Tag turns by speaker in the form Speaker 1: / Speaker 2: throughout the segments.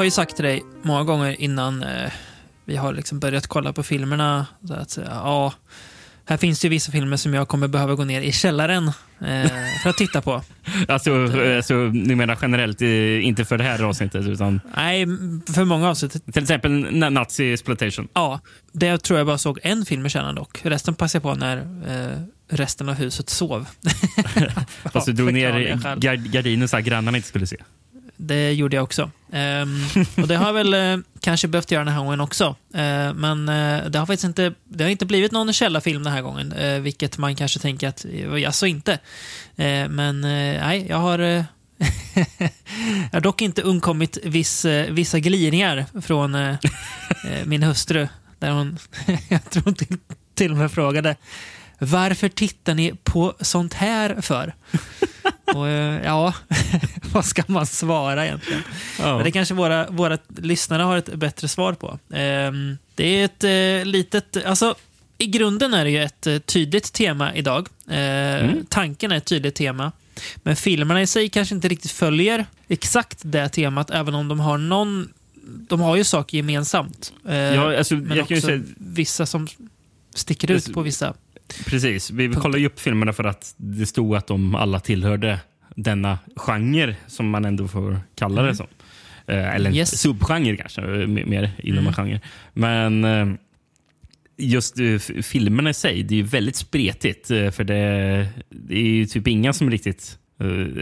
Speaker 1: Har ju sagt till dig många gånger innan eh, vi har liksom börjat kolla på filmerna så att säga, ja, här finns det ju vissa filmer som jag kommer behöva gå ner i källaren eh, för att titta på.
Speaker 2: Alltså, alltså, ni menar generellt, eh, inte för det här avsnittet? Utan...
Speaker 1: Nej, för många avsnitt.
Speaker 2: Till exempel Nazi Exploitation?
Speaker 1: Ja, det tror jag bara såg en film i källaren dock. Resten passade jag på när eh, resten av huset sov.
Speaker 2: Fast du drog ner gardinen så att grannarna inte skulle se?
Speaker 1: Det gjorde jag också. Ehm, och det har jag väl eh, kanske behövt göra den här gången också. Eh, men eh, det har faktiskt inte, det har inte blivit någon källarfilm den här gången, vilket man kanske tänker att, alltså inte. men nej, jag har jag har dock inte undkommit viss, vissa glidningar från min hustru. Där hon, jag tror till, till och med frågade varför tittar ni på sånt här för? Och, eh, ja, vad ska man svara egentligen? Men det kanske våra, våra lyssnare har ett bättre svar på. Ehm, det är ett eh, litet... Alltså, I grunden är det ju ett eh, tydligt tema idag. Mm. Tanken är ett tydligt tema. Men filmerna i sig kanske inte riktigt följer exakt det temat, även om de har någon... De har ju saker gemensamt.
Speaker 2: Ja, alltså,
Speaker 1: men också
Speaker 2: säga...
Speaker 1: vissa som sticker ut alltså, på vissa
Speaker 2: Precis. Vi kollade ju upp filmerna för att det stod att de alla tillhörde denna genre, som man ändå får kalla det mm. som. Eh, eller yes. subgenre kanske, mer inom mm. en genre. Men eh, just eh, filmerna i sig, det är väldigt spretigt. För det, det är ju typ inga som riktigt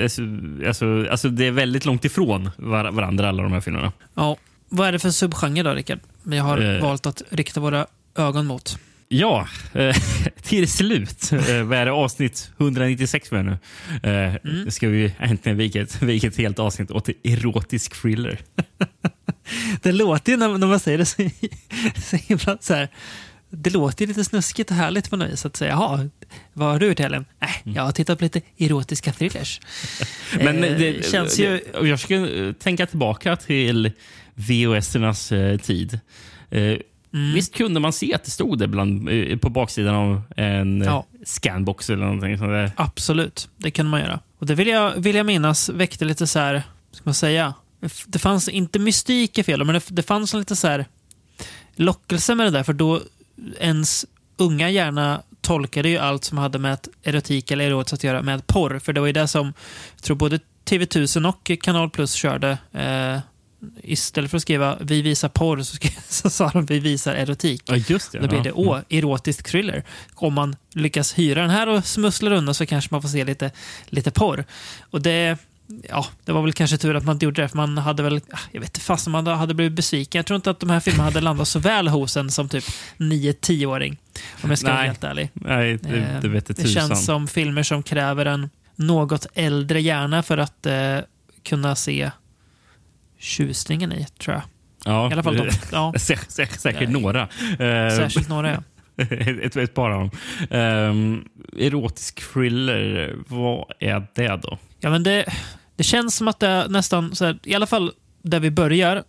Speaker 2: Alltså, alltså, alltså, det är väldigt långt ifrån varandra, alla de här filmerna.
Speaker 1: Ja. Vad är det för subgenre då, Rickard? Vi har eh. valt att rikta våra ögon mot.
Speaker 2: Ja, eh, till slut. Eh, vad är det? Avsnitt 196 vi nu. Eh, mm. ska vi äntligen vika ett, vika ett helt avsnitt åt erotisk thriller.
Speaker 1: det låter ju när, när man säger det så, så himla så här. Det låter lite snuskigt och härligt på något vis. Att säga, jaha, vad har du gjort i helgen? Äh, mm. jag har tittat på lite erotiska thrillers.
Speaker 2: Men eh, det känns ju... Jag ska tänka tillbaka till VHS-ernas tid. Mm. Visst kunde man se att det stod det bland, eh, på baksidan av en ja. scanbox eller någonting sånt där?
Speaker 1: Absolut, det kunde man göra. Och det vill jag, vill jag minnas väckte lite så här, ska man säga, det fanns inte mystik i fel, men det, det fanns lite så här lockelse med det där, för då ens unga hjärna tolkade ju allt som hade med erotik eller erotiskt att göra med porr. För det var ju det som, jag tror både TV1000 och Kanal Plus körde eh, istället för att skriva vi visar porr så, skrev, så sa de vi visar erotik.
Speaker 2: Ja, just det.
Speaker 1: Då blir det mm. erotisk thriller. Om man lyckas hyra den här och smussla undan så kanske man får se lite, lite porr. Och det, ja, det var väl kanske tur att man inte gjorde det, för man hade väl, ah, jag vet inte fast man hade blivit besviken. Jag tror inte att de här filmerna hade landat så väl hos en som typ 9-10-åring. Om jag ska vara helt ärlig.
Speaker 2: Nej, det, det, det,
Speaker 1: det känns som filmer som kräver en något äldre hjärna för att eh, kunna se tjusningen i, tror jag.
Speaker 2: Ja,
Speaker 1: I alla fall de, ja.
Speaker 2: säkert, säkert några.
Speaker 1: Eh, Särskilt några, ja.
Speaker 2: ett, ett par av dem. Um, erotisk thriller, vad är det då?
Speaker 1: Ja, men det, det känns som att det är nästan, så här, i alla fall där vi börjar,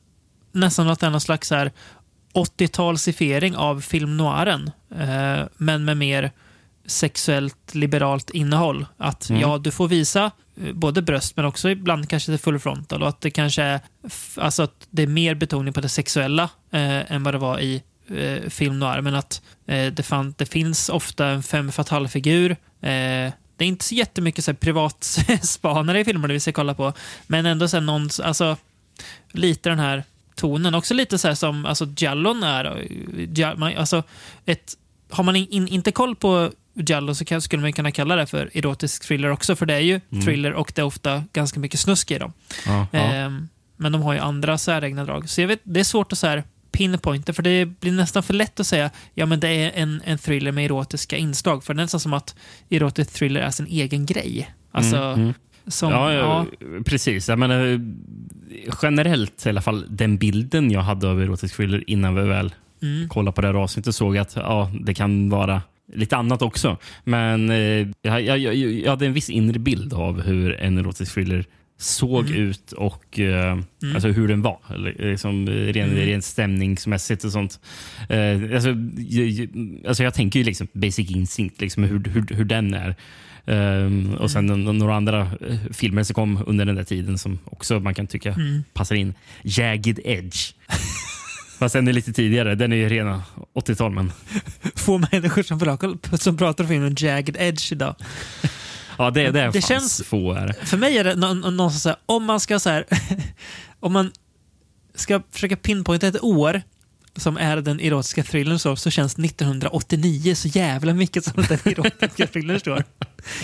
Speaker 1: nästan att det är någon slags 80-talsifiering av film noiren. Uh, men med mer sexuellt liberalt innehåll. Att mm. ja, du får visa eh, både bröst men också ibland kanske det full frontal och att det kanske är, alltså att det är mer betoning på det sexuella eh, än vad det var i eh, film noir. Men att eh, det, fan, det finns ofta en femme fatale-figur. Eh, det är inte så jättemycket så här, privatspanare i filmerna vi ska kolla på, men ändå så här, någon, alltså, lite den här tonen. Också lite så här som alltså, Jallon är. Alltså, ett, har man in, inte koll på Giallo så skulle man kunna kalla det för erotisk thriller också, för det är ju mm. thriller och det är ofta ganska mycket snusk i dem. Eh, men de har ju andra säregna drag. Så jag vet, det är svårt att så här pinpointa, för det blir nästan för lätt att säga ja men det är en, en thriller med erotiska inslag, för det är nästan som att erotisk thriller är sin egen grej. Alltså, mm, mm. Som,
Speaker 2: ja, ja, precis. Jag menar, generellt i alla fall, den bilden jag hade av erotisk thriller innan vi väl mm. kollade på det här avsnittet såg att ja, det kan vara lite annat också. Men eh, jag, jag, jag, hade en viss inre bild av hur en erotisk thriller såg mm. ut och eh, mm. alltså hur den var. Liksom, ren, mm. rent stämningsmässigt och sånt. Eh, alltså, jag, alltså jag tänker ju liksom basic instinct, liksom hur, hur, hur den är. Um, och sen mm. några andra uh, filmer som kom under den där tiden som också man kan tycka mm. passar in. Jagged Edge. Fast den är lite tidigare. Den är ju rena 80-tal. Men...
Speaker 1: Få människor som pratar, som pratar om filmen Jagged Edge idag.
Speaker 2: ja, det, det, det känns få. Är
Speaker 1: För mig är det någonstans så här, om man ska så här, om man ska försöka pinpointa ett år som är den erotiska thrillern så, så känns 1989 så jävla mycket som den erotiska thrillern står.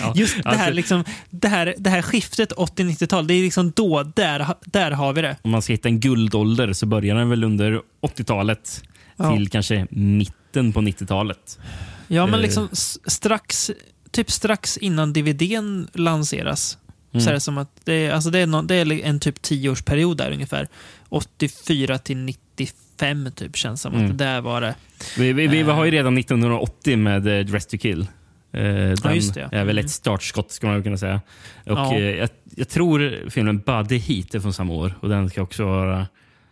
Speaker 1: Ja, Just det här, alltså, liksom, det, här, det här skiftet 80-90-tal, det är liksom då, där, där har vi det.
Speaker 2: Om man ska hitta en guldålder så börjar den väl under 80-talet ja. till kanske mitten på 90-talet.
Speaker 1: Ja, men eh. liksom strax, typ strax innan DVDn lanseras Mm. Så är det som att det är, alltså det är, någon, det är en typ tioårsperiod där ungefär. 84 till 95 typ känns som mm. att det där var det.
Speaker 2: Vi, vi, vi har ju redan 1980 med uh, Dress to kill. Uh, den ja, just det, är väl ett mm. startskott skulle man kunna säga. Och, ja. jag, jag, tror filmen Buddy Heat är från samma år och den ska också vara...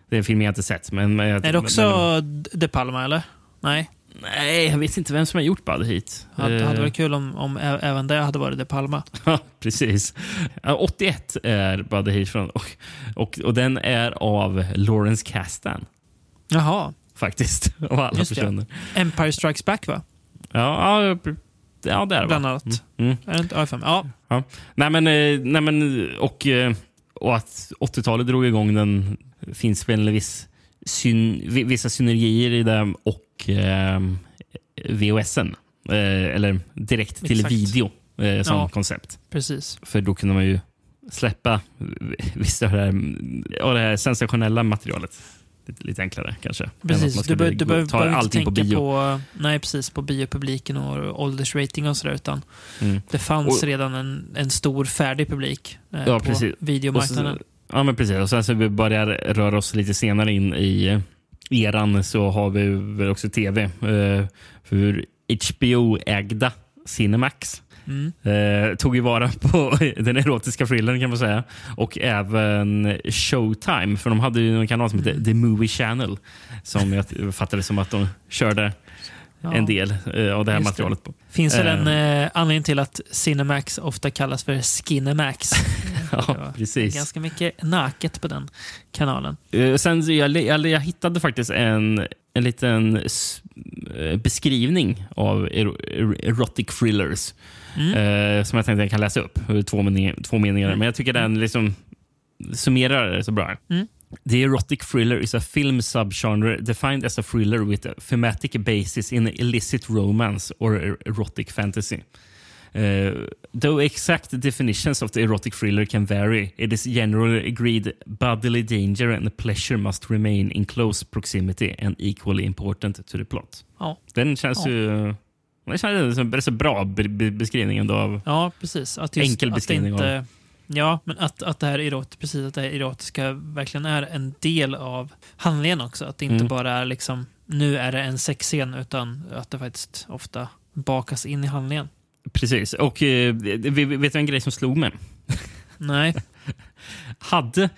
Speaker 2: Det är en film jag inte sett. Men, men
Speaker 1: är det också men, De Palma eller? Nej?
Speaker 2: Nej, jag vet inte vem som har gjort Buddy Heat.
Speaker 1: Det hade, hade varit kul om, om även det hade varit De Palma.
Speaker 2: Ja, precis. 81 är Buddy Heat från, och, och, och den är av Lawrence Kasdan.
Speaker 1: Jaha.
Speaker 2: Faktiskt, av alla Just personer.
Speaker 1: Ja. Empire Strikes Back, va?
Speaker 2: Ja, ja, ja det är det.
Speaker 1: Bland annat. Mm. Mm. Är det inte AFM? Ja.
Speaker 2: ja. Nej, men, eh, nej, men och, eh, och att 80-talet drog igång den finns väl viss syn, vissa synergier i det och eh, VHSen. Eh, eller direkt till Exakt. video eh, som ja, koncept.
Speaker 1: Precis.
Speaker 2: För då kunde man ju släppa vissa av det här, det här sensationella materialet lite, lite enklare kanske.
Speaker 1: Precis, du, be, du behöver inte tänka på, bio. på, nej, precis, på biopubliken och åldersrating och sådär. Utan mm. det fanns och, redan en, en stor färdig publik eh, ja, på precis. videomarknaden.
Speaker 2: Ja, men precis. Och sen så vi börjar röra oss lite senare in i eran så har vi väl också tv. Eh, för HBO-ägda Cinemax mm. eh, tog ju vara på den erotiska thrillern kan man säga. Och även Showtime, för de hade ju en kanal som mm. The Movie Channel som jag fattade som att de körde ja. en del eh, av det här Just materialet. Det. på.
Speaker 1: Finns det en eh, eh, anledning till att Cinemax ofta kallas för Skinemax?
Speaker 2: ja, precis.
Speaker 1: Ganska mycket naket på den kanalen.
Speaker 2: Eh, sen, jag, jag, jag hittade faktiskt en, en liten eh, beskrivning av erotic thrillers. Mm. Eh, som jag tänkte jag kan läsa upp. Två meningar. Två meningar. Mm. Men jag tycker den liksom summerar det så bra. Mm. The erotic thriller is a film subgenre defined as a thriller with a thematic basis in illicit romance or er, erotic fantasy. Uh, though exact definitions of the erotic thriller can vary, it is generally agreed bodily danger and pleasure must remain in close proximity and equally important to the plot. Ja. Den känns ja. ju... Den känns som en bra beskrivning av...
Speaker 1: Ja, precis. Att
Speaker 2: just, enkel beskrivning. Att inte, av
Speaker 1: Ja, men att, att, det här erot, precis, att det här erotiska verkligen är en del av handlingen också. Att det inte mm. bara är liksom, nu är det en sexscen, utan att det faktiskt ofta bakas in i handlingen.
Speaker 2: Precis, och eh, vet du en grej som slog mig?
Speaker 1: Nej.
Speaker 2: hade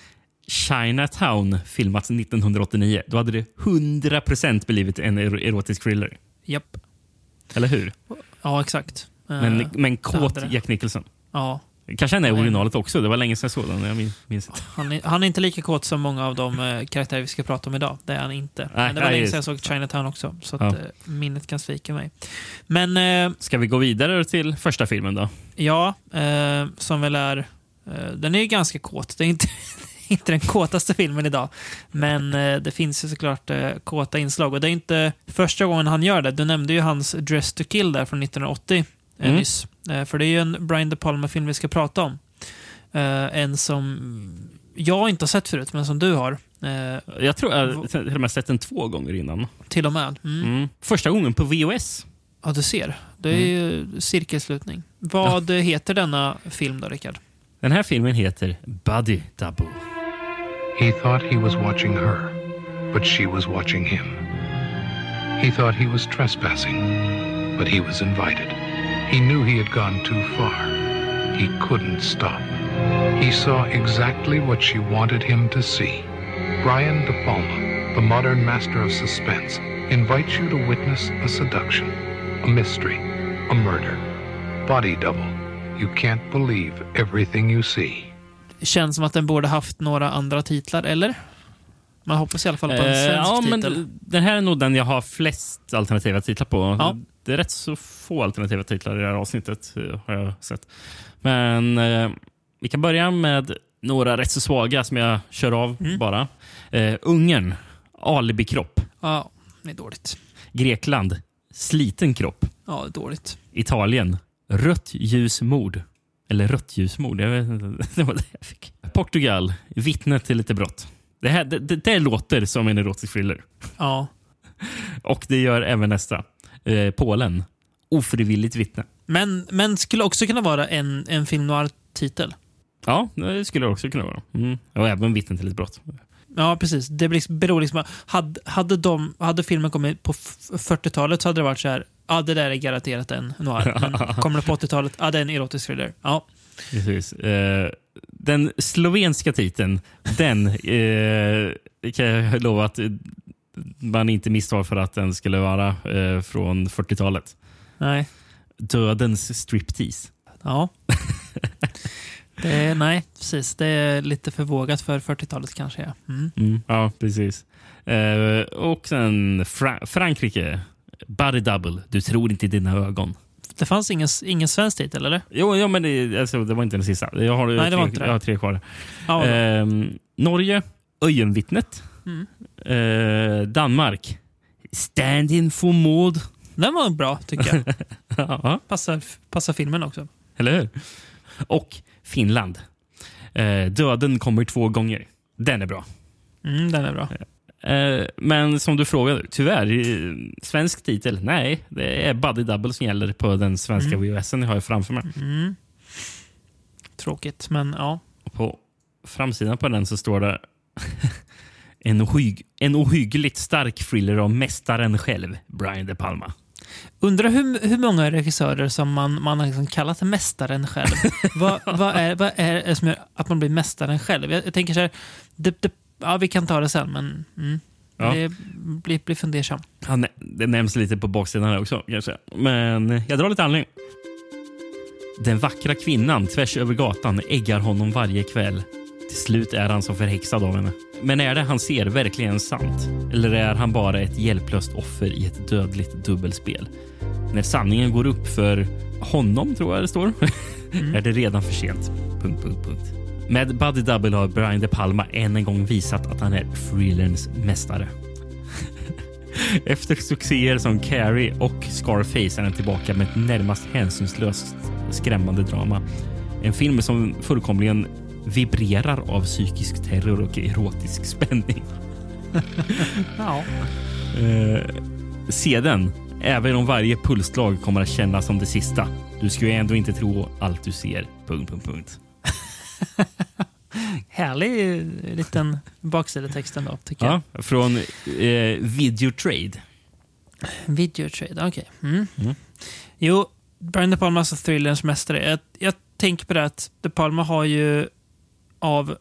Speaker 2: Chinatown filmats 1989, då hade det 100% blivit en erotisk thriller.
Speaker 1: Japp.
Speaker 2: Eller hur?
Speaker 1: Ja, exakt.
Speaker 2: Men, uh, men kåt Jack Nicholson.
Speaker 1: Ja,
Speaker 2: Kanske han är originalet också. Det var länge sedan jag såg den. Jag minns,
Speaker 1: inte. Han, är, han är inte lika kåt som många av de eh, karaktärer vi ska prata om idag. Det är han inte. Nej, Men det var nej, länge sedan jag såg Chinatown också. Så ja. eh, minnet kan svika mig. Men... Eh,
Speaker 2: ska vi gå vidare till första filmen då?
Speaker 1: Ja, eh, som väl är... Eh, den är ju ganska kåt. Det är inte, inte den kåtaste filmen idag. Men eh, det finns ju såklart kåta inslag. Och det är inte första gången han gör det. Du nämnde ju hans Dress to kill där från 1980 mm. nyss. Eh, för det är ju en Brian De Palma-film vi ska prata om. Eh, en som jag inte har sett förut, men som du har.
Speaker 2: Eh, jag tror jag till och med sett den två gånger innan.
Speaker 1: Till och med? Mm. Mm.
Speaker 2: Första gången på VOS.
Speaker 1: Ja, du ser. Det är ju mm. cirkelslutning. Vad ja. heter denna film då, Rickard?
Speaker 2: Den här filmen heter Buddy Double.
Speaker 3: He thought he was watching her, but she was watching him. He thought he was trespassing, but he was invited. He knew he had gone too far. He couldn't stop. He saw exactly what she wanted him to see. Brian De Palma, the modern master of suspense, invites you to witness a seduction, a mystery, a murder. Body Double, You can't believe everything you see.
Speaker 1: Känns som att den borde haft några andra titlar, eller? Man hoppas i alla fall på en
Speaker 2: Eh,
Speaker 1: svensk
Speaker 2: ja,
Speaker 1: titel.
Speaker 2: men den här är nog den jag har flest alternativa titlar på.
Speaker 1: Ja.
Speaker 2: Det är rätt så få alternativa titlar i det här avsnittet, eh, har jag sett. Men eh, vi kan börja med några rätt så svaga som jag kör av
Speaker 1: Mm.
Speaker 2: bara. Eh, Ungern, alibikropp.
Speaker 1: Ja, det är dåligt.
Speaker 2: Grekland, sliten kropp.
Speaker 1: Ja, det är dåligt.
Speaker 2: Italien, rött ljusmord. Eller rött ljusmord, jag vet inte. Det var det jag fick. Portugal, vittne till lite brott. Det, här, det, det, det låter som en erotisk thriller.
Speaker 1: Ja.
Speaker 2: Och det gör även nästa. Eh, Polen, ofrivilligt vittne.
Speaker 1: Men, men skulle också kunna vara en, en film noir-titel.
Speaker 2: Ja, det skulle det också kunna vara. Mm. Och även vittne till ett brott.
Speaker 1: Ja, precis. Det blir- beror liksom hade, hade, de, hade filmen kommit på f- 40-talet så hade det varit så här. Ja, det där är garanterat en noir. Men kommer det på 80-talet? Ja, det är en erotisk thriller. Ja.
Speaker 2: Precis. Eh, den slovenska titeln, den eh, kan jag lova att man inte misstar för att den skulle vara eh, från 40-talet.
Speaker 1: Nej.
Speaker 2: Dödens striptease.
Speaker 1: Ja. Är, nej, precis. Det är lite för vågat för 40-talet kanske. Ja. Mm.
Speaker 2: Mm, ja, precis. Eh, och sen Fra- Frankrike. Body double. Du tror inte dina ögon.
Speaker 1: Det fanns ingen, ingen svensk titel, eller?
Speaker 2: Jo, ja, men det, alltså, det var inte den sista. Jag har,
Speaker 1: Nej, det
Speaker 2: tre,
Speaker 1: var inte det.
Speaker 2: jag har tre kvar.
Speaker 1: Ja.
Speaker 2: Ehm, Norge, Öjenvittnet.
Speaker 1: Mm.
Speaker 2: Eh, Danmark, Stand in for mord.
Speaker 1: Den var bra, tycker jag.
Speaker 2: ja,
Speaker 1: Passar, passar filmen också.
Speaker 2: eller hur? Och Finland. Eh, Döden kommer två gånger. Den är bra.
Speaker 1: Mm, den är bra.
Speaker 2: Eh, men som du frågade, tyvärr, svensk titel? Nej, det är Buddy Double som gäller på den svenska
Speaker 1: Mm.
Speaker 2: VHSen jag har framför mig.
Speaker 1: Mm. Tråkigt, men ja.
Speaker 2: På framsidan på den så står det en, ohyg, en ohyggligt stark thriller av mästaren själv, Brian De Palma.
Speaker 1: Undrar hur, hur många regissörer som man, man har liksom kallat mästaren själv. vad, vad, är, vad är det som gör att man blir mästaren själv? Jag, jag tänker så här, det, det, ja, vi kan ta det sen, men mm,
Speaker 2: Ja.
Speaker 1: det blir, blir fundersam.
Speaker 2: Han, det nämns lite på baksidan här också. Kanske. Men jag drar lite handling. Den vackra kvinnan tvärs över gatan äggar honom varje kväll. Till slut är han som förhäxad av henne. Men är det han ser verkligen sant? Eller är han bara ett hjälplöst offer i ett dödligt dubbelspel? När sanningen går upp för honom, tror jag det står, är det redan för sent. Punkt, punkt, punkt. Med Buddy Double har Brian De Palma än en gång visat att han är thrillerns mästare. Efter succéer som Carrie och Scarface är han tillbaka med ett närmast hänsynslöst skrämmande drama. En film som fullkomligen vibrerar av psykisk terror och erotisk spänning.
Speaker 1: Ja.
Speaker 2: Eh, se den, även om varje pulsslag kommer att kännas som det sista. Du ska ju ändå inte tro allt du ser. Punkt, punkt, punkt.
Speaker 1: Härlig liten baksidetexten då, tycker jag.
Speaker 2: Ja, från eh, Videotrade.
Speaker 1: Videotrade, okej. Mm.
Speaker 2: Mm.
Speaker 1: Jo, Brian De Palma är thrillerns mästare. Jag, jag tänker på det att De Palma har ju av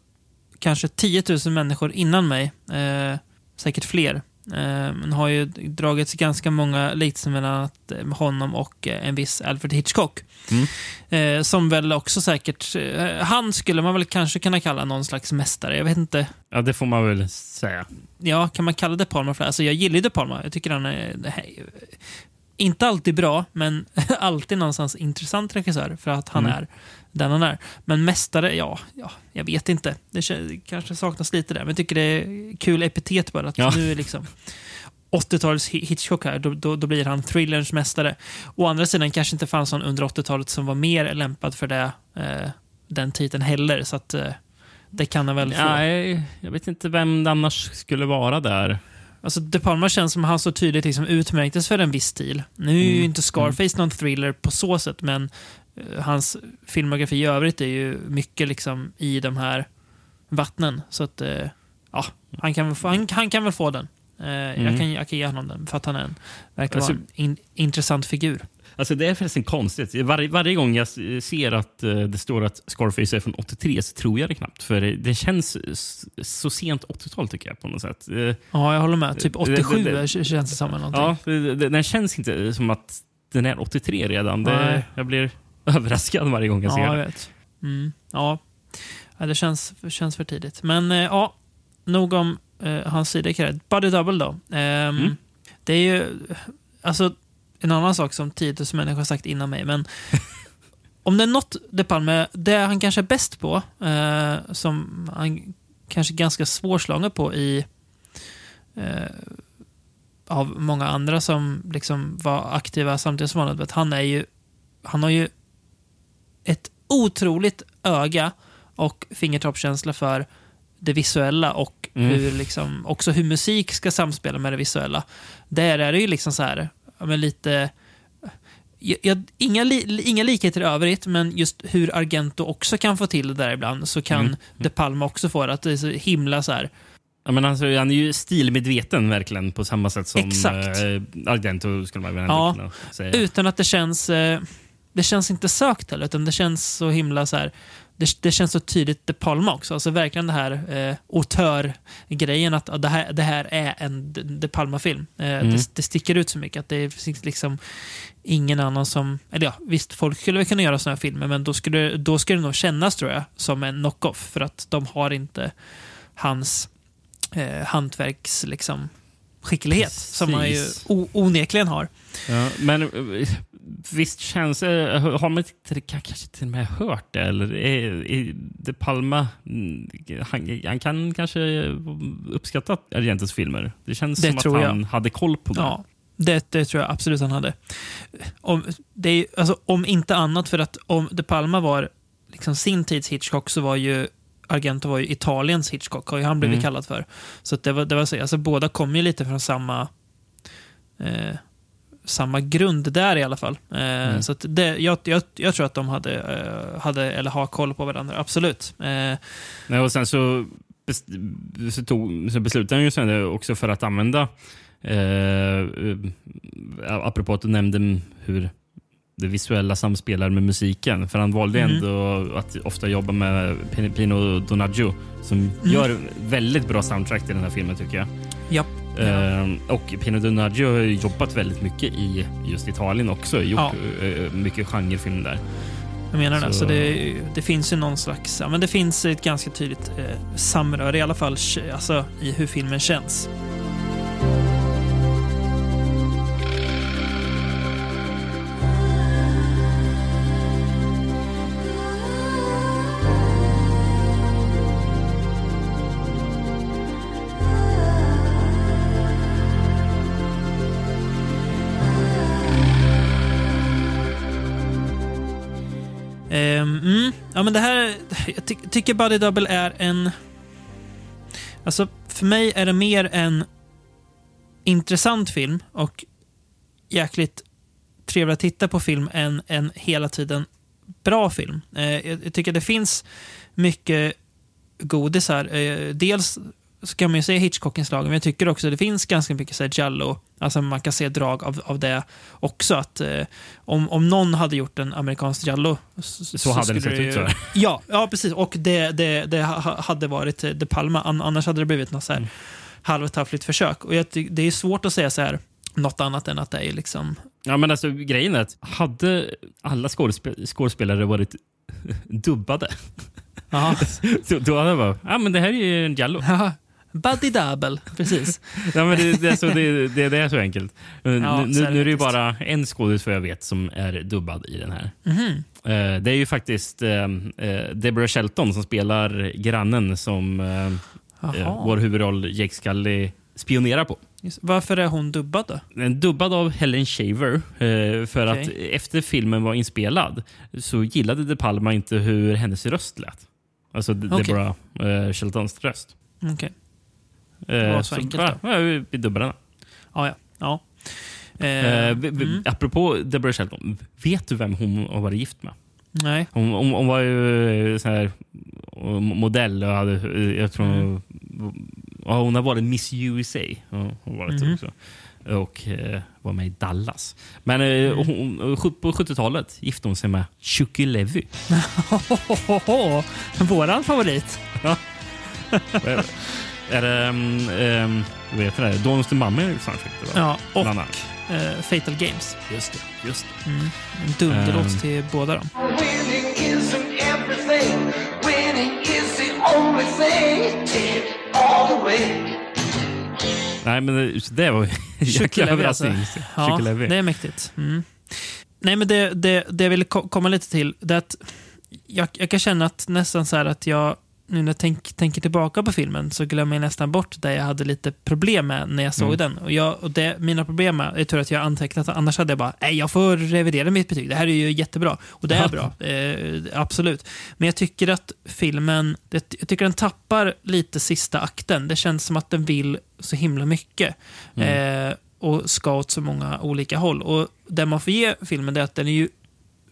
Speaker 1: kanske 10 000 människor innan mig, eh, säkert fler, men har ju dragits ganska många likheter mellan eh, honom och eh, en viss Alfred Hitchcock.
Speaker 2: Mm.
Speaker 1: Eh, som väl också säkert, eh, han skulle man väl kanske kunna kalla någon slags mästare. Jag vet inte.
Speaker 2: Ja, det får man väl säga.
Speaker 1: Ja, kan man kalla De Palma för det? Alltså jag gillar De Palma. Jag tycker han är, det inte alltid bra, men alltid någonstans intressant regissör för att han
Speaker 2: Mm.
Speaker 1: är den han är. Men mästare, ja, ja jag vet inte. Det kanske saknas lite där, men jag tycker det är kul epitet bara. Att
Speaker 2: Ja.
Speaker 1: nu är liksom 80-talets Hi- Hitchcock här, då, då, då blir han thrillerns mästare. Å andra sidan kanske inte fanns någon under 80-talet som var mer lämpad för det, eh, den titeln heller. Så att eh, det kan han väl få.
Speaker 2: Nej, jag vet inte vem det annars skulle vara där.
Speaker 1: Alltså De Palma känns som att han så tydligt liksom utmärktes för en viss stil. Nu är ju
Speaker 2: Mm.
Speaker 1: inte Scarface någon thriller på så sätt, men hans filmografi i övrigt är ju mycket liksom i de här vattnen. Så att, eh, ja, han kan, han, han kan väl få den. Eh, jag,
Speaker 2: Mm.
Speaker 1: kan, jag kan ge honom den, för att han är en, verkar
Speaker 2: Alltså-
Speaker 1: vara en in, intressant figur.
Speaker 2: Alltså det är förresten konstigt. Var, varje gång jag ser att eh, det står att Scarface är från 83 så tror jag det knappt. För det, det känns så sent 80-tal tycker jag på något sätt. Eh,
Speaker 1: Ja, jag håller med. Typ
Speaker 2: Det-
Speaker 1: 87
Speaker 2: det- det-
Speaker 1: känns det som. Eller någonting.
Speaker 2: ja, det, det, den känns inte som att den är 83 redan. Det, jag blir överraskad varje gång jag ser
Speaker 1: Ja, jag
Speaker 2: det.
Speaker 1: vet. Mm, ja. ja, det känns, känns för tidigt. Men eh, ja, nog om eh, hans sida cred. Body Double då. Ehm,
Speaker 2: Mm.
Speaker 1: Det är ju alltså, en annan sak som 10 000 människor har sagt innan mig. Men om det är något De Palme, det han kanske är bäst på, eh, som han kanske är ganska svårslagen på i eh, av många andra som liksom var aktiva samtidigt som han. Han är ju, han har ju ett otroligt öga och fingertoppskänsla för det visuella och
Speaker 2: Mm.
Speaker 1: hur liksom, också hur musik ska samspela med det visuella. Där är det ju liksom så här, men lite... Jag, inga, li, inga likheter i övrigt, men just hur Argento också kan få till det där ibland, så kan
Speaker 2: Mm.
Speaker 1: De Palma också få det. Att det är så himla så här...
Speaker 2: Ja, men alltså, han är ju stilmedveten verkligen på samma sätt som
Speaker 1: Exakt.
Speaker 2: eh, Argento skulle man väl
Speaker 1: Ja. Utan att det känns... Eh, det känns inte sökt heller, utan det känns så himla så här... Det, det känns så tydligt De Palma också. Alltså verkligen det här eh, auteur-grejen att ja, det, här, det här är en De- Palma-film. Eh,
Speaker 2: Mm.
Speaker 1: det, det sticker ut så mycket att det finns liksom ingen annan som... Eller ja, visst, folk skulle väl kunna göra såna här filmer, men då skulle, då skulle det nog kännas, tror jag, som en knock-off. För att de har inte hans eh, hantverks... Liksom, skicklighet som han ju
Speaker 2: Precis.
Speaker 1: onekligen har.
Speaker 2: Ja, men eh, visst känns det... Har man inte kanske till och med hört det? Eller är, är De Palma... mm, Han, han kan kanske uppskatta Argentos filmer. Det känns
Speaker 1: Det
Speaker 2: som att
Speaker 1: jag.
Speaker 2: han hade koll på det.
Speaker 1: Ja, det, det tror jag absolut han hade. Om, det alltså, om inte annat för att om De Palma var liksom sin tids Hitchcock så var ju Argento var ju Italiens Hitchcock, har ju han blivit
Speaker 2: Mm.
Speaker 1: kallad för. Så det var, det var så, alltså, båda kom ju lite från samma eh, samma grund där i alla fall. Eh,
Speaker 2: Mm.
Speaker 1: Så det, jag, jag, jag tror att de hade, eh, hade eller har koll på varandra, absolut. Eh,
Speaker 2: Nej, och sen så, bes- så, tog, så beslutade han ju sen också för att använda, eh, eh, apropå att du nämnde hur det visuella samspelar med musiken. För han valde
Speaker 1: Mm.
Speaker 2: ändå att ofta jobba med Pin- Pino Donaggio som
Speaker 1: Mm.
Speaker 2: gör väldigt bra soundtrack till den här filmen tycker jag.
Speaker 1: ja.
Speaker 2: Eh, och Pino Donaggio har jobbat väldigt mycket i just Italien också. Gjort
Speaker 1: Ja.
Speaker 2: eh, mycket genrefilm där.
Speaker 1: Jag menar det.
Speaker 2: Så-
Speaker 1: Så det, det finns ju någon slags... Men det finns ett ganska tydligt eh, samröre i alla fall alltså, i hur filmen känns. Jag ty tycker Buddy Double är en... Alltså, för mig är det mer en intressant film och jäkligt trevlig att titta på film än en hela tiden bra film. Eh, jag, jag tycker det finns mycket godis här. Eh, dels så kan man ju se Hitchcock-inslagen, men jag tycker också det finns ganska mycket så här Giallo. Alltså man kan se drag av, av det också. Att, eh, om, om någon hade gjort en amerikansk Giallo så,
Speaker 2: Så hade det sett ut, så.
Speaker 1: Ja, ja, precis. Och det, det, det ha- hade varit eh, De Palma. An- Annars hade det blivit något så här
Speaker 2: Mm.
Speaker 1: halvtaffligt försök. Och jag det är svårt att säga så här något annat än att det är liksom...
Speaker 2: Ja, men alltså, grejen är att hade alla skådespe- skådespelare varit dubbade,
Speaker 1: Ja,
Speaker 2: då, då hade jag bara, ja men det här är ju en Jallo.
Speaker 1: Buddy double, precis.
Speaker 2: ja, men det, det, är så, det, det, det är så enkelt. nu,
Speaker 1: Ja,
Speaker 2: nu,
Speaker 1: så är
Speaker 2: nu är det ju bara en skådis vad jag vet som är dubbad i den här.
Speaker 1: Mhm.
Speaker 2: Eh, det är ju faktiskt eh, eh, Deborah Shelton som spelar grannen som
Speaker 1: Jaha.
Speaker 2: vår huvudroll Jake Scully spionerar på.
Speaker 1: Just- Varför är hon dubbad då?
Speaker 2: Dubbad av Helen Shaver. För att
Speaker 1: Okej.
Speaker 2: efter filmen var inspelad så gillade De Palma inte hur hennes röst lät. Alltså
Speaker 1: Okej.
Speaker 2: Deborah Sheltons röst.
Speaker 1: Okej.
Speaker 2: Eh,
Speaker 1: var så enkelt
Speaker 2: ja, ja, vi dubbar den.
Speaker 1: Ja, ja. ja. Eh, mm.
Speaker 2: Apropå Deborah Shelton, vet du vem hon har varit gift med?
Speaker 1: Nej.
Speaker 2: Hon, hon, hon var ju eh, så här, eh, modell och hade, jag tror
Speaker 1: Mm.
Speaker 2: ja, hon har varit Miss USA. Hon varit
Speaker 1: Mhm.
Speaker 2: också. Och eh, var med i Dallas. Men eh,
Speaker 1: Mm.
Speaker 2: hon, på 70-talet gifte hon sig med Chucky Levy.
Speaker 1: Våran favorit.
Speaker 2: är det... Um, um, vad heter det? Dawn of the Mummy?
Speaker 1: Ja, och eh, Fatal Games.
Speaker 2: Just det. Just det.
Speaker 1: Mm. En dunderlåt
Speaker 2: Ehm.
Speaker 1: till båda dem.
Speaker 2: Nej, men det, det var ju en jäkla
Speaker 1: Tjockilevi alltså.
Speaker 2: överraskning.
Speaker 1: Ja, det är mäktigt. Mm. Nej, men det, det, det jag ville ko- komma lite till, det är att jag, jag kan känna att nästan så här att jag, nu när jag tänk, tänker tillbaka på filmen, så glömmer jag nästan bort det jag hade lite problem med när jag såg
Speaker 2: Mm.
Speaker 1: den. Och, jag, och det, mina problem är, jag tror att jag antecknat, annars hade jag bara, nej, jag får revidera mitt betyg. Det här är ju jättebra. Och det är bra, eh, absolut. Men jag tycker att filmen, det, jag tycker den tappar lite sista akten. Det känns som att den vill så himla mycket.
Speaker 2: Mm.
Speaker 1: Eh, och ska åt så många olika håll. Och det man får ge filmen är att den är ju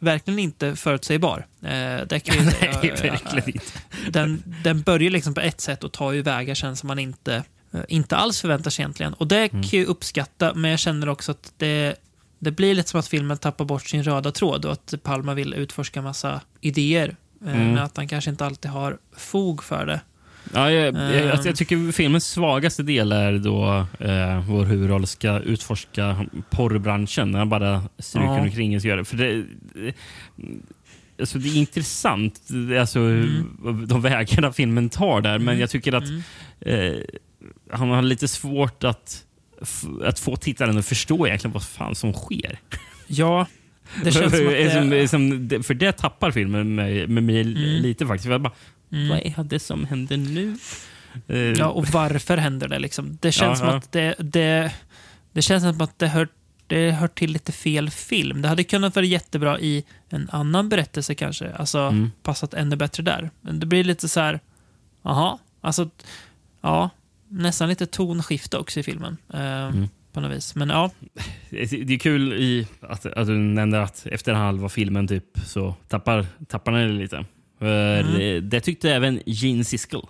Speaker 1: verkligen inte förutsägbar. Eh, det kan jag ju.
Speaker 2: Nej, verkligen inte.
Speaker 1: den, den börjar liksom på ett sätt och tar ju vägar sen som man inte, eh, inte alls förväntar sig egentligen. Och det kan jag ju uppskatta, men jag känner också att det, det blir lite som att filmen tappar bort sin röda tråd och att Palma vill utforska massa idéer. eh,
Speaker 2: Mm.
Speaker 1: Men att han kanske inte alltid har fog för det.
Speaker 2: Ja, jag, jag,
Speaker 1: Ehm.
Speaker 2: alltså, jag tycker filmens svagaste del är då eh, vår huvudroll ska utforska porrbranschen. När han bara stryker
Speaker 1: Ja.
Speaker 2: omkring och gör det. För det, det, alltså, det är intressant, är alltså,
Speaker 1: Mm.
Speaker 2: de vägarna filmen tar där. Men jag tycker att eh, han har lite svårt att, att få tittaren att förstå egentligen vad fan som sker.
Speaker 1: Ja, det känns som att det,
Speaker 2: som- för det tappar filmen med, med mig
Speaker 1: Mm.
Speaker 2: lite faktiskt. För bara, Vad är det som händer nu? Eh,
Speaker 1: Ja, och varför händer det? Liksom? Det känns
Speaker 2: Ja,
Speaker 1: som att det, det, det känns som att det hör, det hör till lite fel film. Det hade kunnat vara jättebra i en annan berättelse kanske. Alltså,
Speaker 2: Mm.
Speaker 1: passat ännu bättre där. Men det blir lite så här, jaha, alltså, ja, nästan lite tonskifte också i filmen. Eh,
Speaker 2: Mm.
Speaker 1: På något vis. Men ja,
Speaker 2: Det är kul i att, att du nämnde att efter halva filmen typ så tappar, tappar den lite. För
Speaker 1: Mm.
Speaker 2: det, tyckte även Gene Siskel.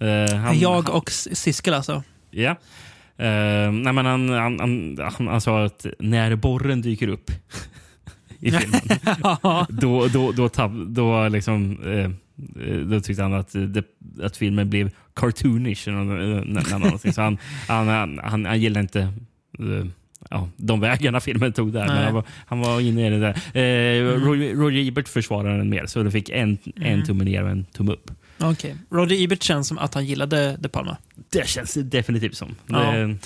Speaker 2: Eh, han-
Speaker 1: jag och Siskel alltså.
Speaker 2: Ja. Eh, nej, men han, han, han, han, sa att när borren dyker upp i filmen, då, då, då, tapp, då, liksom, eh, eh, då tyckte han att, det, att filmen blev cartoonish. eller. Så han, han, han, han, han gillade inte eh, ja, de vägarna filmen tog där. Men han, var, han var inne i det där. Eh, Roger, Roger Ebert försvarade den mer, så det fick en, en tumme ner och en tumme upp.
Speaker 1: Okej. Roger Ebert känns som att han gillade De Palma.
Speaker 2: Det känns det definitivt som.
Speaker 1: Ja.
Speaker 2: Det,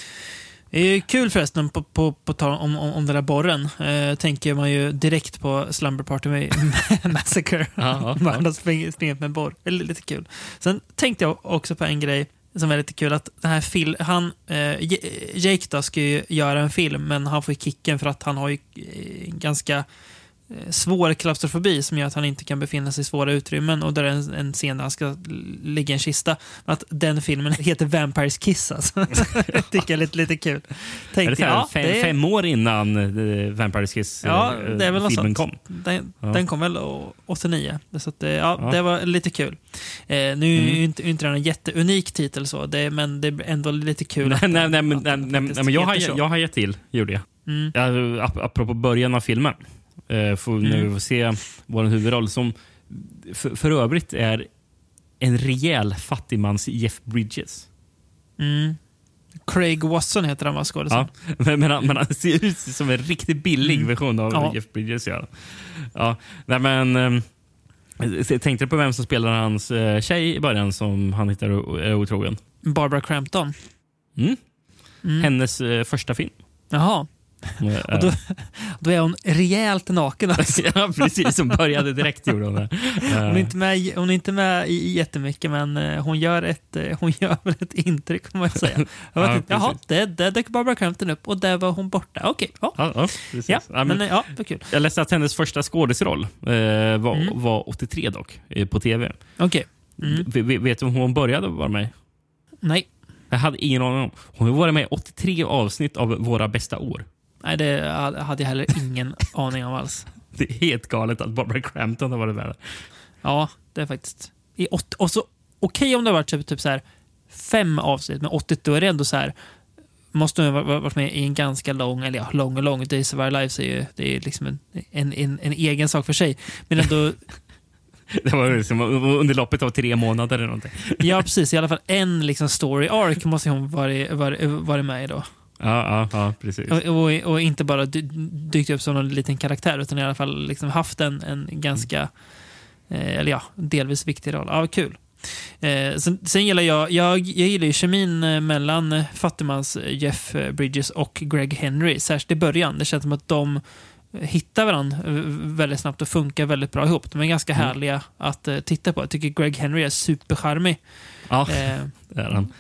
Speaker 1: Det är kul förresten, på, på, på tal om, om, om den där borren, eh, tänker man ju direkt på Slumber Party Ma- Massacre.
Speaker 2: Ja, ja,
Speaker 1: Man
Speaker 2: ja.
Speaker 1: har spring- springit med borr. Det är lite kul. Sen tänkte jag också på en grej som är lite kul. att den här fil han, eh, Jake då ska ju göra en film, men han får ju kicken för att han har ju eh, ganska svår klaustrofobi som gör att han inte kan befinna sig i svåra utrymmen. Och där är en, en scen där han ska ligga i en kista. Att den filmen heter Vampires Kiss alltså. det tycker jag är lite, lite kul.
Speaker 2: är det
Speaker 1: Tänkte,
Speaker 2: här,
Speaker 1: ja,
Speaker 2: fem,
Speaker 1: det är-
Speaker 2: fem år innan uh, Vampire Kiss eh,
Speaker 1: Ja, det är väl något
Speaker 2: filmen kom.
Speaker 1: Den,
Speaker 2: Ja.
Speaker 1: den kom väl å- 89. Så att, eh, ja,
Speaker 2: Ja.
Speaker 1: det var lite kul. Eh, nu är
Speaker 2: Mm.
Speaker 1: ju inte, inte den en jätteunik titel, så, det, men det är ändå lite kul.
Speaker 2: Nej, nej, nej, nej, nej, men jag, jag har gett till, gjorde jag.
Speaker 1: Mm.
Speaker 2: Apropå början av filmen. Uh, får, När
Speaker 1: Mm.
Speaker 2: vi får se vår huvudroll som för, för övrigt är en rejäl fattigmans Jeff Bridges.
Speaker 1: Mm. Craig Watson heter han, va, skådisen?
Speaker 2: Ja, men, men, han, men han ser ut som en riktigt billig version av
Speaker 1: Mm. Ja.
Speaker 2: Jeff Bridges. Gör. Ja, nej, men, jag tänkte på vem som spelar hans uh, tjej i början som han hittar är otrogen.
Speaker 1: Barbara Crampton.
Speaker 2: Mm.
Speaker 1: Mm.
Speaker 2: Hennes eh, första film.
Speaker 1: Jaha, Och då, då är hon rejält naken. Alltså.
Speaker 2: ja, precis. Som började direkt gjorde hon det.
Speaker 1: Hon är inte med, hon är inte med i, jättemycket, men eh, hon gör ett, eh, hon gör väl ett intryck, kan man säga. Jag vet
Speaker 2: Ja,
Speaker 1: inte, Jaha, det, där dök Barbara Crampton upp och där var hon borta. Okej, ja.
Speaker 2: ja, ja.
Speaker 1: Ja,
Speaker 2: Ja,
Speaker 1: men, ja, det var kul.
Speaker 2: jag läste att hennes första skådisroll eh, var,
Speaker 1: Mm.
Speaker 2: var 83 dock, eh, på tv.
Speaker 1: Okej. Mm.
Speaker 2: V- v- vet du om hon började vara med?
Speaker 1: Nej.
Speaker 2: Jag hade ingen aning om. Hon har varit med i 83 avsnitt av Våra bästa år.
Speaker 1: Nej, det hade jag heller ingen aning om alls.
Speaker 2: Det är helt galet att Barbara Crampton har varit med. där.
Speaker 1: Ja, det är faktiskt... I åt, och så, okej om det har varit typ, typ så här fem avsnitt, men 80 då är det ändå så här... Måste ha varit med i en ganska lång, eller ja, lång och lång. Days of Our Lives är ju det är liksom en, en, en, en egen sak för sig. Men ändå,
Speaker 2: Det var liksom under loppet av tre månader eller någonting.
Speaker 1: ja precis, i alla fall en liksom story arc måste hon varit, varit, varit med i då.
Speaker 2: Ja, ja, ja precis.
Speaker 1: Och, och, och inte bara dykt upp som en liten karaktär, utan i alla fall liksom haft en, en ganska, eh, eller ja, delvis viktig roll. Ja, kul. Eh, sen, sen gillar jag, jag, jag gillar ju kemin eh, mellan Fattigmans Jeff Bridges och Greg Henry, särskilt i början. Det känns som att de hittar varandra väldigt snabbt och funkar väldigt bra ihop. De är ganska mm. härliga att uh, titta på. Jag tycker Greg Henry är supercharmig.
Speaker 2: Ja, eh, det är han.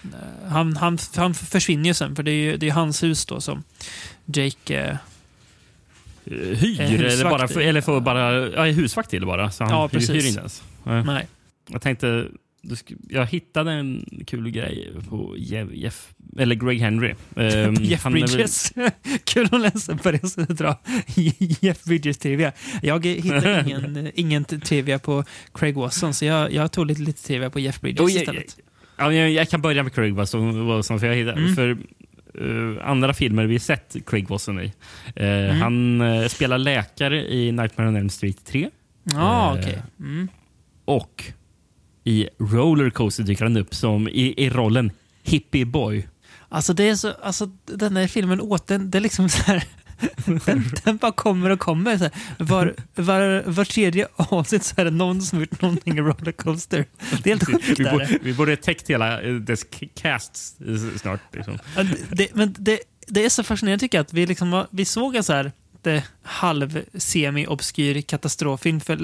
Speaker 1: han. Han, han. försvinner ju sen, för det är ju det är hans hus då som Jake eh,
Speaker 2: hyr, eller, bara för, eller får bara ja, husvakt till bara. Så han
Speaker 1: ja, precis.
Speaker 2: hyr inte ens.
Speaker 1: Nej.
Speaker 2: Jag tänkte jag hittade en kul grej på Jeff, eller Greg Henry.
Speaker 1: Um, Jeff Bridges. Väl... kul att läsa på det sättet. Dra. Jeff Bridges trivia. Jag hittade ingen, ingen trivia på Craig Wasson, så jag, jag tog lite, lite trivia på Jeff Bridges oh, istället.
Speaker 2: Jag, jag, jag, kan börja med Craig Wasson, Wasson för jag hittade. Mm. För, Uh, andra filmer vi sett Craig Wasson i. Uh, mm. Han uh, spelar läkare i Nightmare on Elm Street 3.
Speaker 1: Ah, okay. Mm.
Speaker 2: Och i Rollercoaster dyker han upp som i, i rollen Hippie Boy.
Speaker 1: Alltså, det är så, alltså den här filmen åt den, det är liksom så här, den, den, bara kommer och kommer. Så här. Var, var, var tredje avsnitt så är det någon som gjort någonting i Rollercoaster. Det är helt sjukt.
Speaker 2: Vi, borde, vi borde täckt hela eh, dess cast snart. Liksom.
Speaker 1: Det, men det, det är så fascinerande tycker jag att vi, liksom, vi såg en så här halv-semi-obskyr katastroffilm för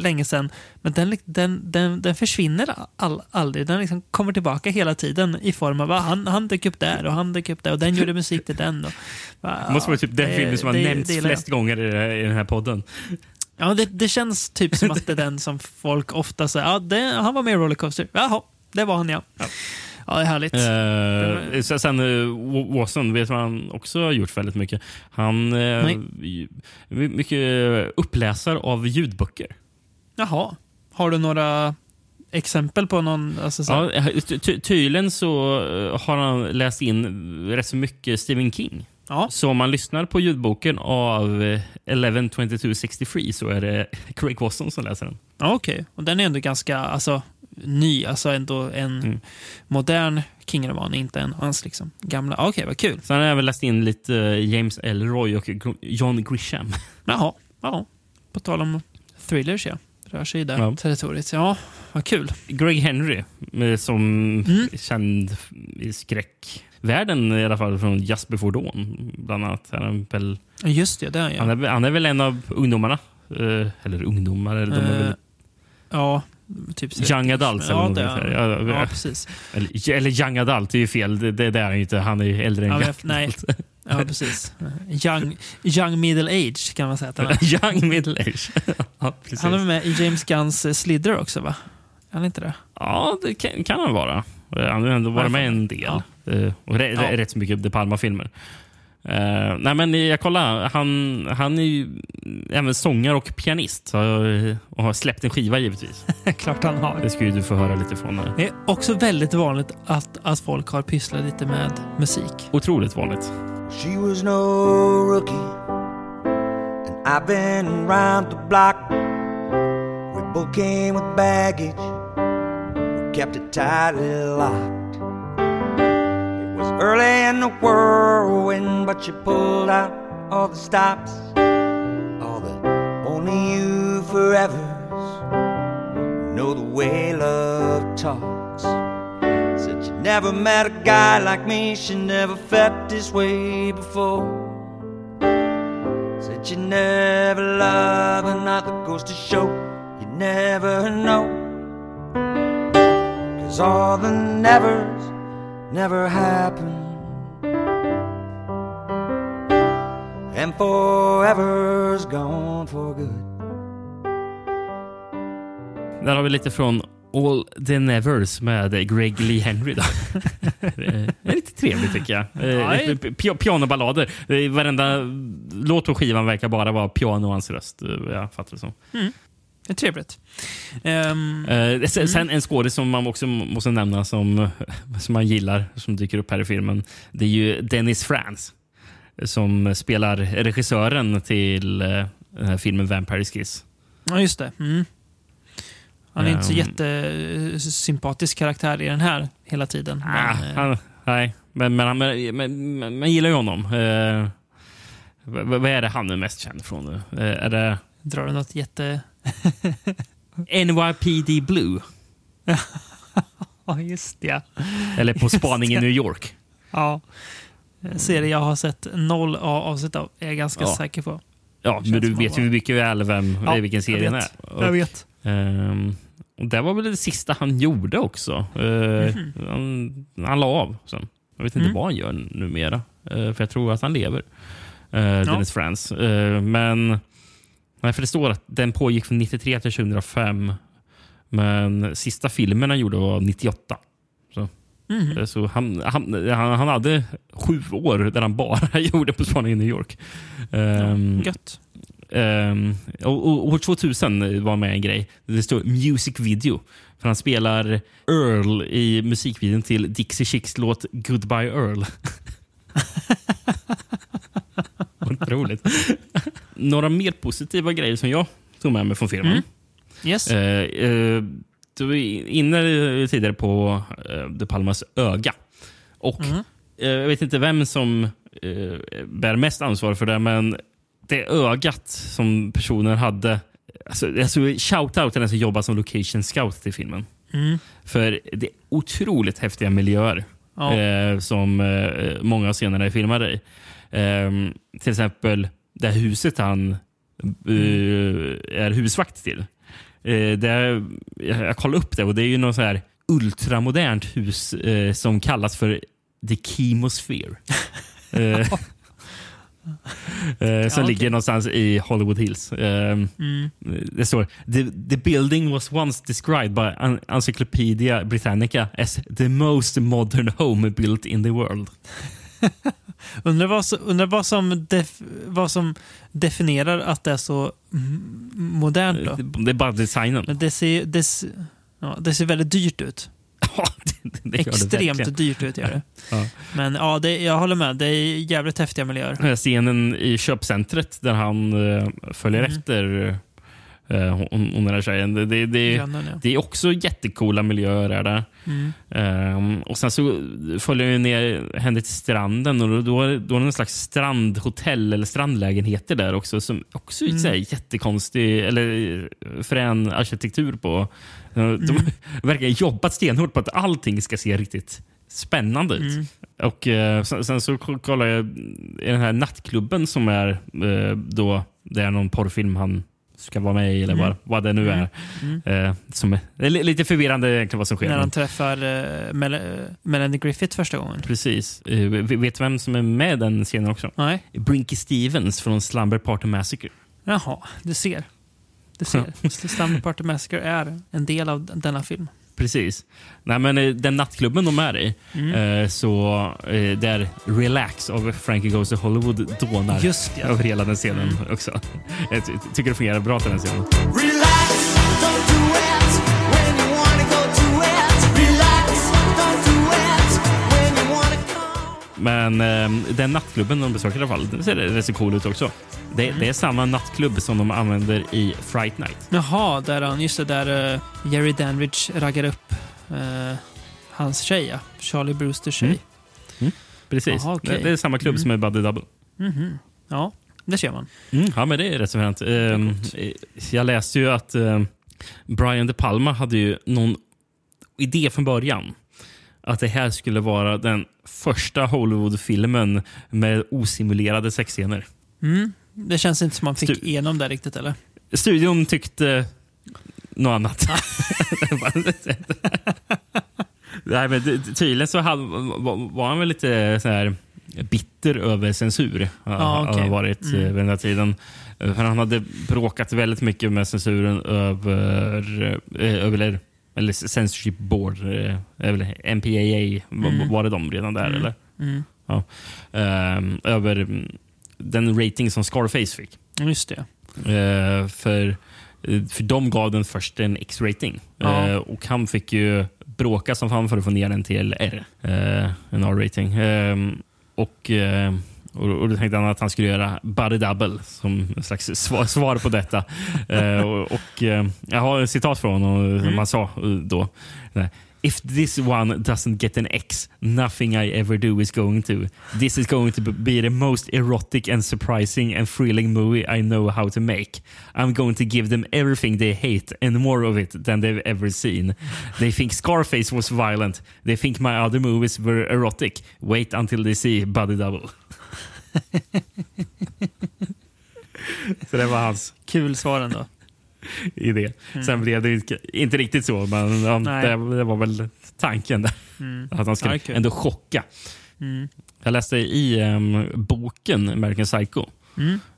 Speaker 1: länge sedan. Men den, den, den, den försvinner all, aldrig. Den liksom kommer tillbaka hela tiden i form av han, han dök upp där och han dök upp där och den gjorde musik till den. Och,
Speaker 2: det måste vara typ den filmen som har nämnts flest gånger i, i den här podden.
Speaker 1: Ja, det, det känns typ som att det är den som folk ofta säger, ja, det, han var med i Rollercoaster. Jaha, det var han ja. ja. Ja, det är härligt.
Speaker 2: Eh, uh, sen uh, Watson, vet han också har gjort väldigt mycket? Han uh, mycket uppläsare av ljudböcker.
Speaker 1: Jaha. Har du några exempel på någon? Alltså, så
Speaker 2: ja, ty tydligen så eh, har han läst in rätt så mycket Stephen King. Ja. Så om man lyssnar på ljudboken av 112263 så är det Craig Watson som läser den.
Speaker 1: Ja, Okej, okay. och den är ändå ganska, alltså ny, alltså ändå en mm. modern King-roman, inte en hans liksom, gamla. Okej, okay, vad kul.
Speaker 2: Sen har jag även läst in lite eh, James Elroy och John Grisham.
Speaker 1: Jaha, ja. På tal om thrillers, ja. Rör sig i det ja. territoriet. Ja, vad kul.
Speaker 2: Greg Henry, som mm. känd i skräckvärlden i alla fall från Just before Dawn. Bland annat. Han är väl,
Speaker 1: Just det, det är, ja.
Speaker 2: han, är, han är väl en av ungdomarna. Uh, eller ungdomar. Eller de är väl...
Speaker 1: Ja, Typ
Speaker 2: young adult
Speaker 1: ja, det, ja, ja, precis.
Speaker 2: Eller, eller young adult, det är ju fel. Det, det, det är han inte. Han är ju äldre än ja, young
Speaker 1: Nej. Ja, precis. Young, young middle age kan man säga.
Speaker 2: young middle age.
Speaker 1: ja. Han är med i James Gunns eh, Slither också, va? Är han inte det?
Speaker 2: Ja, det kan, kan han vara. Han har ändå varit med en del. Ja. Uh, och rätt, mycket De Palma-filmer. Uh, nej men jag kollar, han, han är ju även sångare och pianist och har släppt en skiva givetvis.
Speaker 1: Klart han har.
Speaker 2: Det ska ju du få höra lite från. Här.
Speaker 1: Det är också väldigt vanligt att, att folk har pysslat lite med musik.
Speaker 2: Otroligt vanligt.
Speaker 4: She was no rookie And I've been round the block We both came with baggage We kept it tightly locked early in the whirlwind, but you pulled out all the stops. All the only you forevers know the way love talks. Said you never met a guy like me, she never felt this way before. Said you never love another goes to show you never know. Cause all the nevers never happened. And forever's gone for good.
Speaker 2: Där har vi lite från All the Nevers med Greg Lee Henry. Då. det är lite trevligt tycker jag. Ja, pianoballader. Varenda låt på skivan verkar bara vara piano och hans röst. Jag fattar det som.
Speaker 1: Mm. Det är trevligt.
Speaker 2: Um, uh, sen, mm. en skådis som man också måste nämna som, som man gillar, som dyker upp här i filmen, det är ju Dennis Frans som spelar regissören till uh, filmen Vampire's Kiss.
Speaker 1: Ja, just det. Mm. Han är um, inte så ehm. jättesympatisk karaktär i den här hela tiden.
Speaker 2: Ah, men, uh, han, nej, Men, men, men, men, man gillar ju honom. Eh, vad, vad är det han är mest känd från nu? Eh, är det
Speaker 1: Drar du något jätte...
Speaker 2: NYPD Blue?
Speaker 1: Ja, just det.
Speaker 2: Eller På spaning i. New York?
Speaker 1: Ja. Serie jag har sett noll av- avsnitt av, är jag ganska
Speaker 2: Ja.
Speaker 1: säker på.
Speaker 2: Ja, men du vet ju mycket väl vem,
Speaker 1: Ja,
Speaker 2: vilken serie
Speaker 1: jag
Speaker 2: det
Speaker 1: vet.
Speaker 2: är.
Speaker 1: Jag vet.
Speaker 2: Ehm, och det var väl det sista han gjorde också. Eh, han, han la av sen. Jag vet inte
Speaker 1: Mm.
Speaker 2: vad han gör numera. Uh, för jag tror att han lever. Uh, Dennis Franz. Eh, men nej, för det står att den pågick från 93 till 2005. Men sista filmen han gjorde var 98. Så, eh, så han, han, han, han hade sju år där han bara gjorde På spaning i New York. Ehm,
Speaker 1: Gött.
Speaker 2: Ehm, och, och, år 2000 var med en grej. Det står music video. För han spelar Earl i musikvideon till Dixie Chicks låt Goodbye Earl. Otroligt. Några mer positiva grejer som jag tog med mig från filmen.
Speaker 1: Mm. Yes.
Speaker 2: Eh, eh, du var inne tidigare på eh, De Palmas öga. Och
Speaker 1: Mm.
Speaker 2: eh, Jag vet inte vem som eh, bär mest ansvar för det, men det ögat som personen hade... Alltså, alltså shout-out till den som jobbar som location scout till filmen.
Speaker 1: Mm.
Speaker 2: För det är otroligt häftiga miljöer
Speaker 1: Ja.
Speaker 2: eh, som många av scenerna är filmade i. Ehm, till exempel det här huset han eh, är husvakt till. Eh, det jag, kollade upp det och det är ju något så här ultramodernt hus eh, som kallas för The Chemosphere. eh, som
Speaker 1: Ja,
Speaker 2: ligger
Speaker 1: okej.
Speaker 2: någonstans i Hollywood Hills. Ehm,
Speaker 1: Mm.
Speaker 2: det står the, the building was once described by En- Encyclopedia Britannica as the most modern home built in the world.
Speaker 1: Undrar, vad, undrar vad, som def, vad som definierar att det är så modernt då?
Speaker 2: Det, det är bara designen.
Speaker 1: Men det ser, det, ser- ja, det ser väldigt dyrt ut.
Speaker 2: Ja, det, det det
Speaker 1: Extremt
Speaker 2: verkligen.
Speaker 1: dyrt ut gör det.
Speaker 2: Ja.
Speaker 1: Men ja, det, jag håller med. Det är jävligt häftiga miljöer.
Speaker 2: Scenen i köpcentret där han eh, följer
Speaker 1: Mm.
Speaker 2: efter eh, hon, hon den här tjejen. Det, det, det,
Speaker 1: Grannen, ja.
Speaker 2: det är också jättecoola miljöer. Är det.
Speaker 1: Mm.
Speaker 2: Ehm, och Sen så följer jag ner henne till stranden och då, då, är det- någon slags strandhotell eller strandlägenheter där också som också är så här jättekonstig eller frän arkitektur på. De verkar ha jobbat stenhårt på att allting ska se riktigt spännande ut. Och eh, sen, sen så ko- kollar jag i den här nattklubben som är eh, då det är någon porrfilm han ska vara med i eller vad, vad det nu är. Eh, som är, det är li- lite förvirrande egentligen vad som sker.
Speaker 1: När han träffar uh, Mel uh, Melanie Griffith första gången.
Speaker 2: Precis. Eh, vet du vem som är med i den scenen också?
Speaker 1: Nej.
Speaker 2: Brinky Stevens från Slumber Party Massacre.
Speaker 1: Jaha, du ser. Du ser. Slumber Party Massacre är en del av denna film.
Speaker 2: Precis. Nej, men eh, den nattklubben de är i,
Speaker 1: Mm.
Speaker 2: eh, så eh, där Relax av Frankie Goes to Hollywood dånar
Speaker 1: Just det.
Speaker 2: över hela den scenen också. Jag ty- tycker det fungerar bra till den scenen.
Speaker 5: Relax,
Speaker 2: Men eh, den nattklubben de besöker i alla fall, den ser rätt så cool ut också. Det, det är samma nattklubb som de använder i Fright Night.
Speaker 1: Jaha, där han, just det, där eh, Jerry Danridge raggar upp eh, hans tjej, ja. Charlie Brewsters tjej.
Speaker 2: Mm. Precis.
Speaker 1: Jaha, okej.
Speaker 2: det, det är samma klubb som är Buddy Double.
Speaker 1: Mhm. Ja, det ser man.
Speaker 2: Mm, ja, men det är rätt så fränt. Ehm, jag läste ju att eh, Brian De Palma hade ju någon idé från början. Att det här skulle vara den första Hollywood-filmen med osimulerade sexscener.
Speaker 1: Mm. Det känns inte som man fick
Speaker 2: Stu-
Speaker 1: igenom det riktigt, eller?
Speaker 2: Studion tyckte något annat. Nej, men tydligen så hade, var, han väl lite så här bitter över censur. Har
Speaker 1: okej.
Speaker 2: han varit eh, vid den här tiden. För han hade bråkat väldigt mycket med censuren över, eh, över eller censorship board, eh, eller MPAA, var- var det de redan där? eller?
Speaker 1: Mm.
Speaker 2: Ja. Ehm, över mm, den rating som Scarface fick.
Speaker 1: Just det.
Speaker 2: Eh, för, eh, för de gav den först en X-rating.
Speaker 1: Ja.
Speaker 2: Eh, och han fick ju bråka som fan för att få ner den till R. Eh, en R-rating. Eh, och, eh, och, och då tänkte han att han skulle göra Buddy Double som en slags svar, svar på detta. Eh, och, och, eh, jag har ett citat från honom som han sa eh, då. If this one doesn't get an X, nothing I ever do is going to. This is going to be the most erotic and surprising and thrilling movie I know how to make. I'm going to give them everything they hate and more of it than they've ever seen. They think Scarface was violent. They think my other movies were erotic. Wait until they see Buddy Double. Så det var hans
Speaker 1: Kul svar ändå.
Speaker 2: idé. Sen blev det inte- inte riktigt så, men det, det var väl tanken. Där. Att han skulle
Speaker 1: Ja, kul.
Speaker 2: ändå chocka. Jag läste i em, boken American Psycho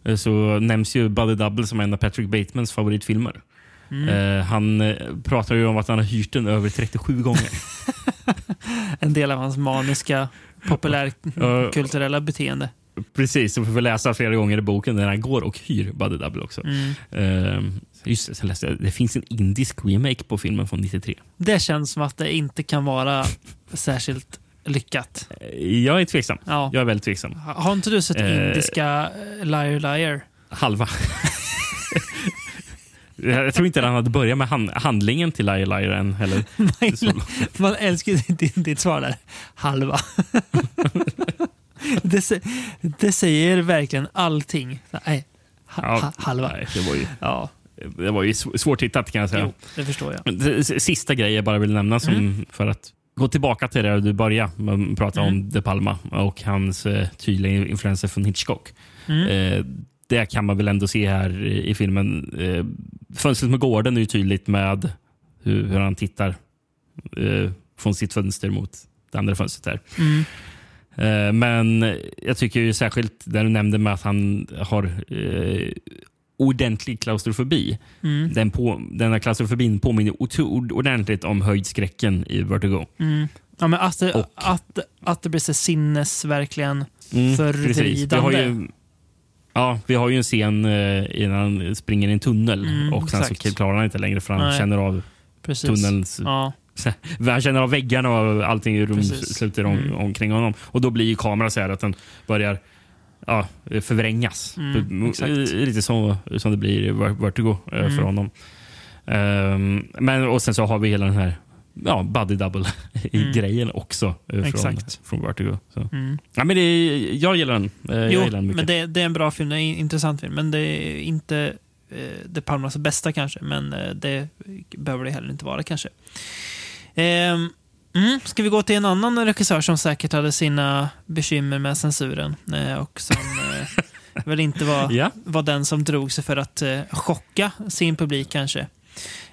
Speaker 2: eh, så nämns ju Buddy Double som en av Patrick Batemans favoritfilmer. Eh, han eh, pratar ju om att han har hyrt den över 37 gånger.
Speaker 1: En del av hans maniska populärkulturella beteende.
Speaker 2: Precis, så får läsa flera gånger i boken när han går och hyr Buddy Double också. Eh, just det, läste jag, det finns en indisk remake på filmen från 93.
Speaker 1: Det känns som att det inte kan vara särskilt lyckat.
Speaker 2: Eh, Jag är tveksam.
Speaker 1: Ja.
Speaker 2: Jag är väldigt tveksam.
Speaker 1: Har inte du sett
Speaker 2: Eh.
Speaker 1: indiska eh, Liar Liar?
Speaker 2: Halva. Jag tror inte han hade börjat med hand, handlingen till Liar Liar än heller. Så-
Speaker 1: Man älskar ditt, ditt svar där. Halva. det, det säger verkligen allting. Nej, ha,
Speaker 2: Ja,
Speaker 1: ha, halva.
Speaker 2: Nej, det var ju,
Speaker 1: Ja,
Speaker 2: det var ju sv- svårtittat kan jag säga.
Speaker 1: jo, det förstår jag.
Speaker 2: Sista grejen jag bara vill nämna som,
Speaker 1: Mm.
Speaker 2: för att gå tillbaka till det du började prata
Speaker 1: Mm.
Speaker 2: om De Palma och hans eh, tydliga influenser från Hitchcock.
Speaker 1: Mm.
Speaker 2: Eh, det kan man väl ändå se här i, i filmen. Eh, fönstret med gården är ju tydligt med hur, hur han tittar eh, från sitt fönster mot det andra fönstret. Där.
Speaker 1: Mm.
Speaker 2: Eh, men jag tycker ju särskilt där du nämnde med att han har eh, ordentlig klaustrofobi.
Speaker 1: Mm.
Speaker 2: Den, på, den här klaustrofobin påminner ordentligt om höjdskräcken i Vertigo.
Speaker 1: Mm. Ja, men att, det,
Speaker 2: Och-
Speaker 1: att, att det blir så sinnes verkligen
Speaker 2: Mm,
Speaker 1: förvridande.
Speaker 2: precis. Vi har ju, ja, vi har ju en scen eh, innan han springer i en tunnel
Speaker 1: Mm,
Speaker 2: och sen
Speaker 1: exakt.
Speaker 2: så klarar han inte längre för han känner av
Speaker 1: Precis.
Speaker 2: tunnelns...
Speaker 1: Ja,
Speaker 2: Han känner av väggarna och allting i rumslutet om,
Speaker 1: Mm.
Speaker 2: omkring honom. Och då blir ju kameran så här att den börjar ja, förvrängas.
Speaker 1: Mm, exakt.
Speaker 2: Lite så som det blir i Ver- Vertigo eh,
Speaker 1: Mm.
Speaker 2: för honom. Ehm, men, och sen så har vi hela den här ja, buddy double i
Speaker 1: Mm.
Speaker 2: grejen också eh, från,
Speaker 1: Exakt.
Speaker 2: från Vertigo.
Speaker 1: Mm.
Speaker 2: Ja, men det jag gillar den. Eh, Jag
Speaker 1: Jo,
Speaker 2: gillar den
Speaker 1: men det, det är en bra film. Det är en intressant film. Men det är inte eh, De Palmas bästa kanske. Men eh, det behöver det heller inte vara kanske. Ehm, mm, ska vi gå till en annan regissör som säkert hade sina bekymmer med censuren. Eh, och som eh, väl inte var,
Speaker 2: Ja.
Speaker 1: var den som drog sig för att eh, chocka sin publik kanske.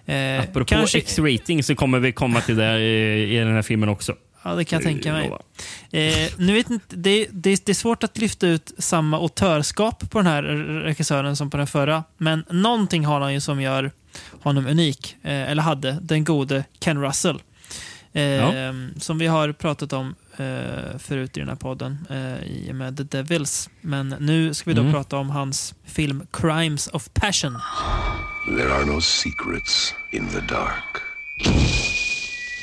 Speaker 1: Eh,
Speaker 2: Apropå
Speaker 1: kanske
Speaker 2: X-rating så kommer vi komma till det i, i den här filmen också.
Speaker 1: ja, det kan jag tänka mig. Eh, nu vet inte, det, det, det är svårt att lyfta ut samma autörskap på den här regissören som på den förra. Men någonting har han ju som gör honom unik. Eh, eller hade, den gode Ken Russell. Eh,
Speaker 2: Ja.
Speaker 1: Som vi har pratat om eh, förut i den här podden eh, i och med The Devils. Men nu ska vi då
Speaker 2: Mm.
Speaker 1: prata om hans film Crimes of Passion.
Speaker 6: There are no secrets in the dark.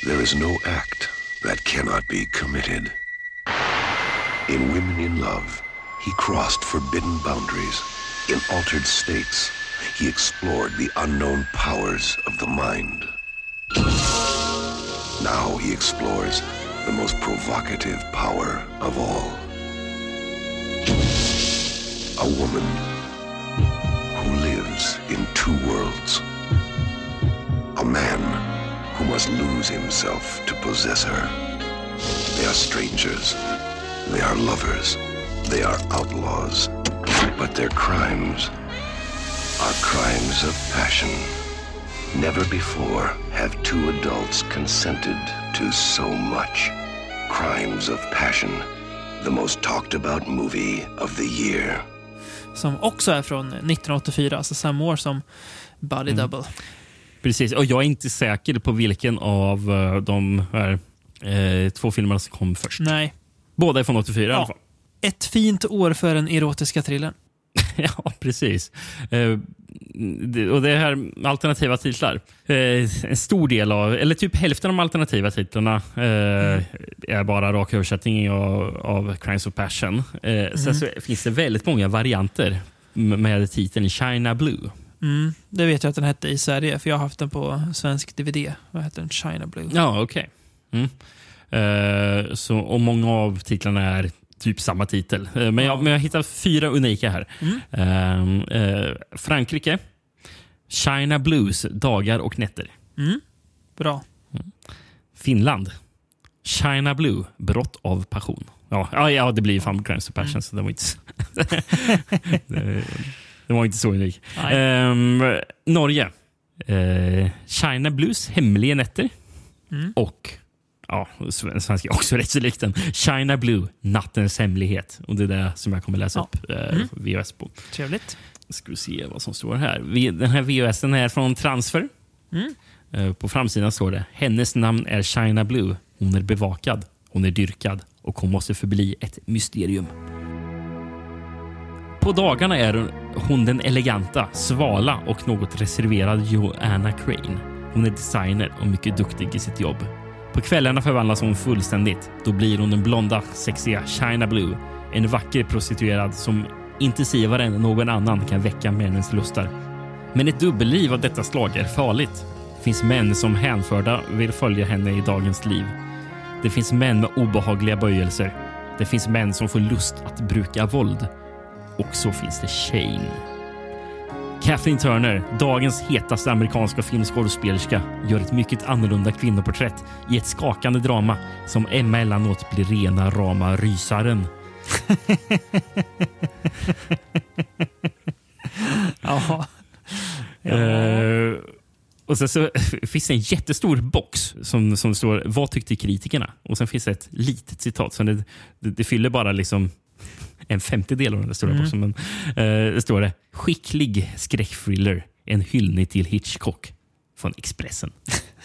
Speaker 6: There is no act that cannot be committed. In Women in Love, he crossed forbidden boundaries. In altered states, he explored the unknown powers of the mind. Now he explores the most provocative power of all. A woman who lives in two worlds. A man who must lose himself to possess her. They are strangers. They are lovers. They are outlaws. But their crimes are crimes of passion. Never before have two adults consented to so much. Crimes of passion. The most talked about movie of the year.
Speaker 1: Som också är från 1984, alltså samma år som Body
Speaker 2: Mm.
Speaker 1: Double.
Speaker 2: Precis, och jag är inte säker på vilken av eh, de här eh, två filmerna som kom först.
Speaker 1: Nej.
Speaker 2: Båda är från 84 i alla
Speaker 1: Ja.
Speaker 2: fall.
Speaker 1: Ett fint år för den erotiska thrillern.
Speaker 2: Ja, precis. Eh, och det här alternativa titlar. Eh, en stor del av, eller typ hälften av de alternativa titlarna eh, är bara rak översättning av, av Crimes of Passion. Eh, Sen så finns det väldigt många varianter med titeln China Blue.
Speaker 1: Mm, det vet jag att den hette i Sverige, för jag har haft den på svensk DVD. Vad heter den? China Blue.
Speaker 2: Ja, okej. Mm. Eh, så, och många av titlarna är typ samma titel. Eh, men, jag, men jag hittar fyra unika här. Eh, eh, Frankrike. China Blues, dagar och nätter.
Speaker 1: Bra.
Speaker 2: Finland. China Blue, brott av passion. Ja, ja, ja det blir fan Crimes of Passion, så det var inte, så- det, det var inte så unik. Ehm, Norge. Eh, China Blues, hemliga nätter. Och ja, sven- svenska är också rätt så likt den. China Blue, nattens hemlighet. Och Det är det som jag kommer läsa
Speaker 1: Ja.
Speaker 2: upp eh, VHS på.
Speaker 1: Trevligt.
Speaker 2: Ska vi se vad som står här. Den här VHS den är från Transfer. Eh, På framsidan står det Hennes namn är China Blue. Hon är bevakad, hon är dyrkad och hon måste förbli ett mysterium. På dagarna är hon den eleganta, svala och något reserverad Joanna Crane. Hon är designer och mycket duktig i sitt jobb. På kvällarna förvandlas hon fullständigt. Då blir hon den blonda, sexiga China Blue. En vacker prostituerad som intensivare än någon annan kan väcka männens lustar. Men ett dubbelliv av detta slag är farligt. Det finns män som hänförda vill följa henne i dagens liv. Det finns män med obehagliga böjelser. Det finns män som får lust att bruka våld. Och så finns det Shane. Kathleen Turner, dagens hetaste amerikanska filmskådespelerska, gör ett mycket annorlunda kvinnoporträtt i ett skakande drama som emellanåt blir rena rama rysaren.
Speaker 1: Ja.
Speaker 2: Eh, och sen så finns det en jättestor box som, som står “Vad tyckte kritikerna?” och sen finns det ett litet citat. Så det, det, det fyller bara liksom en femtedel av den där stora boxen. Men, eh, det står det “Skicklig skräckthriller, en hyllning till Hitchcock” från Expressen.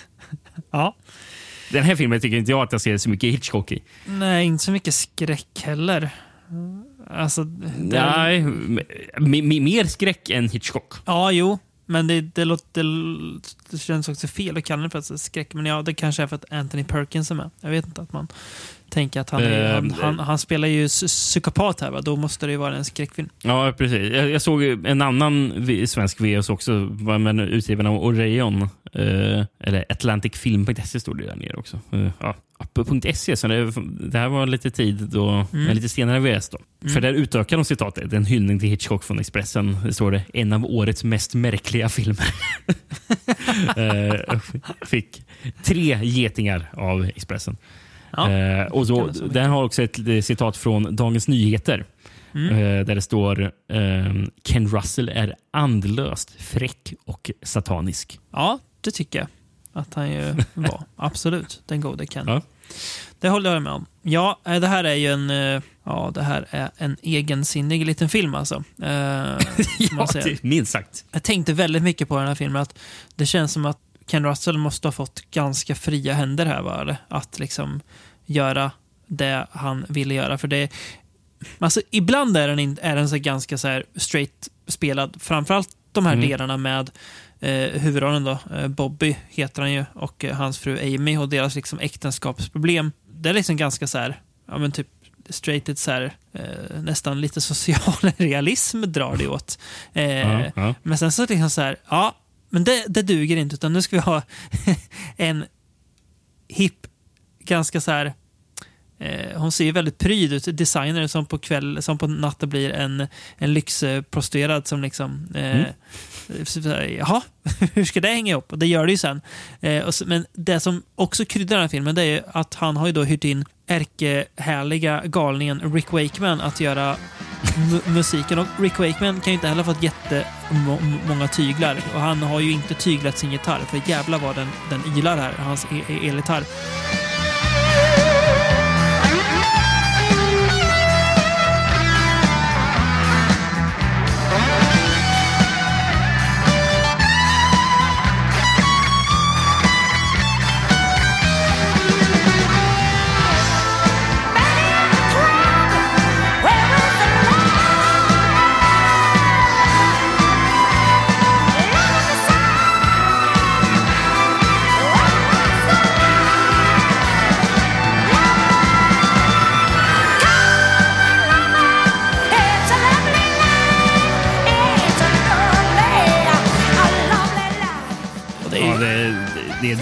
Speaker 1: ja.
Speaker 2: Den här filmen tycker inte jag att jag ser så mycket Hitchcock i.
Speaker 1: Nej, inte så mycket skräck heller. Alltså, det,
Speaker 2: Nej, mer skräck än Hitchcock.
Speaker 1: Ja, jo. Men det, det, låter, det känns också fel att kalla det för att skräck. Men ja, det kanske är för att Anthony Perkins är med. Jag vet inte att man tänker att han, är, han,
Speaker 2: Eh,
Speaker 1: han, han spelar ju psy- psykopat här. Va? Då måste det ju vara en skräckfilm.
Speaker 2: Ja, precis. Jag, jag såg en annan svensk VS också, med utgiven av Orion. Eh, eller Atlanticfilm.se stod det där nere också. Eh, ja, på .se, så det, det här var lite tid då, en lite senare VS. Då. För där utökar de citatet. En hyllning till Hitchcock från Expressen. Det står det, en av årets mest märkliga filmer. eh, fick tre getingar av Expressen.
Speaker 1: Ja,
Speaker 2: Eh, och
Speaker 1: mycket.
Speaker 2: den har också ett eh, citat från Dagens Nyheter.
Speaker 1: Mm.
Speaker 2: Eh, där det står ehm, Ken Russell är andlöst fräck och satanisk.
Speaker 1: Ja, det tycker jag att han ju var. Absolut, den gode Ken.
Speaker 2: Ja.
Speaker 1: Det håller jag med om. Ja, eh, det här är ju en, ja, det här är en egensinnig liten film alltså.
Speaker 2: Ja, minst sagt.
Speaker 1: Jag tänkte väldigt mycket på den här filmen. Att det känns som att Ken Russell måste ha fått ganska fria händer här. Va? Eller? Att liksom göra det han ville göra. För det, alltså, ibland är den, in, är den så ganska så här straight spelad. Framförallt de här
Speaker 2: Mm.
Speaker 1: delarna med eh, huvudrollen då, eh, Bobby heter han ju, och eh, hans fru Amy och deras liksom äktenskapsproblem. Det är liksom ganska så här, ja men typ straighted så här, eh, nästan lite social realism drar det åt. Eh,
Speaker 2: Ja, ja.
Speaker 1: Men sen så är det liksom så här, ja, men det, det duger inte, utan nu ska vi ha en hipp, ganska så här, hon ser ju väldigt pryd ut, designer som på kväll, som på natten blir en, en lyxprostituerad som liksom, eh, så här, jaha, hur ska det hänga ihop? Och det gör det ju sen. Eh, och men det som också kryddar den här filmen, det är ju att han har ju då hyrt in ärkehärliga galningen Rick Wakeman att göra mu- musiken. Och Rick Wakeman kan ju inte heller ha fått jättemånga tyglar. Och han har ju inte tyglat sin gitarr, för jävla vad den, den ylar här, hans e- e- elgitarr.
Speaker 2: det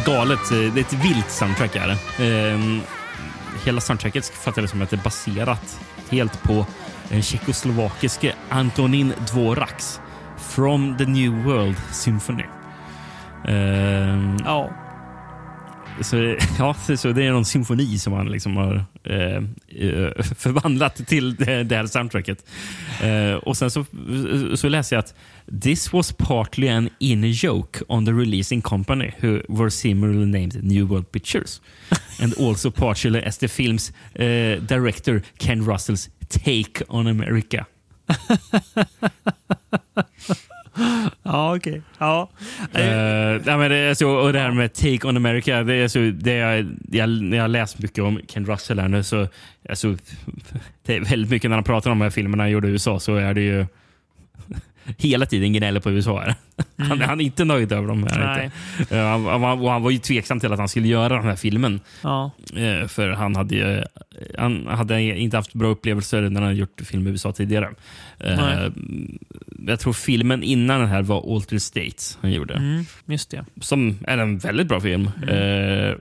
Speaker 2: galet, eh, det är ett vilt soundtrack. Är det. Ehm, hela soundtracket fattar jag som att det är baserat helt på den tjeckoslovakiske Antonin Dvoraks From the New World Symphony. Ehm,
Speaker 1: Ja.
Speaker 2: så, ja, så- det är någon symfoni som han liksom har eh, eh, förvandlat till det, det här soundtracket. Eh, och sen så, så läser jag att This was partly an in joke on the releasing company who were similarly named New World Pictures. And also partially as the film's eh, director Ken Russells take on America.
Speaker 1: Ja, okej. Ja.
Speaker 2: Uh, nej, men det, så, och det här med Take on America, det är så, det jag, när jag har läst mycket om Ken Russell här nu så, alltså, det är väldigt mycket när han pratar om de här filmerna han gjorde i USA så är det ju hela tiden gnäller på USA. Här. Han, han är inte nöjd över dem. Här. Uh, han, han, och han var ju tveksam till att han skulle göra den här filmen.
Speaker 1: Ja.
Speaker 2: Eh, För han hade, ju- han hade inte haft bra upplevelser när han gjort film i USA tidigare. Eh,
Speaker 1: Nej.
Speaker 2: Jag tror filmen innan den här var Altered States han gjorde.
Speaker 1: Mm, just det.
Speaker 2: Som är en väldigt bra film. Eh,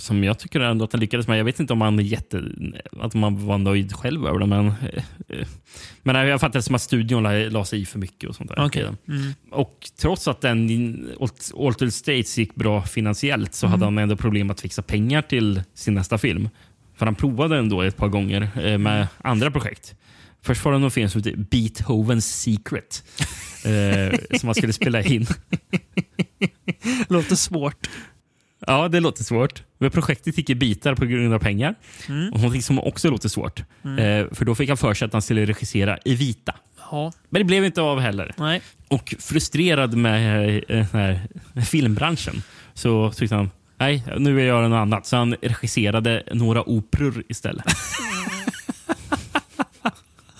Speaker 2: som jag tycker ändå att han lyckades med. Jag vet inte om han, är jätte, att man var nöjd själv över det. Men, eh, men jag fattar det som att studion la, la sig i för mycket. och sånt där.
Speaker 1: Okej. Mm.
Speaker 2: Och trots att den Alt- Altered States gick bra finansiellt så hade han ändå problem att fixa pengar till sin nästa film. För han provade ändå ett par gånger eh, med andra projekt. Först var det någon film som heter Beethoven's Secret. Eh, som han skulle spela in.
Speaker 1: Låter svårt.
Speaker 2: Ja, det låter svårt. Men projektet gick i bitar på grund av pengar. Och någonting som också låter svårt. Eh, för då fick han för sig att han skulle regissera i vita.
Speaker 1: Ja.
Speaker 2: Men det blev inte av heller.
Speaker 1: Nej.
Speaker 2: Och frustrerad med eh, filmbranschen så tyckte han nej, nu vill jag göra något annat. Så han regisserade några operor istället.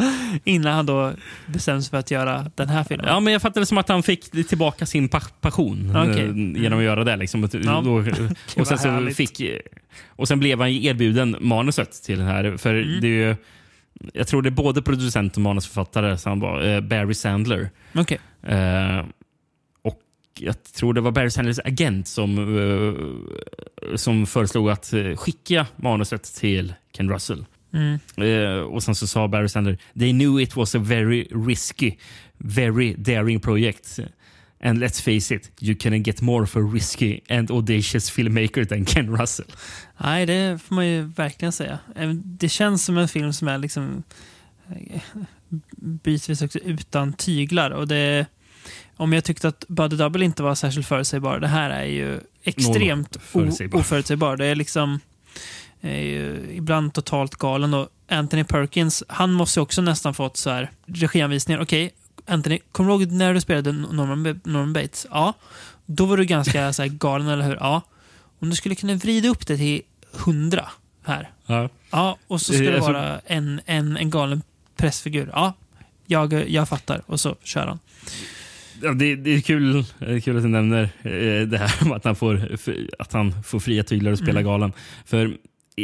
Speaker 1: Innan han då bestämde sig för att göra den här filmen.
Speaker 2: Ja, men jag fattade det som att han fick tillbaka sin pa passion eh,
Speaker 1: Okej.
Speaker 2: genom att göra det. Liksom. Och,
Speaker 1: Ja.
Speaker 2: då, och, sen så fick, och sen blev han ju erbjuden manuset till den här. För
Speaker 1: Mm.
Speaker 2: det är ju, jag tror det är både producent och manusförfattare, så han var, eh, Barry Sandler.
Speaker 1: Okej.
Speaker 2: Eh, och jag tror det var Barry Sanders agent som, eh, som föreslog att eh, skicka manuset till Ken Russell.
Speaker 1: Mm.
Speaker 2: Eh, och sen så sa Barry Sanders “They knew it was a very risky, very daring project. And let's face it, you can get more for risky and audacious filmmaker than Ken Russell.”
Speaker 1: Nej, det får man ju verkligen säga. Det känns som en film som är liksom eh, bitvis också utan tyglar. Och det, om jag tyckte att Buddy Double inte var särskilt förutsägbar, det här är ju extremt o-
Speaker 2: förutsägbar.
Speaker 1: oförutsägbar. Det är liksom är ju ibland totalt galen. Och Anthony Perkins, han måste ju också nästan fått så här regianvisningar. Okej, Anthony, kommer du ihåg när du spelade Norman, Norman Bates? Ja. Då var du ganska så här galen, eller hur? Ja. Om du skulle kunna vrida upp det till 100 här.
Speaker 2: Ja.
Speaker 1: Ja, och så
Speaker 2: Eh,
Speaker 1: det
Speaker 2: alltså-
Speaker 1: vara en, en, en galen pressfigur. Ja, jag, jag fattar. Och så kör han.
Speaker 2: Ja, det, det, är kul, det är kul att du nämner eh, det här om att han får, att han får fria tyglar och spela galen. För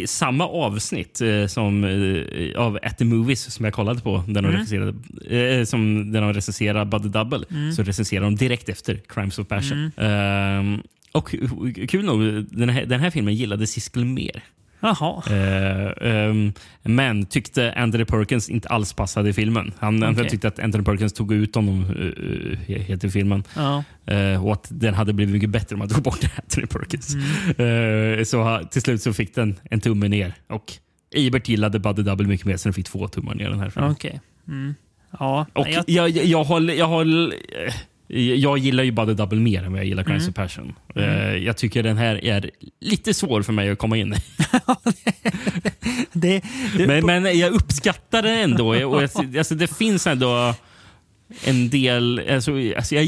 Speaker 2: i samma avsnitt eh, som, eh, av At the Movies som jag kollade på, där de recenserade, eh, som, där de recenserade Buddy Double, så recenserade de direkt efter Crimes of Passion. Ehm, och kul nog, den här, den här filmen gillade Siskel mer. Eh, ehm, men tyckte Anthony Perkins inte alls passade i filmen. Han, han
Speaker 1: Okej.
Speaker 2: tyckte att Anthony Perkins tog ut honom uh, i filmen.
Speaker 1: Ja.
Speaker 2: Eh, och att den hade blivit mycket bättre om man tog bort Anthony Perkins.
Speaker 1: Mm.
Speaker 2: Eh, så till slut så fick den en tumme ner. Och Ebert gillade Buddy Double mycket mer så den fick två tummar ner den här filmen.
Speaker 1: Okej. Mm. Ja,
Speaker 2: Och
Speaker 1: jag,
Speaker 2: jag, jag, jag, håller, jag, håller, eh, jag gillar ju Buddy Double mer än vad jag gillar Crimes
Speaker 1: Mm.
Speaker 2: of Passion. Eh, jag tycker den här är lite svår för mig att komma in i.
Speaker 1: det, det,
Speaker 2: Men, men jag uppskattar det ändå. Och jag, alltså, det finns ändå en del... Alltså, alltså jag,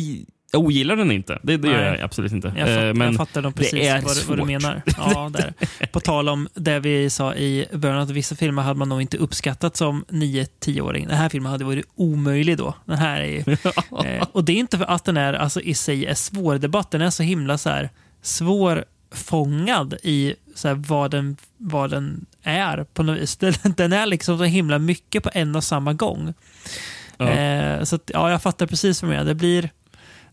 Speaker 2: jag ogillar den inte. Det, det gör jag absolut inte.
Speaker 1: jag, fatt,
Speaker 2: Eh, men
Speaker 1: jag fattar nog precis
Speaker 2: det är
Speaker 1: vad, du- vad du menar. Ja, där. På tal om det vi sa i början, att vissa filmer hade man nog inte uppskattat som 9-10-åring. Den här filmen hade varit omöjlig då. Den här är ju, eh, och det är inte för att den är, alltså, i sig är svårdebatt. Den är så himla så här, svårfångad i så här, vad, den, vad den är på något vis. Den, den är liksom så himla mycket på en och samma gång.
Speaker 2: Ja.
Speaker 1: Eh, så att, ja, jag fattar precis vad du menar. Det blir,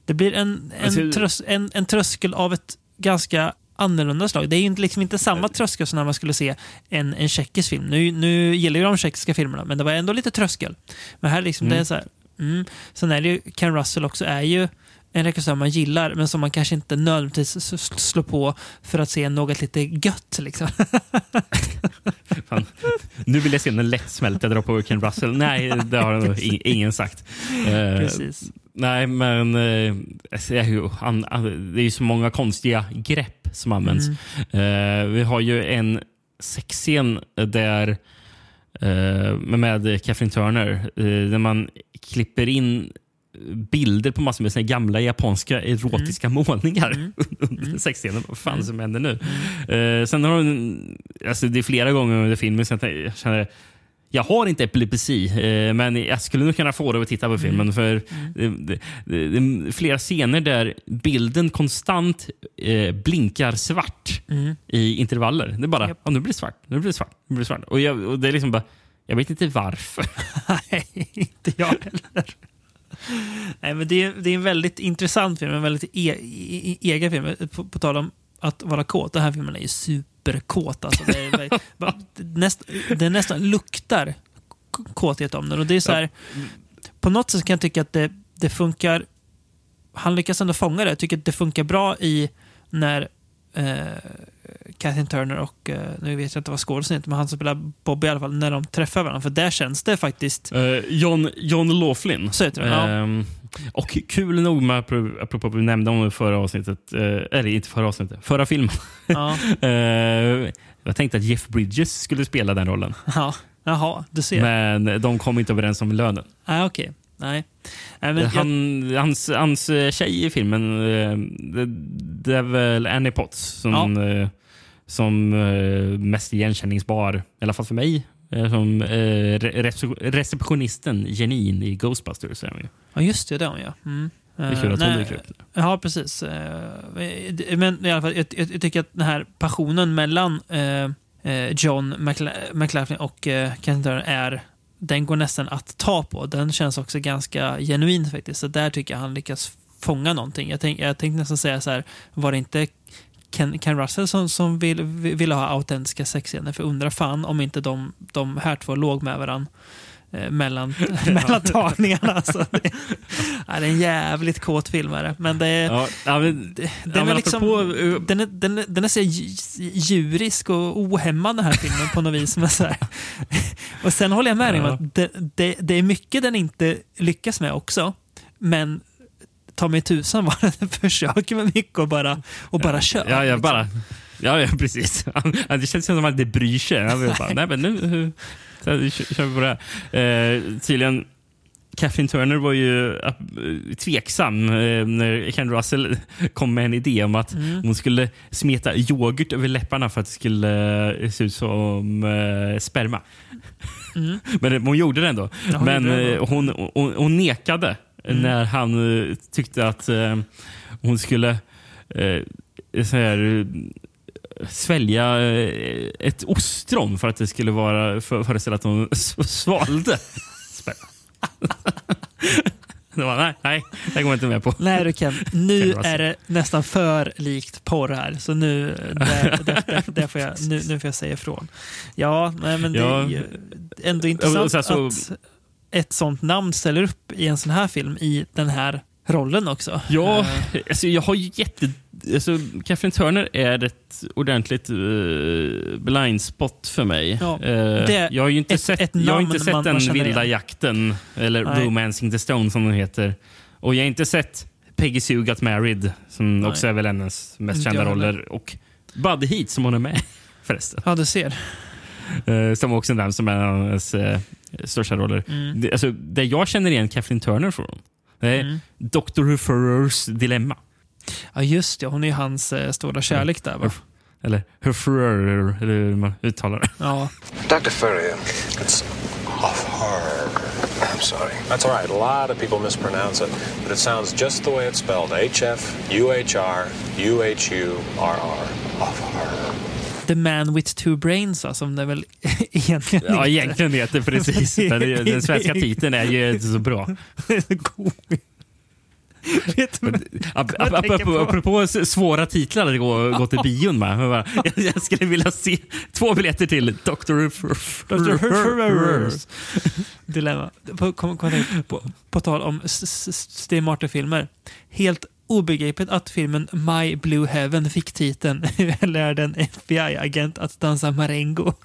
Speaker 1: det blir en, en,
Speaker 2: Alltså-
Speaker 1: trös, en, en tröskel av ett ganska annorlunda slag. Det är ju inte- liksom inte samma tröskel som när man skulle se en, en tjeckisk film. Nu, nu gillar ju de tjeckiska filmerna, men det var ändå lite tröskel. Men här liksom, det är så här, mm. Sen är det ju, Ken Russell också är ju en regissör man gillar, men som man kanske inte nödvändigtvis slår på för att se något lite gött. Liksom.
Speaker 2: Fan. Nu vill jag se en lättsmälta dra på Ken Russell. Nej, det har nog ingen sagt. Eh,
Speaker 1: Precis.
Speaker 2: Nej, men eh, det är ju- så många konstiga grepp som används. Eh, vi har ju en sexscen där med Catherine Turner där man klipper in bilder på massor med här gamla japanska erotiska målningar under sexscenen. Vad fan som händer nu? Eh, sen har hon, alltså det är flera gånger under filmen som jag känner jag har inte epilepsi, eh, men jag skulle nog kunna få det att titta på filmen. För det, det, det, det är flera scener där bilden konstant eh, blinkar svart i intervaller. Det är bara, ja, nu blir det svart, nu blir det svart, nu blir det svart. Och, jag, och det är liksom bara, jag vet inte varför.
Speaker 1: Nej, inte jag heller. Nej, men det, är, det är en väldigt intressant film, en väldigt e, e, egen film. På, på tal om att vara kåt, den här filmen är ju superkåt. Alltså. Det, är, det näst, det nästan luktar kåthet om den. Och det är så här, På något sätt kan jag tycka att det, det funkar... Han lyckas ändå fånga det. Jag tycker att det funkar bra i när eh, Kathleen Turner och, eh, nu vet jag inte vad skådespelaren heter, men han som spelar Bobby i alla fall, när de träffar varandra. För där känns det faktiskt...
Speaker 2: Eh, John, John Laughlin.
Speaker 1: Så heter det, ja.
Speaker 2: Ehm, och kul nog, med, apropå att vi nämnde om det förra avsnittet, eh, eller inte förra avsnittet, förra filmen.
Speaker 1: Ja,
Speaker 2: jag tänkte att Jeff Bridges skulle spela den rollen,
Speaker 1: ja. Jaha, du ser.
Speaker 2: men de kom inte överens om lönen.
Speaker 1: Ah, Okej. Nej. Nej, men jag,
Speaker 2: Han, hans, hans tjej i filmen, det, det är väl Annie Potts som, eh, som eh, mest igenkänningsbar, i alla fall för mig, eh, som eh, re- recep- receptionisten Janine i Ghostbusters. är hon ju.
Speaker 1: ja, just det. Det ja. Mm.
Speaker 2: Hon
Speaker 1: nej. Ja, precis. Eh, Men i alla fall, jag, jag, jag tycker att den här passionen mellan eh, John McLa- McLaughlin och eh, Kenneth Turner är den går nästan att ta på. Den känns också ganska genuin faktiskt. Så där tycker jag han lyckas fånga någonting. Jag, tänk, jag tänkte nästan säga så här, var det inte Ken, Ken Russell som, som vill, ville ha autentiska sexscener? För undra fan om inte de, de här två låg med varandra eh, mellan, mellan tagningarna. Alltså, det, är en jävligt kåt film. Är det. Men det är,
Speaker 2: Ja, ja, men,
Speaker 1: den, är liksom,
Speaker 2: apropå,
Speaker 1: den, är, den, är, den är så dj- djurisk och ohämmad den här filmen på något vis. Men så här. Och sen håller jag med dig om att det, det, det är mycket den inte lyckas med också. Men ta mig tusan vad den försöker med mycket och bara, och bara kör.
Speaker 2: Ja, jag
Speaker 1: liksom.
Speaker 2: bara... Ja, ja precis. Han- Det känns som att det bryr sig. Han bara, nej men nu så kör vi på det här. Eh, tydligen, Kathleen Turner var ju tveksam eh, när Ken Russell kom med en idé om att
Speaker 1: Mm.
Speaker 2: hon skulle smeta yoghurt över läpparna för att det skulle eh, se ut som eh, sperma. Men hon gjorde det ändå.
Speaker 1: Mm. Ja, hon
Speaker 2: Men
Speaker 1: det
Speaker 2: eh, hon, hon, hon nekade när han eh, tyckte att eh, hon skulle eh, så här, svälja eh, ett ostron för att det skulle vara för, föreställa att hon svalde var, nej, nej, det går jag inte med på.
Speaker 1: Nej du Ken, nu är det nästan för likt porr här. Så nu, där, där, där, där får jag, nu, nu får jag säga ifrån. Ja, nej, men det är ju ändå intressant
Speaker 2: så så-
Speaker 1: att ett sånt namn ställer upp i en sån här film i den här rollen också.
Speaker 2: Ja,
Speaker 1: Eh,
Speaker 2: alltså jag har ju jätte... Alltså, Catherine Turner är ett ordentligt uh, blind spot för mig.
Speaker 1: Ja, det-
Speaker 2: jag har ju inte
Speaker 1: ett-
Speaker 2: sett,
Speaker 1: ett
Speaker 2: jag har inte sett
Speaker 1: man-
Speaker 2: den
Speaker 1: man
Speaker 2: vilda
Speaker 1: igen.
Speaker 2: jakten, eller
Speaker 1: Nej.
Speaker 2: Romancing the Stone som den heter. Och jag har inte sett Peggy Sue Got Married, som
Speaker 1: Nej.
Speaker 2: också är väl hennes mest kända
Speaker 1: jag heller.
Speaker 2: roller. Och Buddy Heat som hon är med förresten.
Speaker 1: Ja, du ser.
Speaker 2: Eh, som också den som är en av hennes största roller.
Speaker 1: Mm.
Speaker 2: Det, alltså, det jag känner igen Kathleen Turner från, det är
Speaker 1: Mm.
Speaker 2: Dr. Referrers dilemma.
Speaker 1: Ja, just det. Hon är ju hans eh, stora kärlek där. Va?
Speaker 2: Eller Referrer, eller hur man uttalar det.
Speaker 1: Ja.
Speaker 6: Dr. Furrier, it's off her. I'm sorry.
Speaker 7: That's all right. A lot of people mispronounce it, but it sounds just the way it's spelled. H-F, U-H-R, U-H-U-R-R. Off her.
Speaker 1: The man with two brains, som det väl egentligen
Speaker 2: Ja,
Speaker 1: heter.
Speaker 2: egentligen heter precis. Den, den svenska titeln är ju inte så bra.
Speaker 1: Vet du
Speaker 2: Ap- ap- ap-
Speaker 1: på?
Speaker 2: Apropå svåra titlar att gå, gå till bion med. Jag, skulle vilja se två biljetter till Dr.
Speaker 1: Dilemma. På, tänka på, på tal om Steve Martin-filmer. Helt obegripligt att filmen My Blue Heaven fick titeln Lär den FBI-agent att dansa marengo?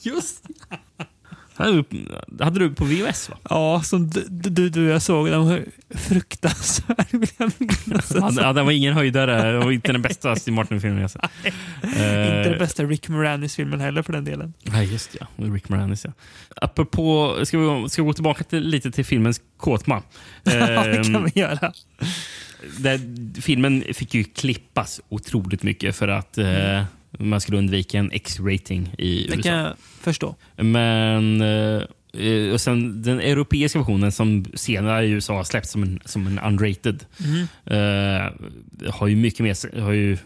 Speaker 2: Just hade du, hade du på VHS va?
Speaker 1: Ja, som du, du, du jag såg. Den var fruktansvärd vill jag minnas.
Speaker 2: Ja, den- ja, den var ingen höjdare. Det var inte den bästa Steve Martin-filmen jag sett.
Speaker 1: Inte den
Speaker 2: Eh,
Speaker 1: bästa Rick Moranis-filmen heller för den delen.
Speaker 2: Nej, just ja. Rick Moranis, ja. Apropå, ska vi, ska vi gå tillbaka till, lite till filmens kåtma?
Speaker 1: Ja, det
Speaker 2: Ehm,
Speaker 1: kan vi göra.
Speaker 2: där, filmen fick ju klippas otroligt mycket för att eh, man skulle undvika en X-rating i
Speaker 1: Det
Speaker 2: USA.
Speaker 1: kan jag förstå.
Speaker 2: Men eh, och sen den europeiska versionen som senare i USA har släppts som en, som en unrated eh, har ju mycket mer, har ju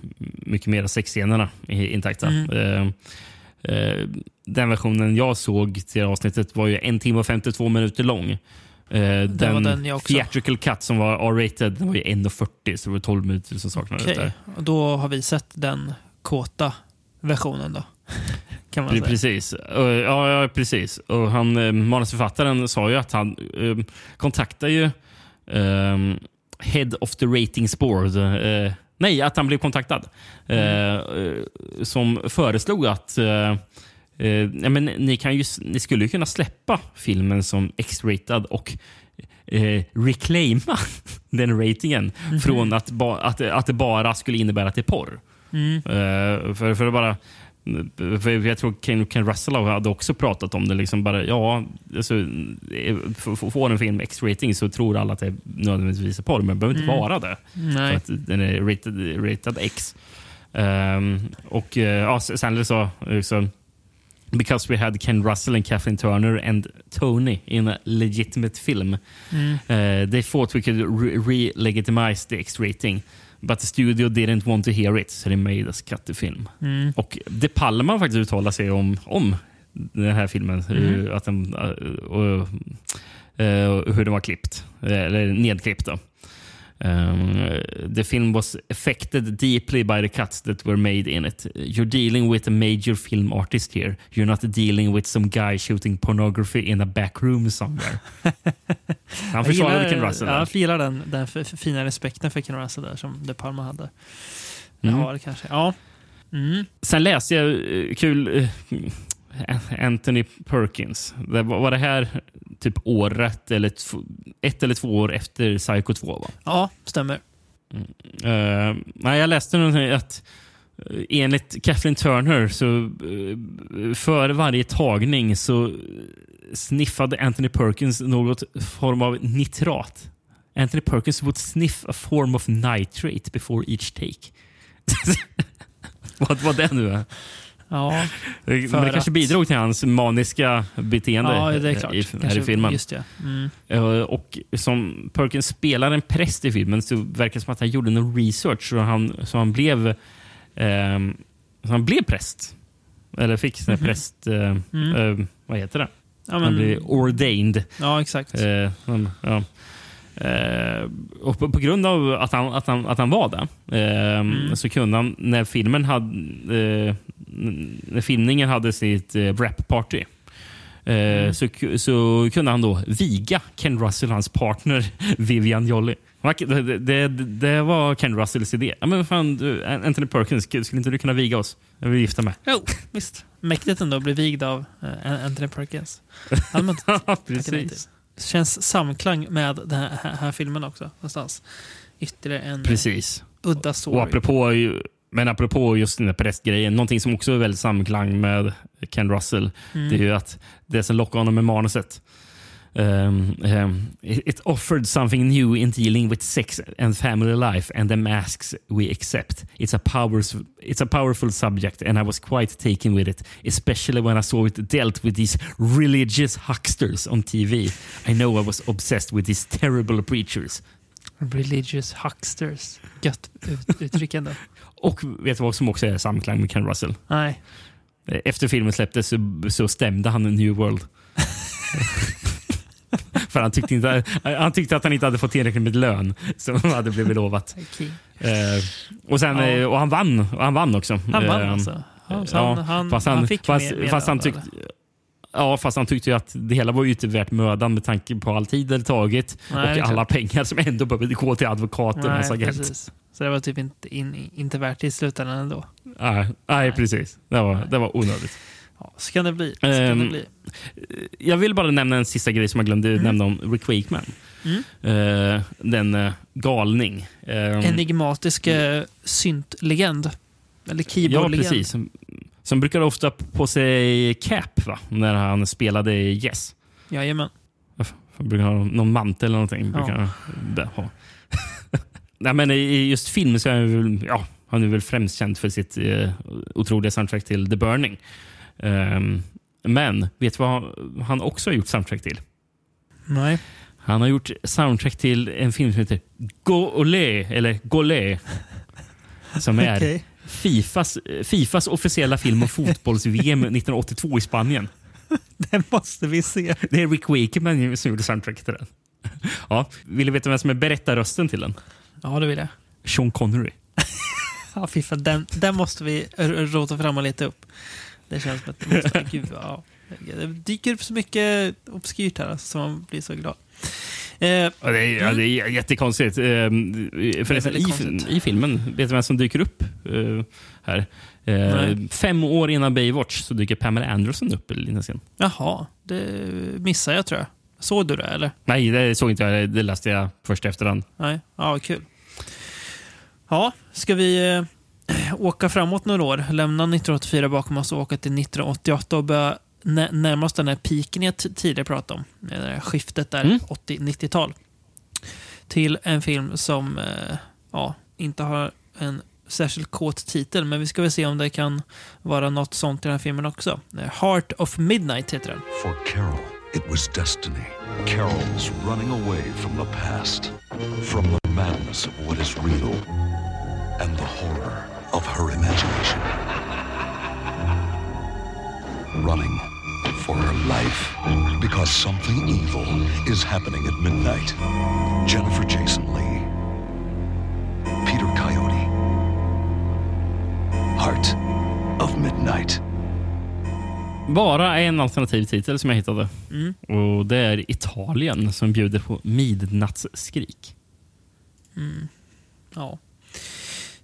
Speaker 2: mycket mer sexscenerna intakta. Eh, eh, den versionen jag såg till avsnittet var ju en timme och 52 minuter lång. Eh, den
Speaker 1: den också.
Speaker 2: theatrical cut som var R-rated den var ju 1.40 så det var 12 minuter som saknades där.
Speaker 1: och då har vi sett den kåta versionen då. Kan man säga.
Speaker 2: Precis. Ja, ja, precis. Och han, eh, manusförfattaren sa ju att han eh, kontaktar ju eh, Head of the Ratings Board. Eh, nej, att han blev kontaktad. Eh, eh, som föreslog att eh, ja, men ni, kan ju, ni skulle ju kunna släppa filmen som X-ratad och eh, reclaima den ratingen från att, ba, att, att det bara skulle innebära att det är porr. Eh, för, för att bara... För jag tror Ken, Ken Russell hade också pratat om det. Liksom bara, ja, alltså, eh, får en film X-rating så tror alla att det nödvändigtvis är porr, men det behöver inte vara det. För
Speaker 1: Nej.
Speaker 2: att den är rated, rated X. Ehm, och uh, ja, Sandler sa också Because we had Ken Russell and Kathleen Turner and Tony in a legitimate film. Uh, they thought we could re- re-legitimize the X-rating. But the studio didn't want to hear it, so they made us cut the film. Och De Palma faktiskt uttalat sig om, om den här filmen. hur- Att den, uh, och, uh, hur den var klippt. eh, Eller nedklippt. Då. Um, the film was affected deeply by the cuts that were made in it. You're dealing with a major film artist here. You're not dealing with some guy shooting pornography in a back room somewhere. Han försvarade Ken Russell. Där.
Speaker 1: jag gillar den, den fina respekten för Ken Russell där som De Palma hade.
Speaker 2: Mm.
Speaker 1: Ja, det kanske. Ja. Mm.
Speaker 2: Sen läste jag eh, kul eh, Anthony Perkins. Det var, var det här typ året eller ett eller två år efter Psycho 2? Va?
Speaker 1: ja, stämmer.
Speaker 2: Uh, nej, jag läste någonting att eh, enligt Kathleen Turner så uh, före varje tagning så sniffade Anthony Perkins något form av nitrat. Anthony Perkins would sniff a form of nitrate before each take. Vad var det nu?
Speaker 1: Ja,
Speaker 2: Men
Speaker 1: För
Speaker 2: det kanske
Speaker 1: att-
Speaker 2: bidrog till hans maniska beteende
Speaker 1: ja det är klart.
Speaker 2: i, här
Speaker 1: Kanske-
Speaker 2: i filmen.
Speaker 1: Just det. Mm.
Speaker 2: Eh, Och som Perkins spelar en präst i filmen så verkar det som att han gjorde någon research så han, så han blev ehm, så han blev präst. Eller fick sån här präst... eh,
Speaker 1: Mm.
Speaker 2: eh, vad heter det?
Speaker 1: Ja,
Speaker 2: Han
Speaker 1: men,
Speaker 2: blev ordained.
Speaker 1: ja, exakt.
Speaker 2: Eh, han, ja. Eh, och på, på grund av att han, att han, att han var det eh, så kunde han, när filmen hade, eh, när filmningen hade sitt eh, rap-party eh, så, ku- så kunde han då viga Ken Russell hans partner Vivian Jolly. Det, det, det var Ken Russells idé. Ja, men fan, du, Anthony Perkins, skulle inte du kunna viga oss? Jag vill gifta mig.
Speaker 1: Jo, visst. Mäktigt ändå att bli vigd av eh, Anthony Perkins. Nej
Speaker 2: precis.
Speaker 1: Känns samklang med den här, här, filmen också. Någonstans. Ytterligare en
Speaker 2: Precis.
Speaker 1: udda story.
Speaker 2: Och apropå, men apropå just den här prästgrejen, någonting som också är väldigt samklang med Ken Russell,
Speaker 1: Mm.
Speaker 2: det är ju att det som lockar honom med manuset. Um, um, it offered something new in dealing with sex and family life and the masks we accept. It's a, powers, it's a powerful subject and I was quite taken with it, especially when I saw it dealt with these religious hucksters on TV. I know I was obsessed with these terrible preachers.
Speaker 1: Religious hucksters. Gött ut, uttryck ändå.
Speaker 2: Och vet du vad som också är samklang med Ken Russell?
Speaker 1: Nej.
Speaker 2: Efter filmen släpptes så, så stämde han New World. För han tyckte, inte, han tyckte att han inte hade fått tillräckligt med lön som hade blivit lovat.
Speaker 1: Okej.
Speaker 2: Eh, och, sen,
Speaker 1: Ja.
Speaker 2: eh, och han vann, och han vann också.
Speaker 1: Han vann
Speaker 2: Eh,
Speaker 1: alltså? Ja, han, han,
Speaker 2: fast
Speaker 1: han,
Speaker 2: han,
Speaker 1: fick
Speaker 2: fast,
Speaker 1: mer, mer
Speaker 2: fast han tyckte...
Speaker 1: eller?
Speaker 2: Ja, fast han tyckte ju att det hela var ju inte värt mödan med tanke på all tid det tagit
Speaker 1: Nej,
Speaker 2: och alla pengar som ändå behövde gå till advokaten och hans
Speaker 1: Nej,
Speaker 2: agent.
Speaker 1: Så det var typ inte, in, inte värt det i slutändan ändå.
Speaker 2: Nej, nej, precis. Det var, det var onödigt.
Speaker 1: Ja, så kan det bli. Så kan
Speaker 2: Ehm,
Speaker 1: det bli.
Speaker 2: Jag vill bara nämna en sista grej som jag glömde
Speaker 1: Mm.
Speaker 2: nämna om Rick Wakeman. Eh, den eh, galning. Eh,
Speaker 1: Enigmatisk eh, syntlegend. Eller
Speaker 2: ja,
Speaker 1: keyboardlegend.
Speaker 2: precis. Som, brukar ofta på sig cap va? när han spelade i Yes.
Speaker 1: Jajamän.
Speaker 2: Han brukar ha någon mantel eller någonting.
Speaker 1: Ja.
Speaker 2: Brukar där ha. Nej, men i just film så är han, väl, ja, han är väl främst känd för sitt eh, otroliga soundtrack till The Burning. Ehm, men vet du vad han också har gjort soundtrack till?
Speaker 1: Nej.
Speaker 2: Han har gjort soundtrack till en film som heter Golé, eller Golé. Som är
Speaker 1: Okej.
Speaker 2: Fifas, Fifas officiella film om fotbolls-VM 1982 i Spanien.
Speaker 1: Den måste vi se.
Speaker 2: Det är Rick Wakeman som gjorde soundtrack till den. Ja, vill du veta vem som är berättarrösten till den?
Speaker 1: Ja, det vill jag.
Speaker 2: Sean Connery.
Speaker 1: Ja, fy fan, den, den måste vi rota fram och leta upp. Det känns som att det måste, gud, ja. Det dyker upp så mycket obskyrt här alltså, så man blir så glad. Eh,
Speaker 2: Ja, det, är, ja, det är jättekonstigt. Ehm, Förresten, i,
Speaker 1: konstigt.
Speaker 2: i filmen, vet du vem som dyker upp eh, här? Eh, fem år innan Baywatch så dyker Pamela Anderson upp i scen.
Speaker 1: jaha, det missade jag tror jag. Såg du det eller?
Speaker 2: Nej, det såg inte jag. Det läste jag först efterhand.
Speaker 1: Nej, ja kul. Ja, ska vi eh, åka framåt några år, lämna 1984 bakom oss och åka till 1988 och börja nä- närma oss den här piken jag tidigare pratade om. Det där skiftet där,
Speaker 2: Mm.
Speaker 1: 80-90-tal. Till en film som eh, ja, inte har en särskilt kåt titel, men vi ska väl se om det kan vara något sånt i den här filmen också. Eh, Heart of Midnight heter den.
Speaker 8: For Carol, it was destiny. Carol's running away from the past, from the madness of what is real, and the horror of her imagination. Running for her life because something evil is happening at midnight. Jennifer Jason Lee, Peter Coyote, Heart of Midnight.
Speaker 2: Bara en alternativ titel som jag hittade.
Speaker 1: Mm.
Speaker 2: Och Det är Italien som bjuder på midnattsskrik.
Speaker 1: Ja.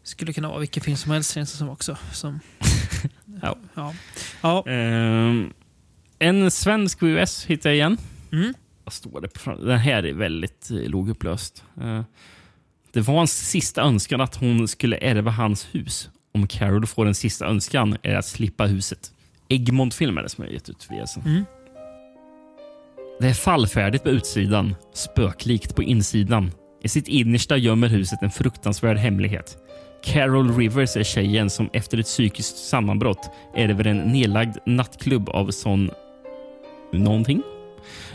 Speaker 1: Skulle kunna vara vilken film som helst känns det som också. Som,
Speaker 2: Ja.
Speaker 1: ja. ja.
Speaker 2: Ehm, en svensk VHS hittade jag igen.
Speaker 1: Mm.
Speaker 2: Vad står det på Den här är väldigt eh, lågupplöst. Uh, det var hans sista önskan att hon skulle ärva hans hus. Om Carol får en sista önskan är att slippa huset. Egmont-film är det som jag gett ut VHS.
Speaker 1: Mm.
Speaker 2: Det är fallfärdigt på utsidan, spöklikt på insidan. I sitt innersta gömmer huset en fruktansvärd hemlighet. Carol Rivers är tjejen som efter ett psykiskt sammanbrott ärver en nedlagd nattklubb av sån... någonting?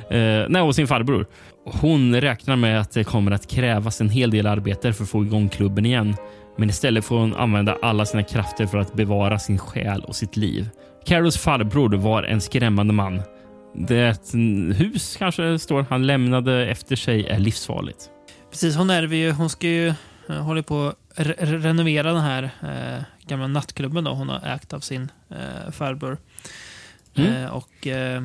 Speaker 2: Eh, nej, och sin farbror. Hon räknar med att det kommer att krävas en hel del arbete för att få igång klubben igen. Men istället får hon använda alla sina krafter för att bevara sin själ och sitt liv. Carols farbror var en skrämmande man. Det hus kanske står han lämnade efter sig är livsfarligt.
Speaker 1: Precis, hon ärver ju, hon ska ju uh, hålla på att re re- renovera den här eh, gamla nattklubben då hon har ägt av sin eh, farbror.
Speaker 2: Mm.
Speaker 1: Eh, och eh,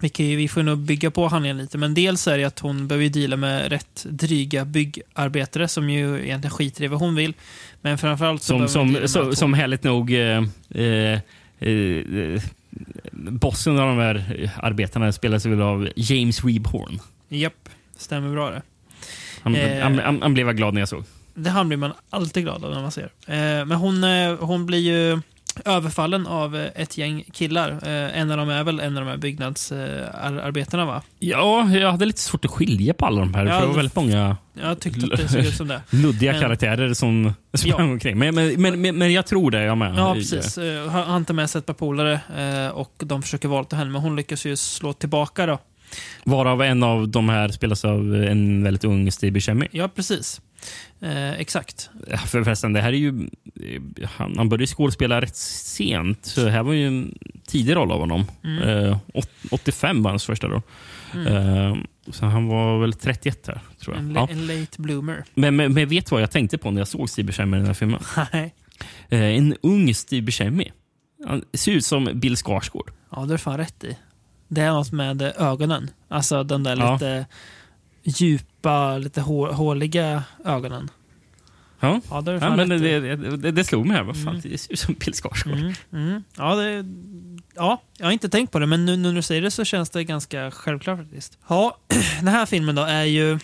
Speaker 1: vi, kan ju, vi får nog bygga på handlingen lite, men dels är det att hon behöver deala med rätt dryga byggarbetare som ju egentligen skiter i vad hon vill. Men framförallt så
Speaker 2: Som,
Speaker 1: hon
Speaker 2: som,
Speaker 1: deala med
Speaker 2: som, härligt nog eh, eh, eh, bossen av de här arbetarna spelas väl av James Rebhorn.
Speaker 1: Japp, stämmer bra det.
Speaker 2: Han,
Speaker 1: Eh.
Speaker 2: han, han, han blev jag glad när jag såg.
Speaker 1: Det här blir man alltid glad av när man ser. Eh, men hon, eh, hon blir ju överfallen av ett gäng killar. Eh, en av dem är väl en av de här byggnadsarbetarna va?
Speaker 2: Ja, jag hade lite svårt att skilja på alla de här.
Speaker 1: Ja,
Speaker 2: för det var väldigt många
Speaker 1: Jag tyckte att det såg ut som det.
Speaker 2: luddiga
Speaker 1: Men-
Speaker 2: karaktärer som sprang omkring. Men, men, men, men, jag tror det, jag med.
Speaker 1: Ja, precis. Eh, Han han tar med sig ett par polare och de försöker våldta henne, men hon lyckas ju slå tillbaka då.
Speaker 2: Varav en av de här spelas av en väldigt ung Steve Buscemi.
Speaker 1: Ja, precis. Eh, exakt.
Speaker 2: För förresten, det här är ju... Han, han började skådespela rätt sent. Så det här var ju tidig roll av honom. Eh, åt- 85 var hans första roll. Eh, så han var väl 31 här, tror jag.
Speaker 1: En,
Speaker 2: Ja.
Speaker 1: en late bloomer.
Speaker 2: Men, men, men vet vad jag tänkte på när jag såg Steve Buscemi i den här filmen?
Speaker 1: Nej.
Speaker 2: Eh, en ung Steve Buscemi. Han ser ut som Bill Skarsgård.
Speaker 1: Ja, det har du fan rätt i. Det är något med ögonen. Alltså de där
Speaker 2: Ja.
Speaker 1: lite djupa, lite hå håliga ögonen.
Speaker 2: Ja.
Speaker 1: Ja, det
Speaker 2: Ja, men det, det, det, slog mig här. Vad fan, det ser ut som Bill Skarsgård.
Speaker 1: Mm, mm. Ja, det, ja, jag har inte tänkt på det, men nu, nu när du säger det så känns det ganska självklart faktiskt. Ja, den här filmen då är ju...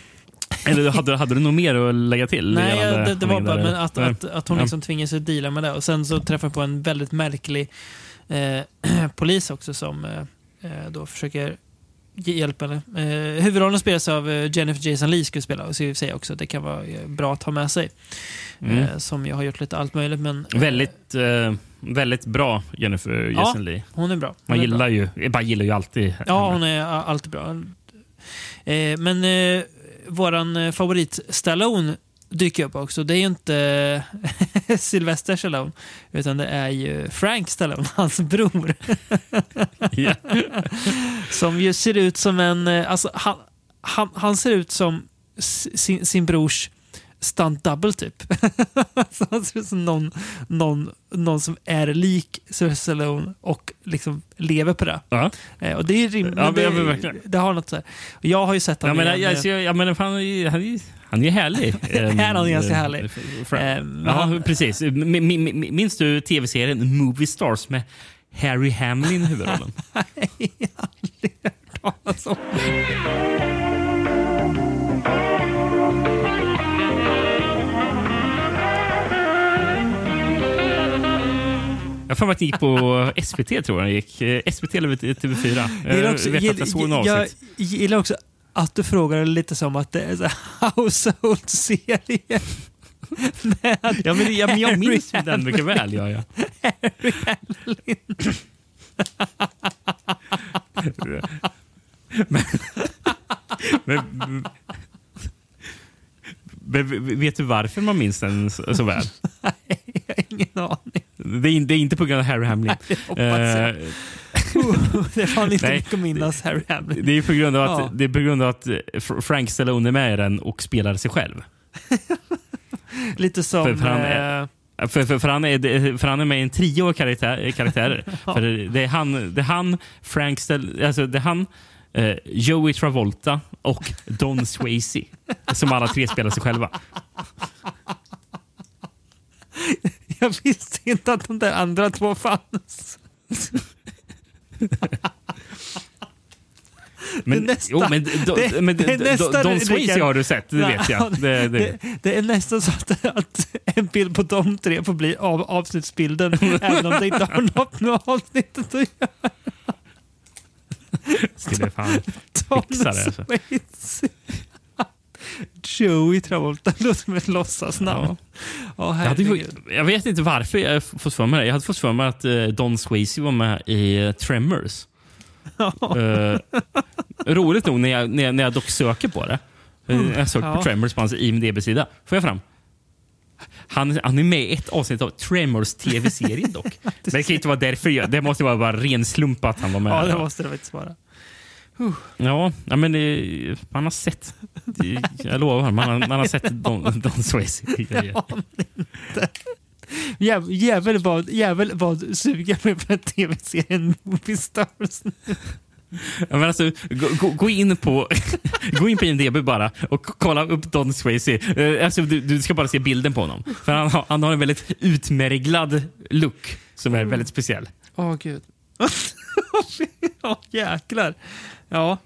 Speaker 2: Eller hade, hade du något mer att lägga till?
Speaker 1: Nej, det, det var bara men att, att, att hon
Speaker 2: Ja.
Speaker 1: liksom tvingas att deala med det. Och sen så träffar jag på en väldigt märklig eh, polis också som eh, då försöker ge hjälp henne. Eh, huvudrollen spelas av eh, Jennifer Jason Leigh skuespelare. Och så säga också att det kan vara eh, bra att ha med sig.
Speaker 2: Mm.
Speaker 1: Eh, som jag har gjort lite allt möjligt. Men, eh,
Speaker 2: Väldigt, eh, väldigt bra Jennifer
Speaker 1: Ja,
Speaker 2: Jason Leigh.
Speaker 1: Hon är bra. Hon
Speaker 2: Man
Speaker 1: är
Speaker 2: gillar
Speaker 1: bra.
Speaker 2: ju, bara gillar ju alltid
Speaker 1: Ja,
Speaker 2: henne.
Speaker 1: hon är alltid bra. Eh, men eh, våran eh, favorit Stallone dyker upp också. Det är ju inte Sylvester Stallone, utan det är ju Frank Stallone, hans bror. Som ju ser ut som en... eh, Alltså, han, han, han ser ut som sin, sin brors stunt double typ. så han ser ut som någon, någon, någon som är lik Sylvester Stallone och liksom lever på det.
Speaker 2: Ja.
Speaker 1: Eh, och det är rimligt.
Speaker 2: Ja, men-
Speaker 1: det,
Speaker 2: ja, men
Speaker 1: det har något så här. Jag har ju sett
Speaker 2: Ja,
Speaker 1: honom
Speaker 2: men,
Speaker 1: igen,
Speaker 2: jag, jag, jag, men fan, han, är, han, är, härlig.
Speaker 1: Han är ganska härlig.
Speaker 2: Eh.
Speaker 1: Eh, men
Speaker 2: ja, precis. Minns du tv-serien Movie Stars med Harry Hamlin i huvudrollen?
Speaker 1: alltså.
Speaker 2: Jag har för att gick på SVT, tror jag gick. Eh, SVT eller TV4.
Speaker 1: Jag gillar
Speaker 2: Jag
Speaker 1: också,
Speaker 2: vet att jag såg en
Speaker 1: jag,
Speaker 2: avsnitt.
Speaker 1: jag gillar också att du frågar lite som att det är så här household-serie.
Speaker 2: Ja, men, ja, men jag minns
Speaker 1: Harry
Speaker 2: den mycket väl. Ja, ja. men, men, men, vet du varför man minns den så, så väl?
Speaker 1: Jag har ingen aning.
Speaker 2: Det är, det är inte på grund av Harry Hamlin.
Speaker 1: Jag.
Speaker 2: Eh,
Speaker 1: Det är fan inte
Speaker 2: Nej.
Speaker 1: mycket att minnas Harry Hamlin.
Speaker 2: det är på grund av att,
Speaker 1: Ja.
Speaker 2: det är på grund av att eh, Fr- Frank Stallone är med i den och spelar sig själv.
Speaker 1: Lite som...
Speaker 2: För- för han är-
Speaker 1: eh,
Speaker 2: För, för, för, han är, för han är med i en trio av karaktär, karaktärer. för det, är han, det är han, Frank Stell, alltså det är han, eh, Joey Travolta och Don Swayze. som alla tre spelar sig själva.
Speaker 1: jag visste inte att de där andra två fanns.
Speaker 2: Men,
Speaker 1: Det är
Speaker 2: jo, men, do,
Speaker 1: det-
Speaker 2: men
Speaker 1: det är
Speaker 2: do-
Speaker 1: nästa
Speaker 2: Don Swayze har du sett, det vet jag. Det, det.
Speaker 1: Det, är nästan så att, att en bild på de tre får bli av, avsnittsbilden även om det inte har något med avsnittet att göra.
Speaker 2: Skulle fan fixa det. Alltså.
Speaker 1: Joey Travolta låter som ett låtsasnamn. Ja,
Speaker 2: Jag, hade, ju-
Speaker 1: herregud.
Speaker 2: jag vet inte varför jag fått för mig det. Jag hade fått för mig att eh, Don Swayze var med i eh, Tremors. Eh, roligt nog när jag, när, jag, när jag dock söker på det. eh, när jag söker
Speaker 1: Ja.
Speaker 2: på Tremors på hans IMDB-sida. Får jag fram. Han, han är med i ett avsnitt av Tremors tv-serien dock. Men det kan inte vara därför. Jag, det måste vara bara ren slump att han var med.
Speaker 1: Ja, det måste det faktiskt vara.
Speaker 2: Ja, men det, man har sett. Jag lovar, man har, man har sett Don, Don Swayze. grejer.
Speaker 1: Jäv, jävel, vad, jävel vad suger mig på tv-serien Movie Stars.
Speaker 2: Ja, men alltså, gå, gå, gå in på gå in på IMDB bara och kolla upp Don Swayze. Eh, Alltså, du, du ska bara se bilden på honom. För han, har- han har en väldigt utmärglad look som är väldigt speciell.
Speaker 1: Åh gud. ja, jäklar. Ja.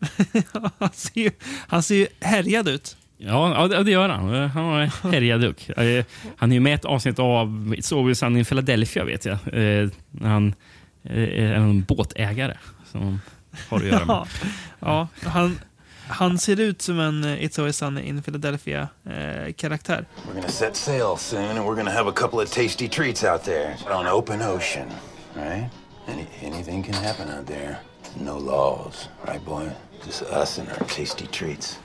Speaker 1: han, ser ju, han ser ju härjad ut.
Speaker 2: Ja, ja, det- gör han. Han har härjad look. Eh, Han är ju med i ett avsnitt av It's Always Sunny in Philadelphia, vet jag. Eh, Han eh, är en båtägare som har att göra med.
Speaker 1: Ja, ja han, han ser ut som en It's Always Sunny in Philadelphia-karaktär.
Speaker 9: We're gonna set sail soon, and we're gonna have a couple of tasty treats out there on open ocean, right? Any, anything can happen out there. No laws, right, boy? Just us and our tasty treats.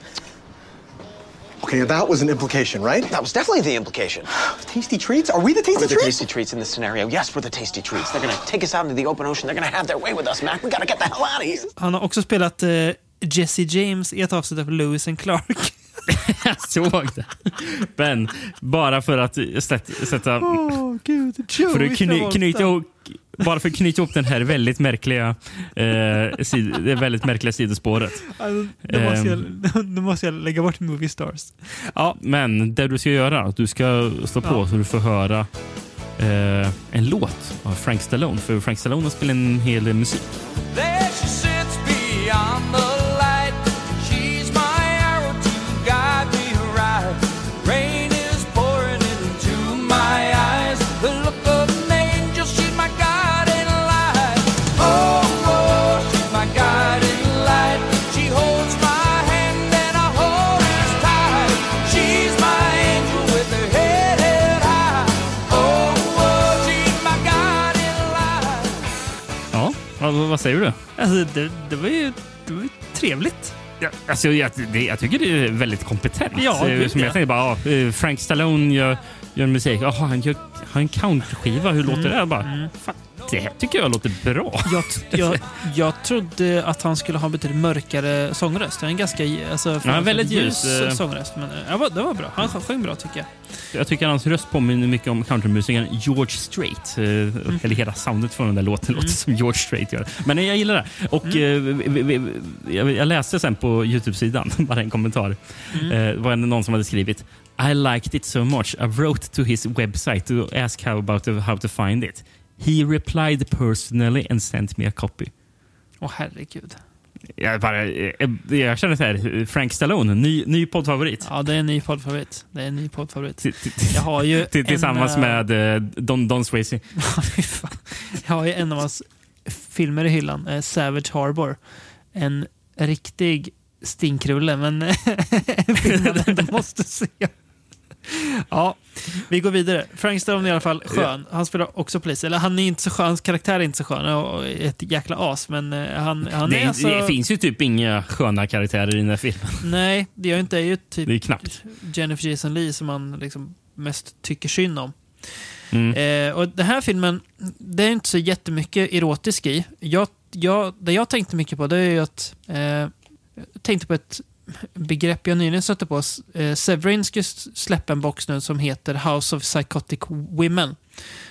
Speaker 10: Okay, that was an implication, right?
Speaker 11: That was definitely the implication.
Speaker 10: Tasty treats? Are we the tasty
Speaker 11: We're the tasty treats in this scenario. Yes, we're the tasty treats. They're gonna take us out into the open ocean. They're gonna have their way with us, Mac. We gotta get the hell out of here.
Speaker 1: Han har också spelat eh, Jesse James i ett avsnitt av Lewis and Clark.
Speaker 2: Jag såg det. Men bara för att sätta... sätta
Speaker 1: Åh, gud.
Speaker 2: för att kny,
Speaker 1: Travolta.
Speaker 2: knyta ihop, bara för att knyta ihop den här väldigt märkliga, eh, sid, väldigt märkliga sidospåret.
Speaker 1: Alltså, då, måste
Speaker 2: Ehm.
Speaker 1: jag, då måste jag lägga bort Movie Stars. Ja,
Speaker 2: Men det du ska göra, du ska stå på
Speaker 1: Ja.
Speaker 2: så du får höra eh, en låt av Frank Stallone. För Frank Stallone har spelat en hel del musik. Vad, säger du?
Speaker 1: alltså, det, det, var ju, det var ju trevligt.
Speaker 2: Ja, alltså, jag, det, jag tycker det är väldigt kompetent.
Speaker 1: Ja,
Speaker 2: Eh, Som
Speaker 1: ja.
Speaker 2: jag tänkte bara, ja, eh, Frank Stallone gör, gör musik. Jaha, han gör har en countryskiva. Hur låter det? Jag bara, fan, det här tycker jag låter bra.
Speaker 1: Jag, jag, jag trodde att han skulle ha en betydligt mörkare sångröst. Han är en ganska alltså,
Speaker 2: Ja, väldigt ljus, eh.
Speaker 1: sångröst. Men eh, ja, det var bra. Han sjöng bra tycker jag.
Speaker 2: Jag tycker hans röst påminner mycket om countrymusikern George Strait. Eh,
Speaker 1: Mm.
Speaker 2: Eller hela soundet från den där låten låter som George Strait gör. Men jag gillar det. Och
Speaker 1: Mm.
Speaker 2: jag, läste sen på Youtube-sidan, bara en kommentar.
Speaker 1: Mm.
Speaker 2: Det var någon som hade skrivit I liked it so much I wrote to his website to ask how about how to find it. He replied personally and sent me a copy.
Speaker 1: Åh herregud.
Speaker 2: Jag, bara, eh, jag känner så här, Frank Stallone, ny, ny poddfavorit.
Speaker 1: Ja, det är en ny poddfavorit. Det är en ny poddfavorit. Jag har ju
Speaker 2: till- Tillsammans
Speaker 1: en, eh,
Speaker 2: med eh, Don, Don Swayze.
Speaker 1: Jag har ju en av hans filmer i hyllan, eh, Savage Harbor. En riktig stinkrulle, men en film man ändå måste se. Ja, vi går vidare. Frank Stallone är i alla fall skön. Han spelar också polis. Eller han är inte så skön, hans karaktär är inte så skön och är ett jäkla as. Men eh, han, han
Speaker 2: det,
Speaker 1: är alltså...
Speaker 2: det finns ju typ inga sköna karaktärer i den här filmen.
Speaker 1: Nej, det gör inte. Det är ju typ
Speaker 2: Det är knappt.
Speaker 1: Jennifer Jason Leigh som man liksom mest tycker synd om.
Speaker 2: Mm.
Speaker 1: Eh, och den här filmen, det är inte så jättemycket erotisk i. Jag, jag, det jag tänkte mycket på det är ju att eh, jag tänkte på ett begrepp jag nyligen stötte på. Eh, Severin ska släppa en box nu som heter House of Psychotic Women.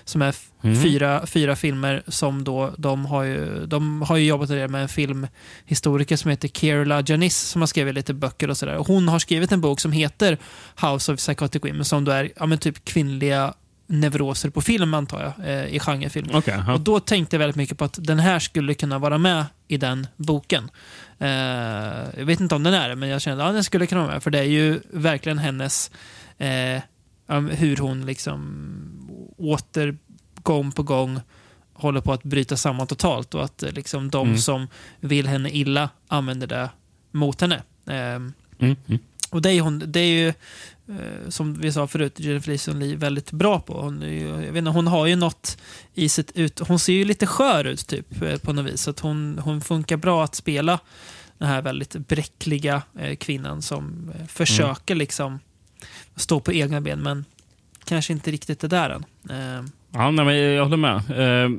Speaker 1: Som är
Speaker 2: Mhm.
Speaker 1: fyra, fyra filmer som då, de har ju, de har ju jobbat med en filmhistoriker som heter Kerla Janis som har skrivit lite böcker och sådär. Hon har skrivit en bok som heter House of Psychotic Women som då är ja, men typ kvinnliga neuroser på film antar jag, eh, i genrefilm.
Speaker 2: Ja.
Speaker 1: Och då tänkte jag väldigt mycket på att den här skulle kunna vara med i den boken. Eh, jag vet inte om den är det, men jag kände att ja, den skulle kunna vara med. För det är ju verkligen hennes, eh, hur hon liksom åter, gång på gång håller på att bryta samman totalt och att eh, liksom de
Speaker 2: Mm.
Speaker 1: som vill henne illa använder det mot henne. Eh,
Speaker 2: Mm, mm.
Speaker 1: och det är, hon, det är ju, som vi sa förut, Jennifer Jason Leigh väldigt bra på. Hon, jag vet inte, hon har ju något i sitt ut... Hon ser ju lite skör ut typ eh, på något vis. Så att hon, hon funkar bra att spela den här väldigt bräckliga eh, kvinnan som eh, försöker liksom stå på egna ben men kanske inte riktigt är där än. Eh,
Speaker 2: Ja, nej, men jag håller med. Uh,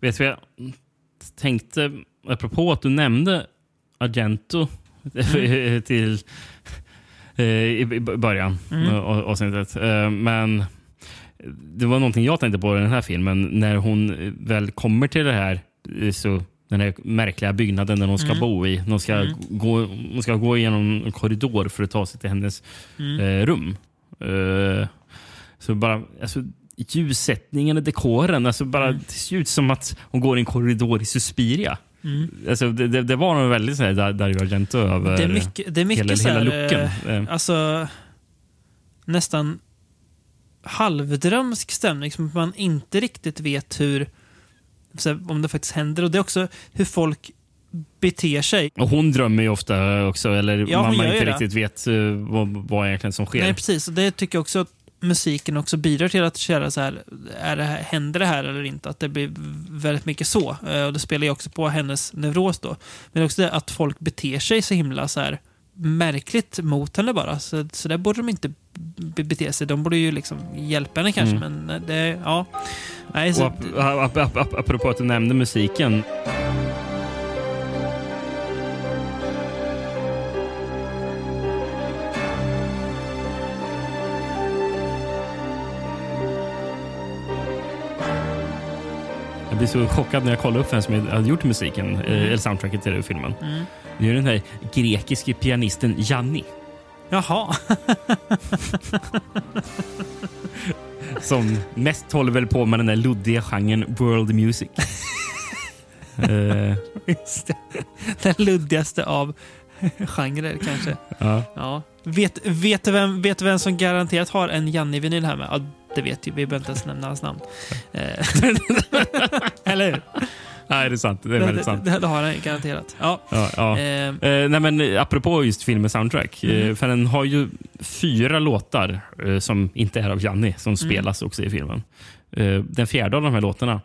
Speaker 2: vet vad jag tänkte, apropå att du nämnde Argento
Speaker 1: Mm.
Speaker 2: till, eh, i i början
Speaker 1: Mm.
Speaker 2: av avsnittet. Eh, men det var någonting jag tänkte på i den här filmen. När hon väl kommer till det här, eh, så den här märkliga byggnaden där hon ska
Speaker 1: Mm.
Speaker 2: bo i. Hon ska,
Speaker 1: Mm.
Speaker 2: gå, hon ska gå igenom en korridor för att ta sig till hennes
Speaker 1: Mm.
Speaker 2: eh, rum. Eh, så bara, alltså, ljussättningen och dekoren, alltså bara, det ser ut som att hon går i en korridor i Suspiria.
Speaker 1: Mm.
Speaker 2: Alltså, det, det, det var nog väldigt så här, Dar- Dario Argento över
Speaker 1: Det är mycket, det är mycket
Speaker 2: hela,
Speaker 1: så här,
Speaker 2: hela looken.
Speaker 1: eh,
Speaker 2: Eh,
Speaker 1: Alltså, nästan halvdrömsk stämning som man inte riktigt vet hur, här, om det faktiskt händer. Och det är också hur folk beter sig.
Speaker 2: Och hon drömmer ju ofta också, eller
Speaker 1: Ja,
Speaker 2: man, man inte
Speaker 1: det.
Speaker 2: riktigt vet eh, vad, vad egentligen som sker.
Speaker 1: Nej, precis. Och det tycker jag också att musiken också bidrar till att köra så här, är det här, händer det här eller inte? Att det blir väldigt mycket så. Eh, Och det spelar ju också på hennes neuros då. Men också det att folk beter sig så himla så här märkligt mot henne bara. Så, så där borde de inte be- bete sig. De borde ju liksom hjälpa henne kanske,
Speaker 2: Mm.
Speaker 1: men det... Ja. Nej,
Speaker 2: Och
Speaker 1: så,
Speaker 2: ap ap ap ap apropå att du nämnde musiken. Jag blir så chockad när jag kollar upp vem som hade gjort musiken, eh, eller soundtracket till den filmen.
Speaker 1: Mm.
Speaker 2: Det är den här grekiske pianisten Janni.
Speaker 1: Jaha.
Speaker 2: Som mest håller väl på med den där luddiga genren world music.
Speaker 1: Det. Den luddigaste av genrer kanske.
Speaker 2: ja.
Speaker 1: Ja. Vet, vet, du vem, vet vem som garanterat har en Janni-vinyl här med? Ja, det vet ju. Vi behöver inte ens nämna hans namn. Eller hur?
Speaker 2: Nej, det är sant. Det är väldigt sant.
Speaker 1: Det, det, det har han garanterat. Ja.
Speaker 2: Ja, ja.
Speaker 1: Eh,
Speaker 2: Eh, nej, men, apropå just filmens soundtrack. Eh,
Speaker 1: Mm.
Speaker 2: för den har ju fyra låtar eh, som inte är av Janni, som
Speaker 1: Mm.
Speaker 2: spelas också i filmen. Eh, den fjärde av de här låtarna,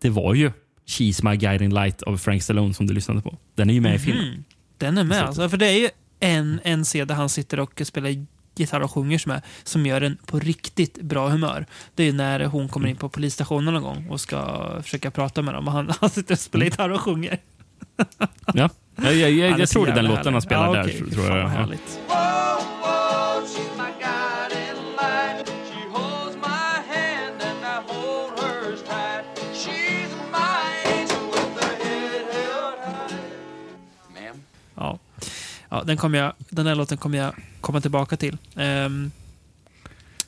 Speaker 2: det var ju She's My Guiding Light av Frank Stallone som du lyssnade på. Den är ju med i filmen.
Speaker 1: Mhm. Den är med alltså. För det är ju en, en scen där han sitter och spelar gitarr och sjunger som, är, som gör en på riktigt bra humör. Det är när hon kommer in på polisstationen någon gång och ska försöka prata med dem och han, han sitter och spelar gitarr och sjunger.
Speaker 2: Ja. Jag, jag, jag, jag tror det är den låten han spelar
Speaker 1: Ja,
Speaker 2: där. tror- Tror
Speaker 1: fan
Speaker 2: jag.
Speaker 1: vad
Speaker 2: Ja.
Speaker 1: härligt.
Speaker 5: Whoa,
Speaker 1: Ja, den, kommer jag, den här låten kommer jag komma tillbaka till. Ehm,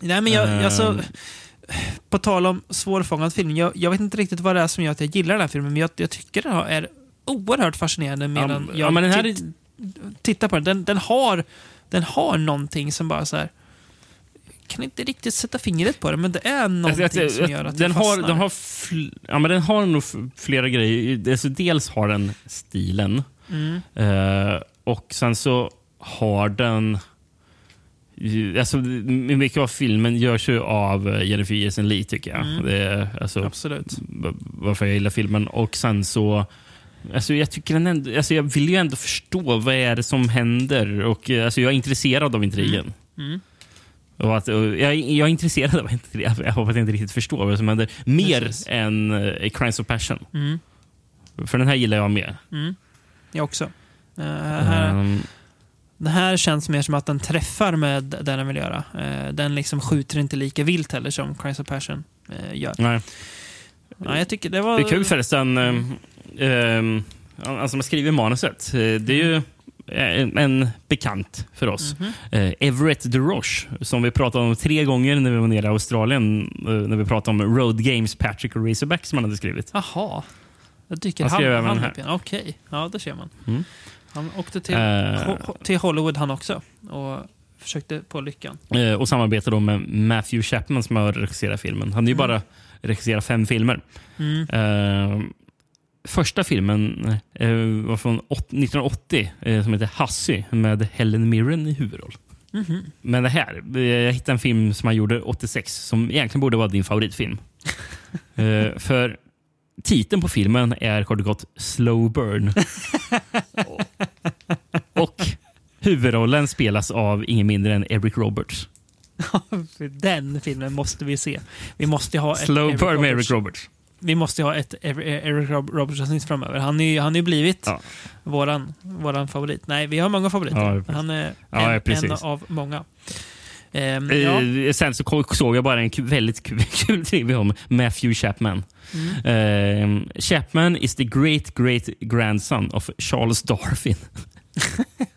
Speaker 1: nej, men jag,
Speaker 2: Ehm.
Speaker 1: alltså, på tal om svårfångad film. Jag, jag vet inte riktigt vad det är som gör att jag gillar den här filmen, men jag, jag tycker den har- är oerhört fascinerande medan
Speaker 2: Ja,
Speaker 1: jag
Speaker 2: ja, men den här
Speaker 1: titt- tittar på den. Den, den, har, den har någonting som bara så här... Jag kan inte riktigt sätta fingret på det, men det är någonting
Speaker 2: Alltså, jag-
Speaker 1: som gör att
Speaker 2: den har,
Speaker 1: fastnar.
Speaker 2: den har, ja, men den har nog flera grejer. Alltså, dels har den stilen.
Speaker 1: Mm.
Speaker 2: Eh, och sen så har den... Alltså, mycket av filmen görs ju av eh, Jennifer Jason Leigh, tycker jag.
Speaker 1: Mm.
Speaker 2: Det alltså,
Speaker 1: Absolut.
Speaker 2: varför jag gillar filmen. Och sen så... Alltså jag, tycker den ändå, alltså jag vill ju ändå förstå vad är det som händer. Och, eh, alltså jag är intresserad av intrigen.
Speaker 1: Mm.
Speaker 2: Och att, och jag, jag är intresserad av intrigen. Jag hoppas att jag inte riktigt förstår vad som händer. Mer
Speaker 1: Precis.
Speaker 2: än uh, Crimes of Passion.
Speaker 1: Mm.
Speaker 2: För den här gillar jag mer.
Speaker 1: Mm. Jag också. Eh, här,
Speaker 2: Ehm,
Speaker 1: Det här känns mer som att den träffar med det den vill göra. Eh, Den liksom skjuter inte lika vilt heller som Crimes of Passion eh, gör.
Speaker 2: nej.
Speaker 1: Ja, jag tycker det var...
Speaker 2: Det är kul förresten. Um, um, som har skrivit manuset. Det är ju en, bekant för oss.
Speaker 1: Mhm.
Speaker 2: Eh, Everett DeRoche, som vi pratade om tre gånger när vi var nere i Australien. när vi pratade om Road Games, Patrick och Razorback som han hade skrivit.
Speaker 1: Jaha. Jag dyker
Speaker 2: Han
Speaker 1: han, han, upp igen. Okej, ja det ser man.
Speaker 2: Mm.
Speaker 1: Han åkte till,
Speaker 2: Eh.
Speaker 1: Ho- till Hollywood han också och försökte på lyckan.
Speaker 2: Eh, och samarbetar då med Matthew Chapman som har regisserat filmen. Han har ju
Speaker 1: Mm.
Speaker 2: bara regisserat fem filmer.
Speaker 1: Mm.
Speaker 2: Eh, första filmen eh, var från åt- 1980 eh, som heter Hussy med Helen Mirren i huvudroll.
Speaker 1: Mhm.
Speaker 2: Men det här, eh, jag hittade en film som han gjorde 86 som egentligen borde vara din favoritfilm. För titeln på filmen är kort och gott Slow Burn. och huvudrollen spelas av ingen mindre än Eric Roberts.
Speaker 1: Den filmen måste vi se. Vi måste ha
Speaker 2: Slow
Speaker 1: Eric
Speaker 2: Burn med. Eric Roberts.
Speaker 1: Vi måste ha ett Eric Eric Rob- Roberts-avsnitt framöver. Han är ju han är ju blivit
Speaker 2: Ja.
Speaker 1: våran, våran favorit. Nej, vi har många favoriter.
Speaker 2: Ja,
Speaker 1: han är
Speaker 2: Ja,
Speaker 1: en, en av många. Ehm, ja.
Speaker 2: Sen så såg jag bara en väldigt kul, kul trivia om Matthew Chapman.
Speaker 1: Mm.
Speaker 2: Eh, Chapman is the great great grandson of Charles Darwin.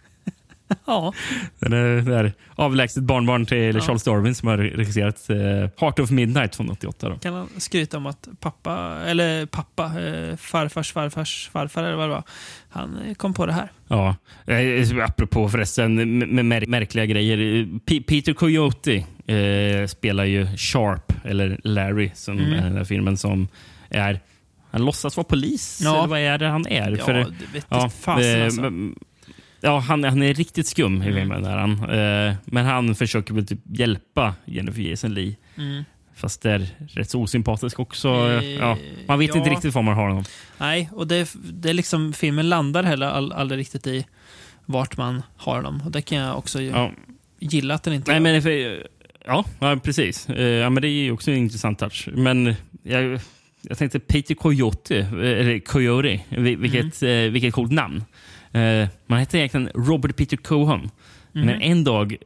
Speaker 1: ja.
Speaker 2: Den är, det är avlägset barnbarn till
Speaker 1: Ja.
Speaker 2: Charles Darwin som har regisserat eh, Heart of Midnight från 88. Då.
Speaker 1: Kan han skryta om att pappa, eller pappa, eh, farfars farfars farfar eller vad det var, han eh, kom på det här.
Speaker 2: Ja, eh, apropå förresten med, mär- märkliga grejer. eh, P- Peter Coyote eh, spelar ju Sharp, eller Larry, som
Speaker 1: Mm.
Speaker 2: den här filmen som är han låtsas vara polis,
Speaker 1: Ja.
Speaker 2: eller vad är det han är?
Speaker 1: Ja, det vet
Speaker 2: ja,
Speaker 1: fasen
Speaker 2: eh,
Speaker 1: alltså.
Speaker 2: Ja, han, han är riktigt skum i
Speaker 1: Mm.
Speaker 2: filmen. Där han. Eh, men han försöker väl typ hjälpa Jennifer Jason Leigh.
Speaker 1: Mm.
Speaker 2: Fast det är rätt så osympatisk också.
Speaker 1: Eh,
Speaker 2: ja, man vet
Speaker 1: ja.
Speaker 2: inte riktigt var man har honom.
Speaker 1: Nej, och det, det är liksom, filmen landar heller all, aldrig riktigt i vart man har dem. Och det kan jag också
Speaker 2: Ja.
Speaker 1: gilla att den inte
Speaker 2: Nej, men för, ja, ja, precis. Eh, Ja, men det är ju också en intressant touch. Men jag, jag tänkte Peter Coyote, eh, eller Coyote, vil- vilket, eh, vilket coolt namn. Eh, Man heter egentligen Robert Peter Cohen. Men en dag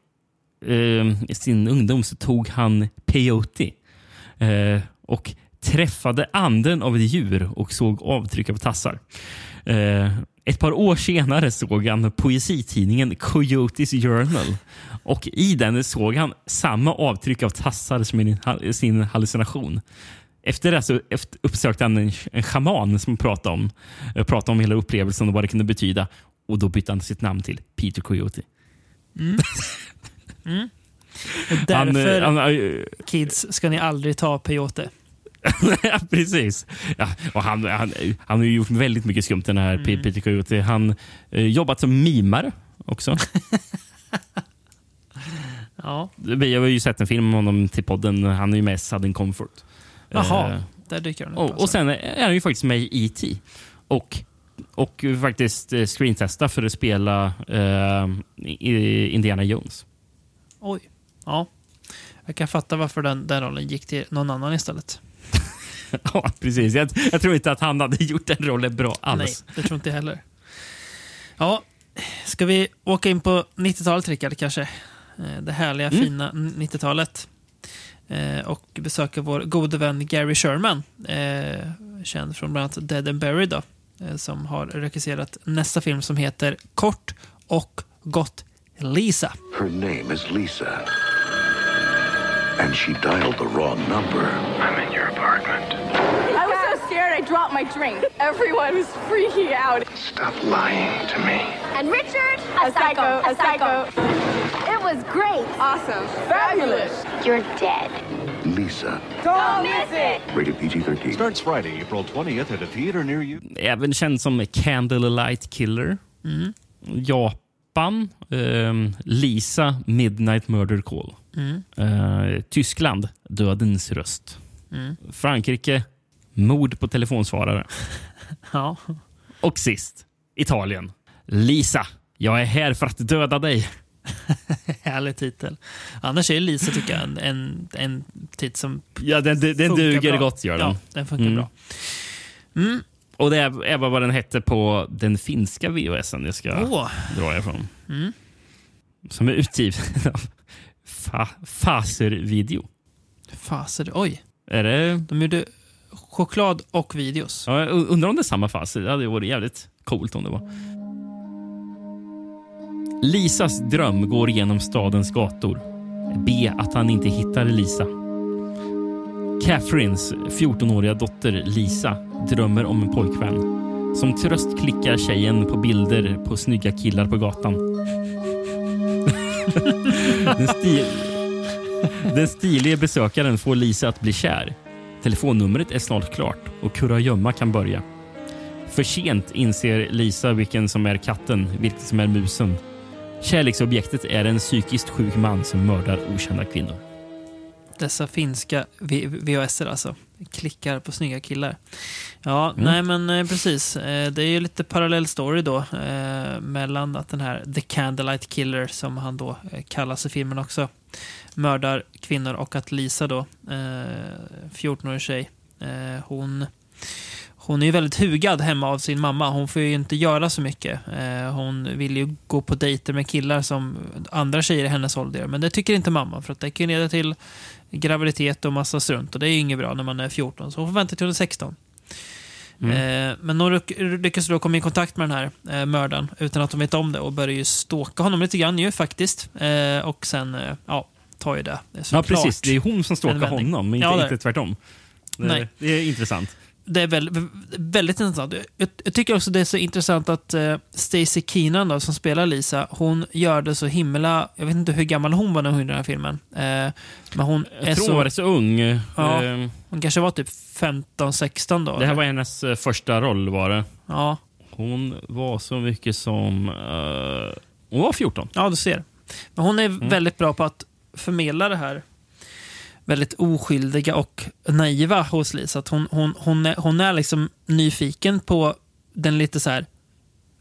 Speaker 2: eh, i sin ungdom så tog han peyote eh, och träffade anden av ett djur och såg avtryck av tassar. Eh, ett par år senare såg han poesitidningen Coyotes Journal och i den såg han samma avtryck av tassar som i sin hallucination. Efter det så efter, uppsökte han en, en shaman som pratade om, eh, pratade om hela upplevelsen och vad det kunde betyda. Och Då bytte han sitt namn till Peter Coyote.
Speaker 1: Och därför,
Speaker 2: Han, eh, han, eh,
Speaker 1: kids, ska ni aldrig ta peyote.
Speaker 2: precis. Ja, och han, han, han har ju gjort väldigt mycket skumt, den här mm. Peter Coyote. Han eh, jobbat som mimare också.
Speaker 1: Ja.
Speaker 2: Vi har ju sett en film om honom till podden. Han är ju med i Sudden Comfort.
Speaker 1: Jaha,
Speaker 2: Eh,
Speaker 1: där dyker den upp.
Speaker 2: och,
Speaker 1: alltså.
Speaker 2: och sen är han ju faktiskt med i E.T. Och, och faktiskt eh, screentesta för att spela eh, Indiana Jones.
Speaker 1: Oj. Ja. Jag kan fatta varför den, den rollen gick till någon annan istället.
Speaker 2: ja, precis. Jag, jag tror inte att han hade gjort den rollen bra alls.
Speaker 1: Nej, det tror inte jag heller. Ja, ska vi åka in på 90-talet, Rickard, kanske? Eh, Det härliga,
Speaker 2: Mm.
Speaker 1: fina 90-talet. Eh, Och besöka vår gode vän Gary Sherman, eh, känd från bland annat Dead and Buried, då, eh, som har regisserat nästa film som heter Kort och gott Lisa.
Speaker 6: Her name is Lisa. And she dialed the wrong number.
Speaker 12: Dropped my drink. Everyone was freaking out.
Speaker 9: Stop lying to me.
Speaker 12: And Richard, a, psycho, a psycho. It was great. Awesome. Fabulous. You're dead.
Speaker 6: Lisa.
Speaker 12: Don't miss it.
Speaker 6: Rated PG-13.
Speaker 8: Starts Friday, April 20th at a theater near you.
Speaker 2: Även känd som Candlelight Killer.
Speaker 1: Mm.
Speaker 2: Japan, ehm, Lisa Midnight Murder Call.
Speaker 1: Mm.
Speaker 2: Eh, Tyskland, Dödens röst.
Speaker 1: Mm.
Speaker 2: Frankrike, Mord på telefonsvarare.
Speaker 1: Ja.
Speaker 2: Och sist, Italien. Lisa, jag är här för att döda dig.
Speaker 1: Härlig titel. Annars är Lisa, tycker jag, en, en, en titel som
Speaker 2: Ja, den, den, den duger
Speaker 1: bra.
Speaker 2: gott, gör den.
Speaker 1: Ja, den funkar
Speaker 2: Mm.
Speaker 1: bra.
Speaker 2: Och det är vad den hette på den finska VHSen jag ska
Speaker 1: Åh.
Speaker 2: dra ifrån.
Speaker 1: Mm.
Speaker 2: Som är utgiven av fa Faser Video.
Speaker 1: Faser, oj.
Speaker 2: Är det...
Speaker 1: De gjorde choklad och videos.
Speaker 2: Ja, jag undrar om det är samma fas. Det hade ju varit jävligt coolt om det var. Lisas dröm går genom stadens gator. Be att han inte hittar Lisa. Catherines 14-åriga dotter Lisa drömmer om en pojkvän. Som tröst klickar tjejen på bilder på snygga killar på gatan. Den, stil... Den stilige besökaren får Lisa att bli kär. Telefonnumret är snart klart och kurragömma kan börja. För sent inser Lisa vilken som är katten, vilken som är musen. Kärleksobjektet är en psykiskt sjuk man som mördar okända kvinnor.
Speaker 1: Dessa finska VHS alltså. Klickar på snygga killar. Ja,
Speaker 2: Mm.
Speaker 1: nej men eh, precis. Eh, Det är ju lite parallell story då. Eh, mellan att den här The Candlelight Killer, som han då kallas i filmen också, mördar kvinnor och att Lisa då, eh, 14-årig tjej, hon hon är ju väldigt hugad hemma av sin mamma. Hon får ju inte göra så mycket. Hon vill ju gå på dejter med killar som andra tjejer i hennes ålder. Men det tycker inte mamma, för att det kan leda till graviditet och massa strunt. Och det är ju inget bra när man är 14, så hon får vänta till hon är 16. Eh, men hon lyck- lyckas då komma i kontakt med den här eh, mördaren utan att hon vet om det och börjar ju stalka honom lite grann ju faktiskt. Eh, och sen, ja, tar ju det. det
Speaker 2: Ja, precis. Det är hon som
Speaker 1: vändning.
Speaker 2: honom, inte,
Speaker 1: Ja,
Speaker 2: inte tvärtom. Det,
Speaker 1: Nej.
Speaker 2: det är intressant.
Speaker 1: Det är väl, väldigt intressant. Jag, jag tycker också det är så intressant att uh, Stacey Keenan då, som spelar Lisa, hon gör det så himla... Jag vet inte hur gammal hon var när hon gjorde den här filmen. Eh, men hon är
Speaker 2: Jag tror
Speaker 1: så...
Speaker 2: hon var rätt så ung.
Speaker 1: Ja.
Speaker 2: Eh,
Speaker 1: Hon kanske var typ 15-16 då.
Speaker 2: Det här
Speaker 1: eller?
Speaker 2: var hennes eh, första roll. var det.
Speaker 1: Ja.
Speaker 2: Hon var så mycket som... eh, hon var 14.
Speaker 1: Ja, du ser. Men hon är
Speaker 2: Mm.
Speaker 1: väldigt bra på att förmedla det här väldigt oskyldiga och naiva hos Lisa. Att hon, hon, hon, är, hon är liksom nyfiken på den lite så här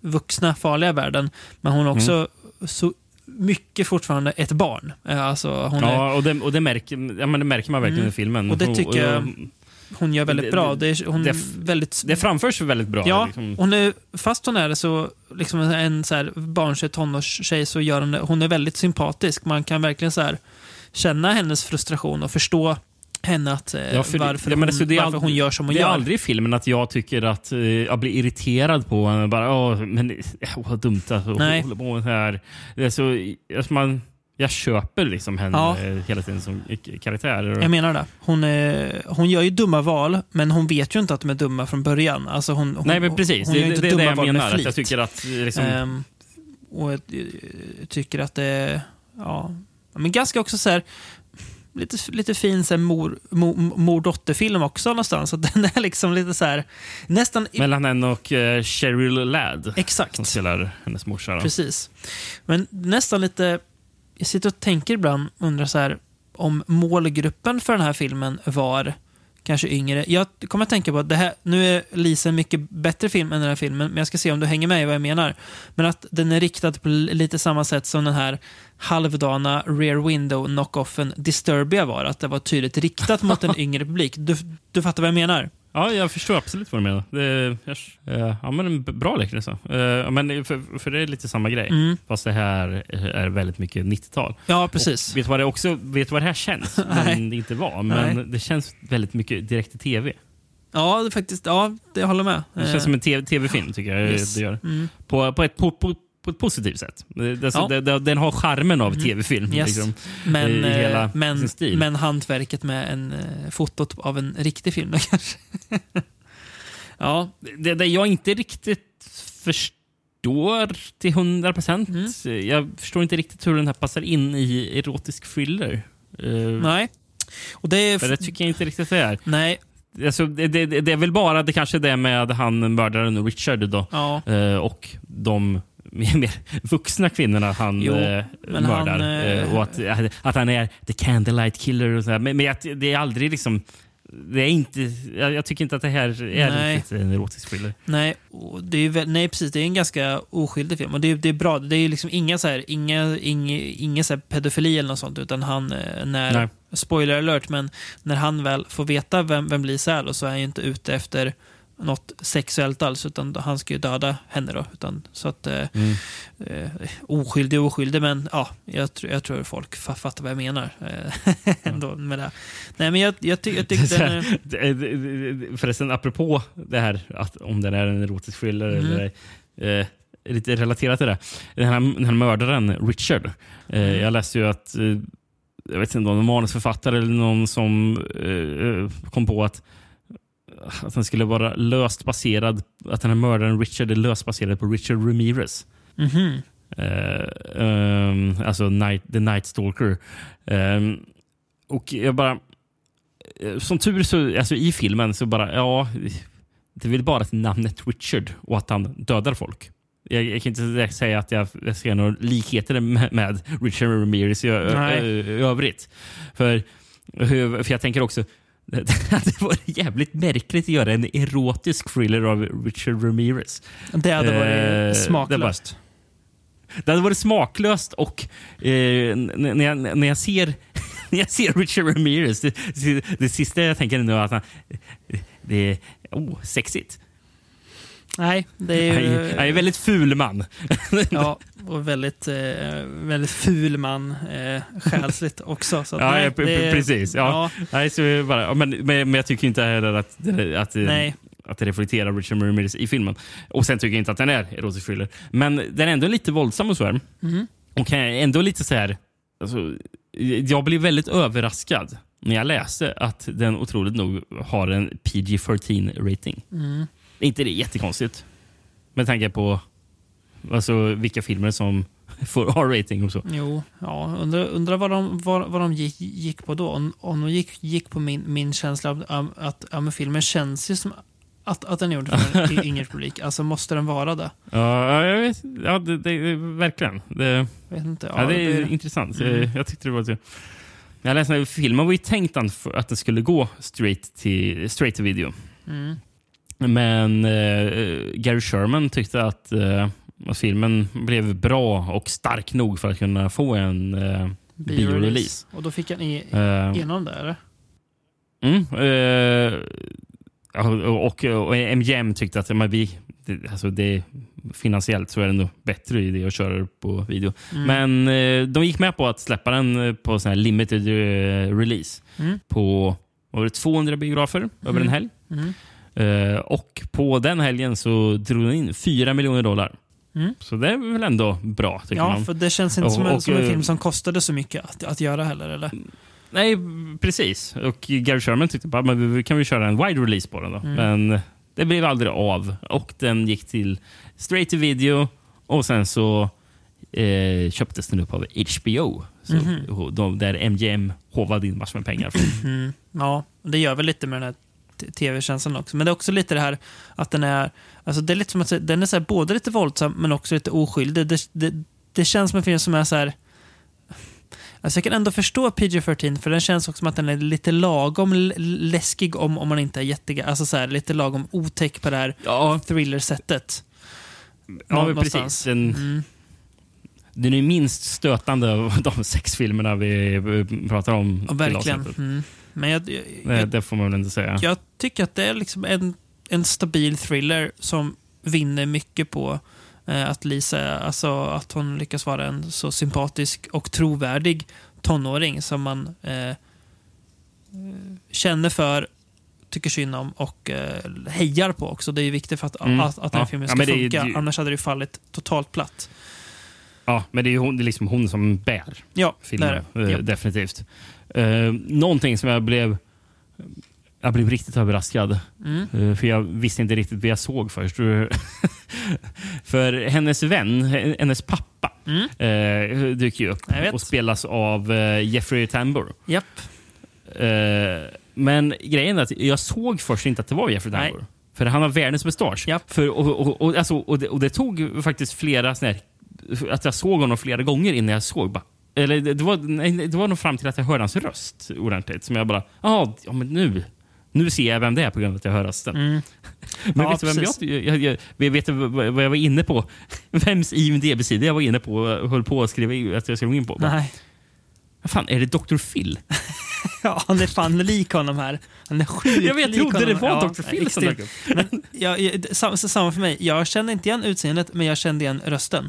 Speaker 1: vuxna, farliga världen. Men hon är också så mycket fortfarande ett barn. Eh, Alltså, hon är,
Speaker 2: Ja, och det, och det, märker, ja, men det märker man verkligen
Speaker 1: Mm.
Speaker 2: i filmen.
Speaker 1: Och det tycker jag hon gör väldigt
Speaker 2: det-
Speaker 1: bra.
Speaker 2: det-
Speaker 1: är, hon
Speaker 2: det-
Speaker 1: är väldigt...
Speaker 2: det framförs väldigt bra.
Speaker 1: Ja,
Speaker 2: liksom.
Speaker 1: hon är, fast hon är så, liksom en så här barnslig tonårstjej så gör hon det, hon är väldigt sympatisk. Man kan verkligen så här känna hennes frustration och förstå henne att, eh,
Speaker 2: Ja, för
Speaker 1: varför,
Speaker 2: ja,
Speaker 1: hon,
Speaker 2: alltså,
Speaker 1: varför hon gör som hon
Speaker 2: det är
Speaker 1: gör.
Speaker 2: aldrig i filmen att jag tycker att eh, jag blir irriterad på henne. Bara, Åh, men oh, vad dumt att hon håller på med det här. Det är så, alltså, man, jag köper liksom henne
Speaker 1: Ja.
Speaker 2: eh, hela tiden som karaktär.
Speaker 1: Jag menar det. Hon, är, hon gör ju dumma val, men hon vet ju inte att de är dumma från början. Alltså hon, hon,
Speaker 2: Nej, men precis.
Speaker 1: Hon gör ju
Speaker 2: det,
Speaker 1: inte
Speaker 2: det är det
Speaker 1: dumma
Speaker 2: jag
Speaker 1: val med
Speaker 2: menar. Att jag tycker att eh, liksom,
Speaker 1: Ehm, och jag eh, tycker att det ja, men ganska också så här, lite, lite fin så här, mor, mor, mor-dotter-film också någonstans. Så den är liksom lite så här, nästan...
Speaker 2: mellan henne och uh, Cheryl Ladd.
Speaker 1: Exakt.
Speaker 2: Som spelar hennes morsa. då.
Speaker 1: Precis. Men nästan lite... Jag sitter och tänker ibland, undrar så här, om målgruppen för den här filmen var kanske yngre. Jag kommer att tänka på att det här, nu är Lisa en mycket bättre film än den här filmen, men jag ska se om du hänger med i vad jag menar. Men att den är riktad på lite samma sätt som den här halvdana Rear Window knockoffen Disturbia var. Att det var tydligt riktat mot en yngre publik. Du, du fattar vad jag menar?
Speaker 2: Ja, jag förstår absolut vad du menar. Det, jag, eh, ja, men en bra liknelse. Uh, ja, men för, för det är lite samma grej.
Speaker 1: Mm.
Speaker 2: Fast det här är väldigt mycket 90-tal.
Speaker 1: Ja, precis.
Speaker 2: Och vet du vad det också vet du vad det här känns? men det inte var. Men
Speaker 1: Nej.
Speaker 2: det känns väldigt mycket direkt till tv.
Speaker 1: Ja, det faktiskt, ja, det håller med.
Speaker 2: Det
Speaker 1: Eh,
Speaker 2: känns som en TV tv-film tycker jag
Speaker 1: Yes.
Speaker 2: det gör.
Speaker 1: Mm.
Speaker 2: På, på, ett, på, på, på ett positivt sätt. Det,
Speaker 1: Ja.
Speaker 2: det, den har charmen av
Speaker 1: Mm.
Speaker 2: tv-film.
Speaker 1: Yes.
Speaker 2: Liksom,
Speaker 1: Men,
Speaker 2: i hela
Speaker 1: eh, men,
Speaker 2: stil.
Speaker 1: men hantverket med en, eh, fotot av en riktig film kanske. ja,
Speaker 2: det, det jag inte riktigt förstår till 100 procent.
Speaker 1: Mm.
Speaker 2: Jag förstår inte riktigt hur den här passar in i erotisk thriller. Eh,
Speaker 1: nej. Och det är...
Speaker 2: det tycker jag inte riktigt det är.
Speaker 1: Nej.
Speaker 2: Alltså, det, det, det är väl bara det kanske det med han mördaren Richard då.
Speaker 1: Ja.
Speaker 2: Eh, och de mer, vuxna kvinnorna han
Speaker 1: Jo,
Speaker 2: eh, mördar.
Speaker 1: han, eh,
Speaker 2: och att, att han är the candlelight killer. Och så här. Men, men att det är aldrig liksom... Det är inte, jag, jag tycker inte att det här är
Speaker 1: Nej.
Speaker 2: en erotisk thriller.
Speaker 1: Nej, och det är nej, precis. Det är en ganska oskyldig film. Och det är, det är bra. Det är liksom inga så här, inga, inga, inga så pedofili eller något sånt. Utan han, eh, när,
Speaker 2: Nej.
Speaker 1: spoiler alert, men när han väl får veta vem, vem Lisa är då, så är han ju inte ute efter något sexuellt alls, utan han ska ju döda henne då. Utan, så att, eh,
Speaker 2: Mm.
Speaker 1: eh, oskyldig oskyldig, men ja, jag, tror- jag tror folk fa- fattar vad jag menar. Eh, ändå med det. Nej, men jag, jag, ty, jag tyckte
Speaker 2: är- Förresten, apropå det här att om den är en erotisk thriller
Speaker 1: Mm.
Speaker 2: eller eh, lite relaterat till det. Den här, den här mördaren, Richard. Eh,
Speaker 1: Mm.
Speaker 2: Jag läste ju att jag vet inte om det var en manusförfattare eller någon som kom på att att den skulle vara löst baserad, att den här mördaren Richard är löst baserad på Richard Ramirez.
Speaker 1: mhm.
Speaker 2: Eh, ehm, alltså Night, The Night Stalker. Ehm, och jag bara... eh, Som tur så, alltså i filmen så bara, ja, det är väl bara till namnet Richard och att han dödar folk. Jag, jag kan inte direkt säga att jag, jag ser några likheter med, med Richard Ramirez i, ö, ö, övrigt. För, för jag tänker också, det varit jävligt märkligt att göra en erotisk thriller av Richard Ramirez.
Speaker 1: Det hade
Speaker 2: Eh,
Speaker 1: varit
Speaker 2: det
Speaker 1: smaklöst.
Speaker 2: Det hade varit smaklöst och eh, när, jag, när, jag ser, när jag ser Richard Ramirez, det, det, det sista jag tänker är att han, det är oh, sexigt.
Speaker 1: Nej, det är ju...
Speaker 2: han är en väldigt ful man.
Speaker 1: Ja, och väldigt, eh, väldigt ful man eh, själsligt också. Så
Speaker 2: ja,
Speaker 1: nej,
Speaker 2: ja,
Speaker 1: det
Speaker 2: precis. Ja. Nej, så bara, ja, men, men, jag tycker inte heller att, att,
Speaker 1: Nej.
Speaker 2: att det reflekterar Richard Ramirez i filmen. Och Sen tycker jag inte att den är erotisk thriller. Men den är ändå lite våldsam och så här.
Speaker 1: Mhm.
Speaker 2: Och ändå lite så här... Alltså, jag blev väldigt överraskad när jag läste att den otroligt nog har en PG-13 rating.
Speaker 1: Mm.
Speaker 2: Är inte det jättekonstigt? Med tanke på alltså, vilka filmer som får R-rating och så.
Speaker 1: Jo, ja, undrar, undrar vad de, vad, vad de gick, gick på då. Om, om de gick, gick på min, min känsla av um, att ja, men filmen känns ju som att, att den är gjord för en yngre publik. Alltså måste den vara det?
Speaker 2: Ja, jag vet. Ja, det, det, verkligen. Det,
Speaker 1: Vet inte.
Speaker 2: ja, det är
Speaker 1: blir-
Speaker 2: intressant.
Speaker 1: Mm.
Speaker 2: Jag, jag tyckte det var... Jag läste att filmen var ju tänkt att den skulle gå straight till, straight till video.
Speaker 1: Mm.
Speaker 2: Men eh, Gary Sherman tyckte att, eh, att filmen blev bra och stark nog för att kunna få en eh, biorelease.
Speaker 1: Och då fick han i,
Speaker 2: Eh.
Speaker 1: igenom det, eller?
Speaker 2: Mm, eh, ja, och, och MGM tyckte att men vi, det, alltså det, finansiellt så är det nog bättre idé att köra på video.
Speaker 1: Mm.
Speaker 2: Men eh, de gick med på att släppa den på sån här limited eh, release
Speaker 1: Mm.
Speaker 2: på var det, 200 biografer över en helg.
Speaker 1: Mm.
Speaker 2: Eh, och på den helgen så drog den in 4 miljoner dollar.
Speaker 1: Mm.
Speaker 2: Så det är väl ändå bra, tycker
Speaker 1: Ja,
Speaker 2: man.
Speaker 1: för det känns inte som, en,
Speaker 2: Och-
Speaker 1: som en
Speaker 2: och,
Speaker 1: film
Speaker 2: eh,
Speaker 1: som kostade så mycket att, att göra heller, eller?
Speaker 2: Nej, precis. Och Gary Sherman tyckte bara men vi kan vi köra en wide release på den då.
Speaker 1: Mm.
Speaker 2: Men det blev aldrig av. Och den gick till straight to video och sen så eh, köptes den upp av HBO. Så, och de, där MGM håvade in massor med pengar. Från.
Speaker 1: Mm. Ja, det gör väl lite med den här tv-känslan också. Men det är också lite det här att den är, alltså det är lite som att den är så här, både lite våldsam men också lite oskyldig. Det, det, det känns som en film som är så här. Alltså jag kan ändå förstå PG-13 för den känns också som att den är lite lagom läskig om, om man inte är jätte... Alltså så här, lite lagom otäck på det här thriller-sättet.
Speaker 2: Ja, men
Speaker 1: någonstans.
Speaker 2: precis. Den,
Speaker 1: Mm.
Speaker 2: den är minst stötande av de sex filmerna vi eh, pratar om.
Speaker 1: Ja, verkligen. Mm. Men jag, jag,
Speaker 2: Det, det får man väl inte säga.
Speaker 1: Jag tycker att det är liksom en, en stabil thriller som vinner mycket på eh, att Lisa, alltså att hon lyckas vara en så sympatisk och trovärdig tonåring som man eh, känner för, tycker synd om och eh, hejar på också. Det är viktigt för att,
Speaker 2: Mm.
Speaker 1: att, att den här
Speaker 2: Ja.
Speaker 1: filmen
Speaker 2: Ja,
Speaker 1: ska
Speaker 2: ju-
Speaker 1: funka.
Speaker 2: ju-
Speaker 1: Annars hade det fallit totalt platt.
Speaker 2: Ja, men det är ju hon, det är liksom hon som bär
Speaker 1: Ja,
Speaker 2: filmen.
Speaker 1: det är det.
Speaker 2: eh,
Speaker 1: Ja.
Speaker 2: Definitivt. Uh, någonting som jag blev jag blev riktigt överraskad.
Speaker 1: Mm.
Speaker 2: Eh, för jag visste inte riktigt vad jag såg först. för hennes vän, hennes pappa,
Speaker 1: Mm.
Speaker 2: uh, dyker ju upp och spelas av eh, Jeffrey Tambor.
Speaker 1: Japp.
Speaker 2: Eh, men grejen är att jag såg först inte att det var Jeffrey
Speaker 1: Nej.
Speaker 2: Tambor. För han har världens mustasch. För, och, och, och, alltså, och, det, och det tog faktiskt flera såna här, att jag såg honom flera gånger innan jag såg. Bara, eller det, var, nej, det var nog fram till att jag hörde hans röst ordentligt. Som jag bara, "Jaha, ja men nu, nu ser jag vem det är på grund av att jag hör rösten.
Speaker 1: Mm.
Speaker 2: Men
Speaker 1: Ja,
Speaker 2: vet du vem jag, jag, jag, jag vet vad jag var inne på? Vems IMDB-sida jag var inne på och höll på att skriva att jag skulle gå in på? Bara,
Speaker 1: Nej.
Speaker 2: Vad fan, är det Dr. Phil?
Speaker 1: Ja, han är fan lik honom här. Han är sjukt
Speaker 2: Jag vet, trodde det var Dr. Phil som dök upp.
Speaker 1: Samma för mig. Jag kände inte igen utseendet, men jag kände igen rösten.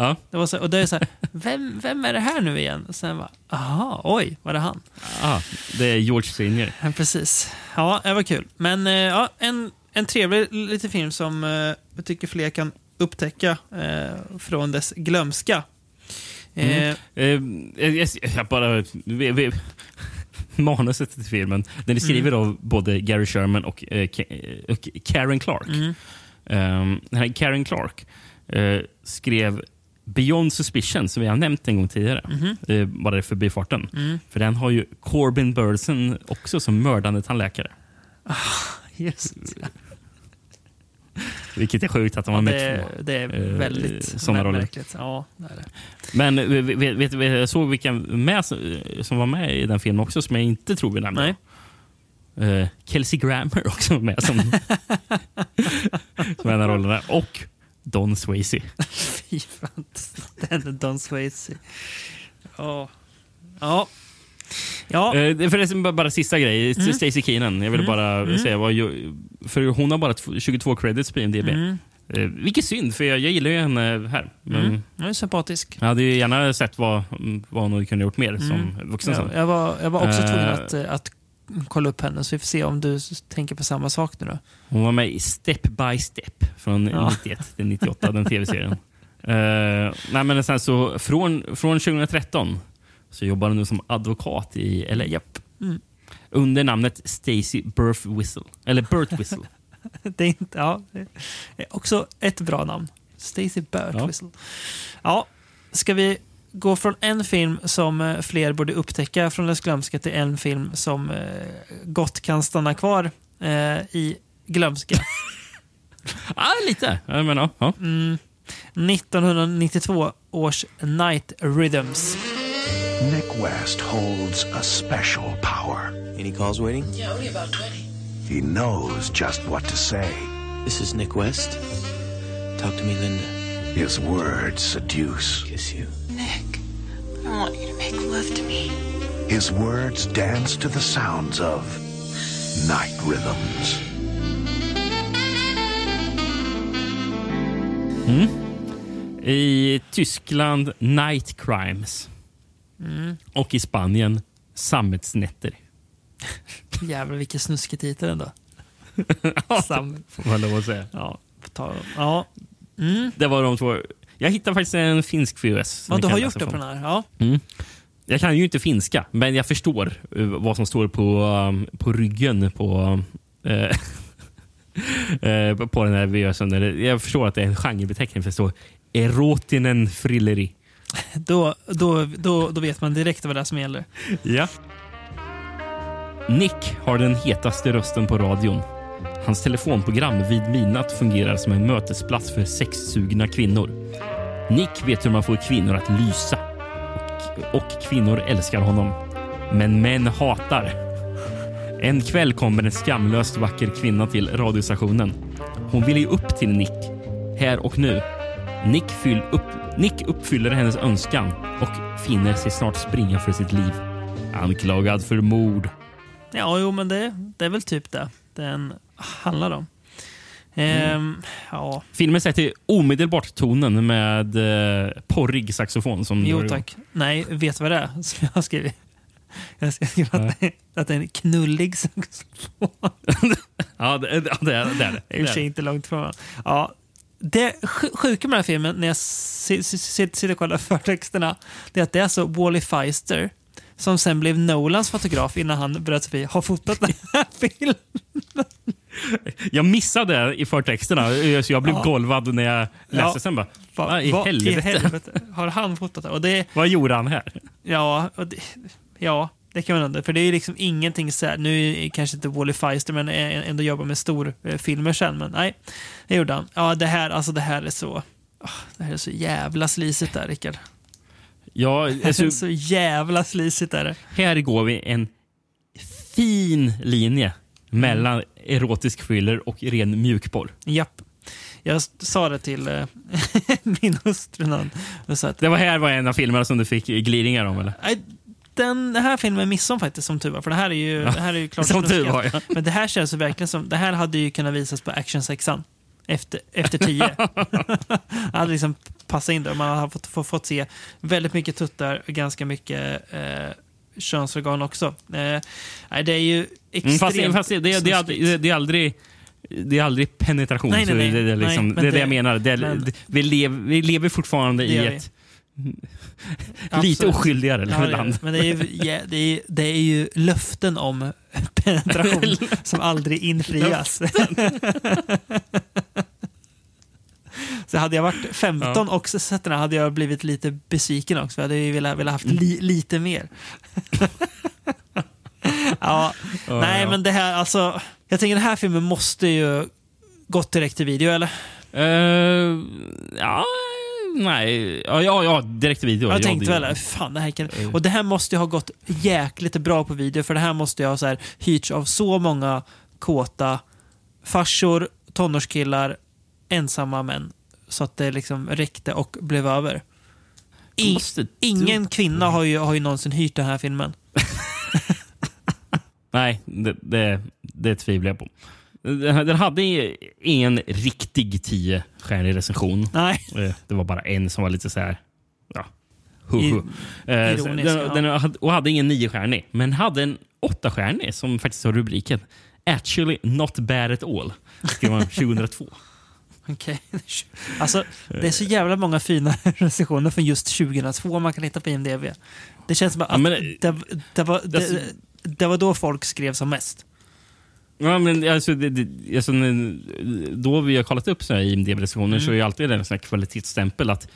Speaker 2: Ja.
Speaker 1: Det var så, och det är så här, vem, vem är det här nu igen? Och sen bara, aha, oj, var det han?
Speaker 2: Ah, det är George Senior.
Speaker 1: Ja, precis. Ja, det var kul. Men eh, ja, en, en trevlig liten film som eh, jag tycker fler kan upptäcka eh, från dess glömska. Eh,
Speaker 2: Mm. Eh, jag, jag bara... Vi, vi, manuset till filmen. Den är skriven av både Gary Sherman och, eh, och Karen Clark.
Speaker 1: Mm.
Speaker 2: Um, Karen Clark skrev Beyond Suspicion, som vi har nämnt en gång tidigare.
Speaker 1: Mhm.
Speaker 2: Eh, bara i förbifarten.
Speaker 1: Mm.
Speaker 2: För den har ju Corbin Burson också som mördande tandläkare.
Speaker 1: Just
Speaker 2: Vilket är sjukt att de
Speaker 1: Ja,
Speaker 2: har med
Speaker 1: det,
Speaker 2: två.
Speaker 1: det är
Speaker 2: eh,
Speaker 1: väldigt
Speaker 2: såna roller.
Speaker 1: märkligt. Ja, det är det.
Speaker 2: Men eh, vet, vet, vet, jag såg vilka med, som var med i den filmen också, som jag inte tror vi nämnde. Eh, Kelsey Grammer också var med som, som en av rollerna. Och Don Swayze.
Speaker 1: Fy fan, den Don Swayze. Ja. Ja. Ja.
Speaker 2: Eh, det är förresten bara, bara sista grej.
Speaker 1: Mm.
Speaker 2: Stacey Keenan. Jag vill
Speaker 1: Mm.
Speaker 2: bara
Speaker 1: Mm.
Speaker 2: säga vad För hon har bara tw- 22 credits på IMDb.
Speaker 1: Mm.
Speaker 2: Eh, vilket synd, för jag, jag gillar ju henne här. Men
Speaker 1: Mm. Jag är sympatisk.
Speaker 2: Jag hade ju gärna sett vad, vad hon kunde gjort mer som
Speaker 1: Mm.
Speaker 2: vuxen.
Speaker 1: Ja, jag, var, jag var också
Speaker 2: Eh,
Speaker 1: tvungen att, eh, att kolla upp henne, så vi får se om du tänker på samma sak nu då.
Speaker 2: Hon var med i Step by Step från
Speaker 1: Ja.
Speaker 2: 91 till 98, den tv-serien. Uh, nej, men sen så, från, från 2013 så jobbar hon nu som advokat i LA.
Speaker 1: Mm.
Speaker 2: Under namnet Stacy Birth Whistle. Eller Burt Whistle.
Speaker 1: det är inte, ja, det är också ett bra namn. Stacey Burt
Speaker 2: Ja.
Speaker 1: Whistle. Ja, ska vi gå från en film som eh, fler borde upptäcka från dess glömska till en film som eh, gott kan stanna kvar eh, i glömska.
Speaker 2: ah, lite. Jag menar, ja.
Speaker 1: Mm. 1992 års Night Rhythms.
Speaker 8: Nick West holds a special power.
Speaker 11: Any calls waiting?
Speaker 13: Yeah, only about 20.
Speaker 6: He knows just what to say.
Speaker 11: This is Nick West. Talk to me, Linda.
Speaker 6: His words seduce.
Speaker 11: Kiss you.
Speaker 13: I want you to make love to me.
Speaker 6: His words dance to the sounds of night rhythms.
Speaker 2: Mm. I Tyskland Night Crimes.
Speaker 1: Mm.
Speaker 2: Och i Spanien Sammetsnätter.
Speaker 1: Jävlar vilken snuskig titel ändå. Sam.
Speaker 2: Får man lov att säga.
Speaker 1: Ja. Ta, ja. Mm.
Speaker 2: Det var de två. Jag hittade faktiskt en finsk VHS. som
Speaker 1: Ja,
Speaker 2: jag
Speaker 1: du har gjort det på den här? Ja.
Speaker 2: Mm. Jag kan ju inte finska, men jag förstår eh, vad som står på, um, på ryggen på, eh, eh, på den här VHSen. Jag förstår att det är en genrebeteckning för det står erotinen frilleri.
Speaker 1: Då, då, då, då vet man direkt vad det är som gäller.
Speaker 2: Ja. Nick har den hetaste rösten på radion. Hans telefonprogram vid midnatt fungerar som en mötesplats för sexsugna kvinnor. Nick vet hur man får kvinnor att lysa. Och, och kvinnor älskar honom. Men män hatar. En kväll kommer en skamlöst vacker kvinna till radiostationen. Hon vill ge upp till Nick. Här och nu. Nick, fyll upp, Nick uppfyller hennes önskan och finner sig snart springa för sitt liv. Anklagad för mord.
Speaker 1: Ja, jo, men det, det är väl typ det den handlar om. Ehm, ja,
Speaker 2: Filmen sätter omedelbart tonen med eh, porrig saxofon. Som
Speaker 1: jo
Speaker 2: drar igång.
Speaker 1: tack. Nej, vet du vad det är som jag har skrivit? Jag skriva att, det- att det är en knullig saxofon.
Speaker 2: Ja, det, det, det, är det. är det.
Speaker 1: Är i och för sig inte långt från. Ja, det sj- sjuka med den här filmen, när jag si- si- si- sitter och kollar förtexterna, det är att det är alltså Wally Feister, som sen blev Nolans fotograf innan han bröt sig har fotat den här filmen.
Speaker 2: Jag missade det i förtexterna, så jag blev
Speaker 1: Ja.
Speaker 2: golvad när jag läste
Speaker 1: Ja.
Speaker 2: sen. Bara,
Speaker 1: Va-
Speaker 2: i
Speaker 1: vad
Speaker 2: helvete?
Speaker 1: Har han fotat det? Och det
Speaker 2: Vad gjorde han här?
Speaker 1: Ja, det, ja, det kan man undra. För det är liksom ingenting så här, nu är kanske inte Wally Feister, men ändå jobbar med storfilmer sen. Men nej, det gjorde han. Ja, det här, alltså det här är så... Det här är så jävla slisigt där, Rickard.
Speaker 2: Ja,
Speaker 1: Det är
Speaker 2: alltså,
Speaker 1: så jävla slisigt är det.
Speaker 2: här går vi en fin linje mellan erotisk thriller och ren mjukporr.
Speaker 1: Japp. Jag sa det till eh, min hustru. sa att,
Speaker 2: Det var här var en av filmerna som du fick glidningar om, eller?
Speaker 1: Nej, den här filmen missade hon faktiskt som tur var. För det här är ju,
Speaker 2: Ja,
Speaker 1: det här är ju klart
Speaker 2: som tur var, ja.
Speaker 1: Men det här känns verkligen som... Det här hade ju kunnat visas på actionsexan. Efter, efter tio. det hade liksom passat in där. Man har fått, fått, fått se väldigt mycket tuttar och ganska mycket eh, könsorgan också. Eh, det är ju extremt
Speaker 2: Mm, fast det, det, det, är aldrig, det är aldrig det är aldrig penetration.
Speaker 1: Nej, nej, nej.
Speaker 2: Det, är liksom, det är det jag menar.
Speaker 1: Men-
Speaker 2: vi, lever, vi lever fortfarande i ett lite oskyldigare
Speaker 1: Ja, det är
Speaker 2: land.
Speaker 1: det. Men det är, ju, ja, det, är, det är ju löften om penetration som aldrig infrias. Så hade jag varit 15 och sett den här hade jag blivit lite besviken också. Jag hade ju velat, velat haft li, lite mer. ja,
Speaker 2: Ja,
Speaker 1: nej
Speaker 2: ja.
Speaker 1: men det här alltså. Jag tänker den här filmen måste ju gått direkt till video eller?
Speaker 2: Eh, ja, nej. Ja, ja, ja direkt till video.
Speaker 1: Jag
Speaker 2: ja,
Speaker 1: tänkte
Speaker 2: det-
Speaker 1: väl, fan det här kan... Och det här måste ju ha gått jäkligt bra på video för det här måste ju ha så här, hyrts av så många kåta farsor, tonårskillar, ensamma män. Så att det liksom räckte och blev över. I,
Speaker 2: Måste du-
Speaker 1: ingen kvinna har ju, har ju någonsin hyrt den här filmen.
Speaker 2: Nej, det, det, det tvivlar jag på. Den hade en riktig 10 stjärnig recension.
Speaker 1: Nej.
Speaker 2: Eh, Det var bara en som var lite så här... Ja, hu, hu.
Speaker 1: I-
Speaker 2: Eh,
Speaker 1: ironisk,
Speaker 2: den,
Speaker 1: ja.
Speaker 2: den hade, och hade ingen 9 stjärnig, men hade en 8 stjärnig som faktiskt har rubriken Actually not bad at all. Skrev man 2002.
Speaker 1: Okej. Alltså, det är så jävla många fina recensioner från just 2002 man kan hitta på IMDB. Det känns som att
Speaker 2: Ja,
Speaker 1: det, det, var, det, det var då folk skrev som mest.
Speaker 2: Ja, men alltså, det, det, alltså, då vi har kollat upp IMDB-recensioner
Speaker 1: Mm.
Speaker 2: så är det alltid en sån här kvalitetsstämpel att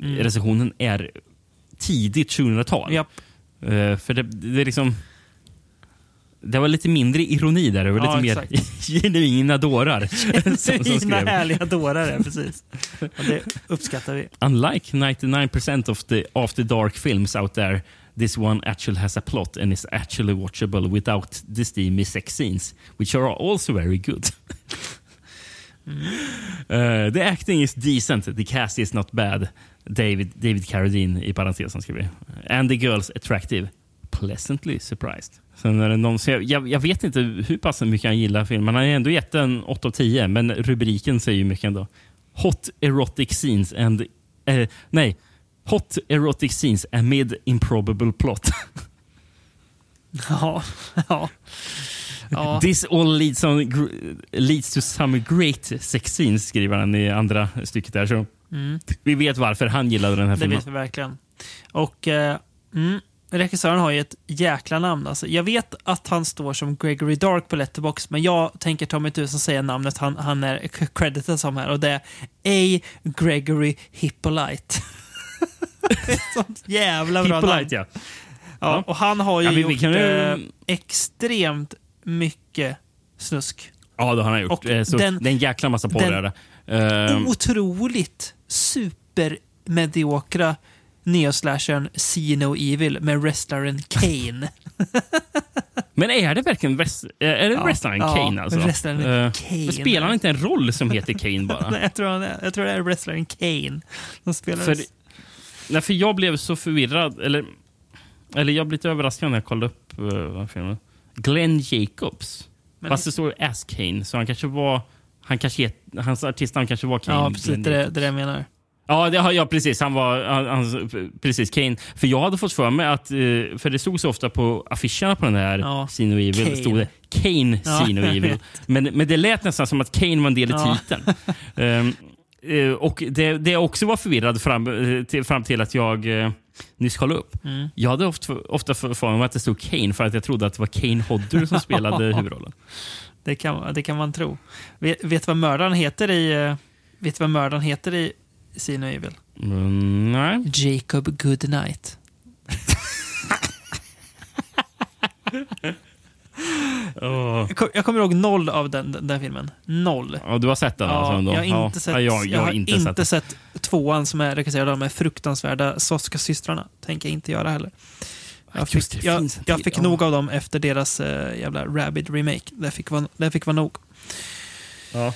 Speaker 1: Mm.
Speaker 2: recensionen är tidigt 2000-tal.
Speaker 1: Japp.
Speaker 2: Eh, för det, det är liksom... Det var lite mindre ironi där. Det var
Speaker 1: Ja,
Speaker 2: lite mer genuina dårar. som- som
Speaker 1: Fina
Speaker 2: skrev.
Speaker 1: härliga dårar, ja, precis. Och det uppskattar vi.
Speaker 2: Unlike 99% of the after dark films out there, this one actually has a plot and is actually watchable without the steamy sex scenes, which are also very good. Uh, the acting is decent, the cast is not bad. David, David Carradine i parentesen skriver And the girls attractive. Pleasantly surprised. Sen är det någon, jag, jag, jag vet inte hur pass mycket han gillar filmen. Han har ändå gett en 8 av 10, men rubriken säger ju mycket ändå. Hot erotic scenes and... Eh, nej. Hot erotic scenes amid improbable plot.
Speaker 1: Ja. ja. ja.
Speaker 2: This all leads, on, leads to some great sex scenes, skriver han i andra stycket där. Så
Speaker 1: Mm.
Speaker 2: vi vet varför han gillade den här
Speaker 1: Det
Speaker 2: filmen.
Speaker 1: vet vi verkligen. Och eh, mm, regissören har ju ett jäkla namn. Alltså, jag vet att han står som Gregory Dark på Letterbox, men jag tänker ta mig tusen säga namnet han, han är credited som här och det är A. Gregory Hippolyte. sånt jävla bra namn.
Speaker 2: Hippolyte, ja.
Speaker 1: Ja, och han har ju
Speaker 2: Ja, vi- vi
Speaker 1: gjort
Speaker 2: kan ju-
Speaker 1: eh, extremt mycket snusk.
Speaker 2: Ja, det har han gjort.
Speaker 1: Och
Speaker 2: Eh, så
Speaker 1: den-
Speaker 2: det är en jäkla massa på
Speaker 1: den-.
Speaker 2: Ehm,
Speaker 1: Otroligt supermediokra neoslashern See No Evil med wrestlaren Kane.
Speaker 2: Men är det verkligen wrest- är det
Speaker 1: Ja,
Speaker 2: wrestlaren
Speaker 1: ja,
Speaker 2: Kane? Alltså?
Speaker 1: wrestlaren
Speaker 2: Eh,
Speaker 1: Kane.
Speaker 2: Spelar han inte en roll som heter Kane bara?
Speaker 1: Nej, jag, tror han är, jag tror det är wrestlaren Kane som spelar.
Speaker 2: för, nej, för jag blev så förvirrad. Eller, eller jag blev lite överraskad när jag kollade upp uh, filmen. Glenn Jacobs.
Speaker 1: Men-
Speaker 2: Fast det står Ass Kane, så han kanske var... Han kanske, hans artistnamn kanske var Kane.
Speaker 1: ja, precis. Det är det jag menar.
Speaker 2: Ja, det, ja, precis. Han var han, han, precis Kane. För jag hade fått för mig att, eh, för det stod så ofta på affischerna på den här
Speaker 1: Ja,
Speaker 2: Sino Evil,
Speaker 1: Kane.
Speaker 2: stod det Kane
Speaker 1: Ja,
Speaker 2: Sino Evil. Men, men det lät nästan som att Kane var en del i
Speaker 1: Ja.
Speaker 2: titeln. Eh, och det, det jag också var förvirrad fram, eh, till, fram till att jag nyss kollade upp.
Speaker 1: Mm.
Speaker 2: Jag hade ofta, ofta för mig att det stod Kane för att jag trodde att det var Kane Hodder som spelade huvudrollen.
Speaker 1: Det kan, det kan man tro. Vet, vet vad mördaren heter i Vet du vad mördaren heter i See No Evil?
Speaker 2: Mm, nej.
Speaker 1: Jacob Goodnight.
Speaker 2: Åh.
Speaker 1: Jag, kom, jag kommer ihåg noll av den, den, den filmen. Noll.
Speaker 2: Ja, du har sett den
Speaker 1: Ja,
Speaker 2: alltså? Ändå.
Speaker 1: jag har
Speaker 2: ja.
Speaker 1: inte sett,
Speaker 2: Ja, jag, jag, har inte,
Speaker 1: inte
Speaker 2: sett
Speaker 1: sett, tvåan som är regisserad av de här fruktansvärda Soska systrarna. Tänker jag inte göra heller. Jag
Speaker 2: just
Speaker 1: fick,
Speaker 2: det,
Speaker 1: jag, jag fick
Speaker 2: ja.
Speaker 1: nog av dem efter deras uh, jävla Rabid remake. Det fick vara, det fick vara nog.
Speaker 2: Ja.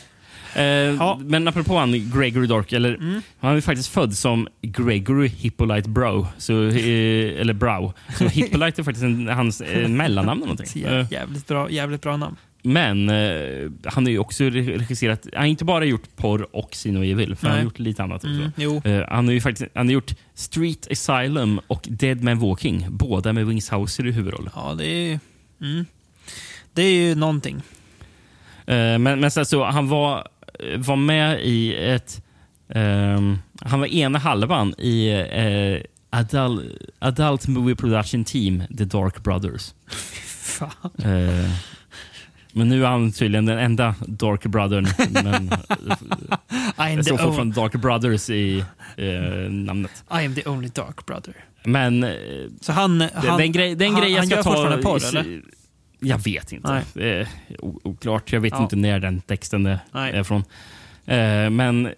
Speaker 2: Eh, Men apropå han Gregory Dark, eller,
Speaker 1: Mm.
Speaker 2: han är faktiskt född som Gregory Hippolyte Brow. Så, eh, eller Brow. Så Hippolyte är faktiskt en, hans eh, mellannamn eller någonting. Eh,
Speaker 1: Jävligt bra, jävligt bra namn.
Speaker 2: Men eh, han har ju också re- regisserat, han har inte bara gjort porr och Sino Evil, för han har
Speaker 1: Nej.
Speaker 2: gjort lite annat också.
Speaker 1: Mm.
Speaker 2: Eh, han har ju faktiskt han har gjort Street Asylum och Dead Man Walking, båda med Wings Hauser i huvudrollen.
Speaker 1: Ja, det är. Mm. Det är ju någonting.
Speaker 2: Eh, men men så, så, han var, var med i ett... ehm, han var ena halvan i eh, adult, adult Movie Production Team, The Dark Brothers. Eh, men nu är han tydligen den enda Dark Brothern. Men, står
Speaker 1: o-
Speaker 2: fortfarande Dark Brothers i eh, namnet.
Speaker 1: I am the only dark brother.
Speaker 2: Men
Speaker 1: Så han...
Speaker 2: det,
Speaker 1: han
Speaker 2: det är en grej, det är en
Speaker 1: han,
Speaker 2: grej jag
Speaker 1: han
Speaker 2: ska ta...
Speaker 1: porr, eller?
Speaker 2: Jag vet inte. Det är oklart. Jag vet
Speaker 1: Ja.
Speaker 2: inte när den texten är,
Speaker 1: Nej.
Speaker 2: är från. Eh, men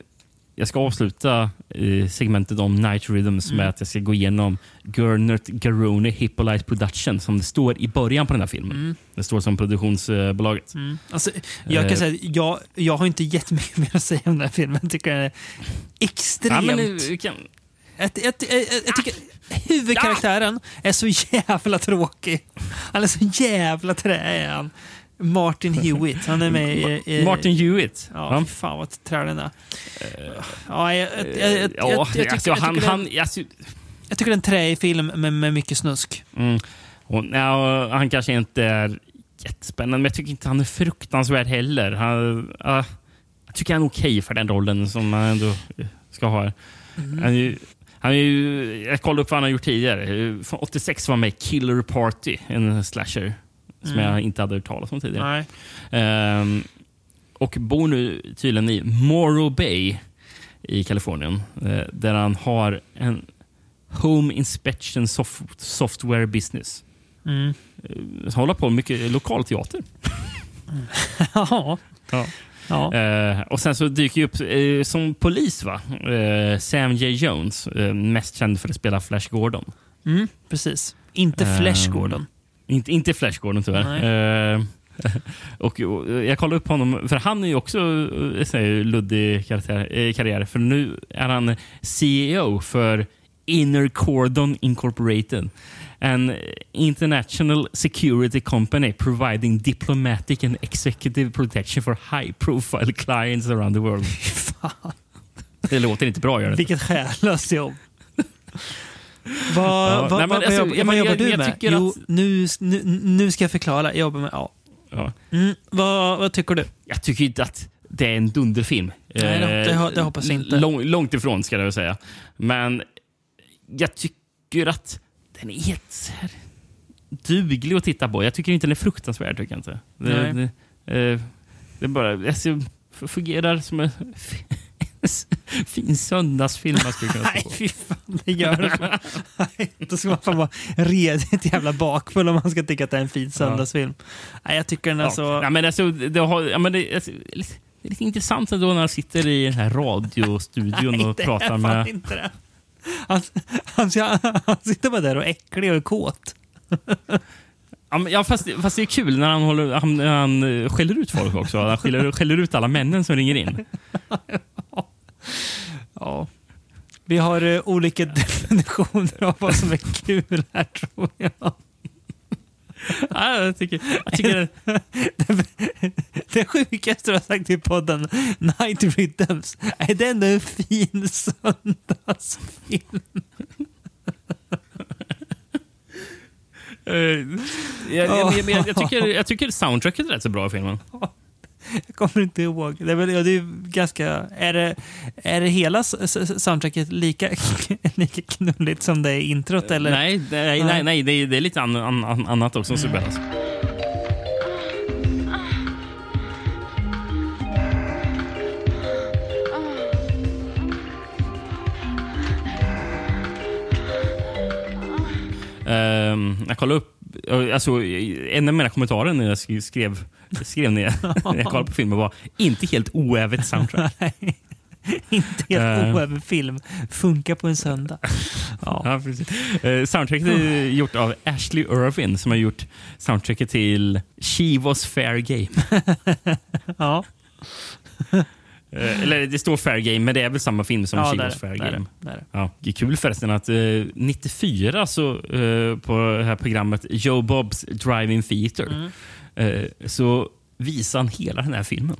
Speaker 2: jag ska avsluta eh, segmentet om Night Rhythms
Speaker 1: Mm.
Speaker 2: med att jag ska gå igenom Gernert Garoni Hippolyte Production som det står i början på den här filmen.
Speaker 1: Mm.
Speaker 2: Det står som produktionsbolaget.
Speaker 1: Mm. Alltså, jag kan
Speaker 2: Eh.
Speaker 1: säga, jag, jag har inte jättemycket mer att säga om den här filmen. Jag tycker den är extremt...
Speaker 2: Ja, men, kan,
Speaker 1: Jag, jag, jag, jag tycker huvudkaraktären är så jävla tråkig. Han är så jävla trä han. Martin Hewitt. Han är med i... i
Speaker 2: Martin Hewitt.
Speaker 1: Ja,
Speaker 2: Ja.
Speaker 1: fan vad trälig den är. Ja, jag, jag, jag, jag, jag,
Speaker 2: Ja,
Speaker 1: jag, tycker,
Speaker 2: alltså,
Speaker 1: jag, tycker
Speaker 2: alltså,
Speaker 1: jag tycker det är en träig film med, med mycket snusk.
Speaker 2: Mm. Och, ja, han kanske inte är jättespännande, men jag tycker inte han är fruktansvärd heller. Han, ja, jag tycker han är okej för den rollen som han ändå ska ha.
Speaker 1: Mm.
Speaker 2: Han han är ju, jag kollade upp vad han har gjort tidigare. Från 86 var han med i Killer Party, en slasher som
Speaker 1: Mm.
Speaker 2: jag inte hade hört talas om tidigare. Ehm, och bor nu tydligen i Morro Bay i Kalifornien. eh, där han har en Home Inspection soft, Software Business.
Speaker 1: Mm.
Speaker 2: Eh, håller på mycket lokal teater.
Speaker 1: Ja.
Speaker 2: Ja.
Speaker 1: Ja.
Speaker 2: Eh, och sen så dyker ju upp eh, som polis, va? Eh, Sam J. Jones, eh, mest känd för att spela Flash Gordon.
Speaker 1: Mm, precis. Inte
Speaker 2: Ehm,
Speaker 1: Flash Gordon.
Speaker 2: Inte, inte Flash Gordon tyvärr. Eh, och, och jag kollade upp honom, för han är ju också eh, så här, luddig karaktär, eh, karriär. För nu är han CEO för Inner Cordon Incorporated. An international security company providing diplomatic and executive protection for high profile clients around the world. Det låter inte bra gör det.
Speaker 1: Vilket själlöst jobb. Vad,
Speaker 2: Ja,
Speaker 1: vad,
Speaker 2: alltså,
Speaker 1: vad,
Speaker 2: jag-
Speaker 1: jobbar du
Speaker 2: jag
Speaker 1: med? Jo,
Speaker 2: att-
Speaker 1: nu, nu, nu ska jag förklara. Jag jobbar med... Ja.
Speaker 2: Ja.
Speaker 1: Mm, vad, tycker du?
Speaker 2: Jag tycker inte att det är en dunderfilm.
Speaker 1: Nej, det- det ho- det
Speaker 2: Eh,
Speaker 1: hoppas jag inte.
Speaker 2: Lång, långt ifrån ska jag säga. Men jag tycker att den är helt duglig att titta på. Jag tycker inte den är fruktansvärd. Tycker jag inte. Det,
Speaker 1: Nej.
Speaker 2: det, eh, det bara, alltså, fungerar som en fin söndagsfilm man skulle kunna
Speaker 1: Nej,
Speaker 2: se på.
Speaker 1: fy fan. Det gör det. Nej, Då ska man fan vara redigt jävla bakfull om man ska tycka att det är en fin söndagsfilm. Nej, jag tycker den är
Speaker 2: Ja.
Speaker 1: så...
Speaker 2: Ja, men alltså, det, har, ja, men det, alltså, det är lite- intressant ändå när han sitter i den här radiostudion
Speaker 1: Nej,
Speaker 2: och
Speaker 1: det är
Speaker 2: pratar
Speaker 1: fan
Speaker 2: med...
Speaker 1: inte det. Han, han, han sitter bara där och är äcklig och är kåt.
Speaker 2: Ja, fast, fast det är kul när han, håller, han, han skäller ut folk också. Han skäller, skäller ut alla männen som ringer in.
Speaker 1: Ja. Vi har eh, olika definitioner av vad som är kul här, tror jag.
Speaker 2: Ja, jag tycker, jag tycker
Speaker 1: Det sjukaste du har sagt i podden, Night Rhythms, är det ändå en fin söndagsfilm?
Speaker 2: Eh, jag, jag, jag, jag, jag, tycker, jag tycker soundtracket är rätt så bra i filmen.
Speaker 1: Jag kommer inte ihåg. Det är, väl, ja, det är ganska... Är det, är det hela soundtracket lika, lika knulligt som det är introt? Eller?
Speaker 2: Nej, nej, nej, nej det, är, det är lite an, an, an, annat också som spelas. Ehm, jag kollade upp, alltså, en av mina kommentarer när jag sk- skrev, skrev ner när jag kollade på filmen var inte helt oävet soundtrack.
Speaker 1: inte helt
Speaker 2: Eh.
Speaker 1: oäven film. Funkar på en söndag. Ja.
Speaker 2: Ja, precis. Eh, soundtracket är gjort av Ashley Irvin som har gjort soundtracket till She was fair game.
Speaker 1: ja.
Speaker 2: Eh, eller det står fair game, men det är väl samma film som
Speaker 1: Ja,
Speaker 2: She
Speaker 1: det är
Speaker 2: was fair
Speaker 1: Det är
Speaker 2: game.
Speaker 1: det. Det är det.
Speaker 2: Ja, det är kul förresten att eh, 94 så, på det här programmet Joe Bobs Drive-In Theater
Speaker 1: Mm.
Speaker 2: Eh, så visar han hela den här filmen.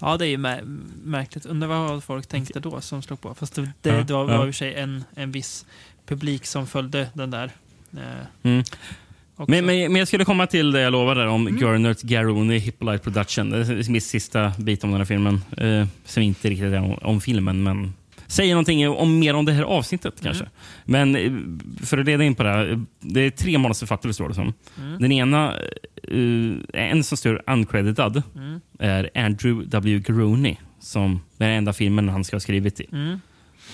Speaker 1: Ja, det är ju mär- märkligt. Undrar vad folk tänkte då som slog på. Fast det, det, det var, var i och för sig en, en viss publik som följde den där. Eh,
Speaker 2: Mm. Men, men, men jag skulle komma till det jag lovade om
Speaker 1: Mm.
Speaker 2: Gernert Garoni Hippolyte Production. Det är min sista bit om den här filmen. Eh, som inte riktigt är om, om filmen, men säger någonting om, mer om det här avsnittet kanske. Men eh, för att leda in på det här. eh, Det är tre manusförfattare står det som.
Speaker 1: Mm.
Speaker 2: Den ena, eh, en som står uncredited,
Speaker 1: Mm.
Speaker 2: är Andrew W. Garoni. Som är den enda filmen han ska ha skrivit i.
Speaker 1: Mm.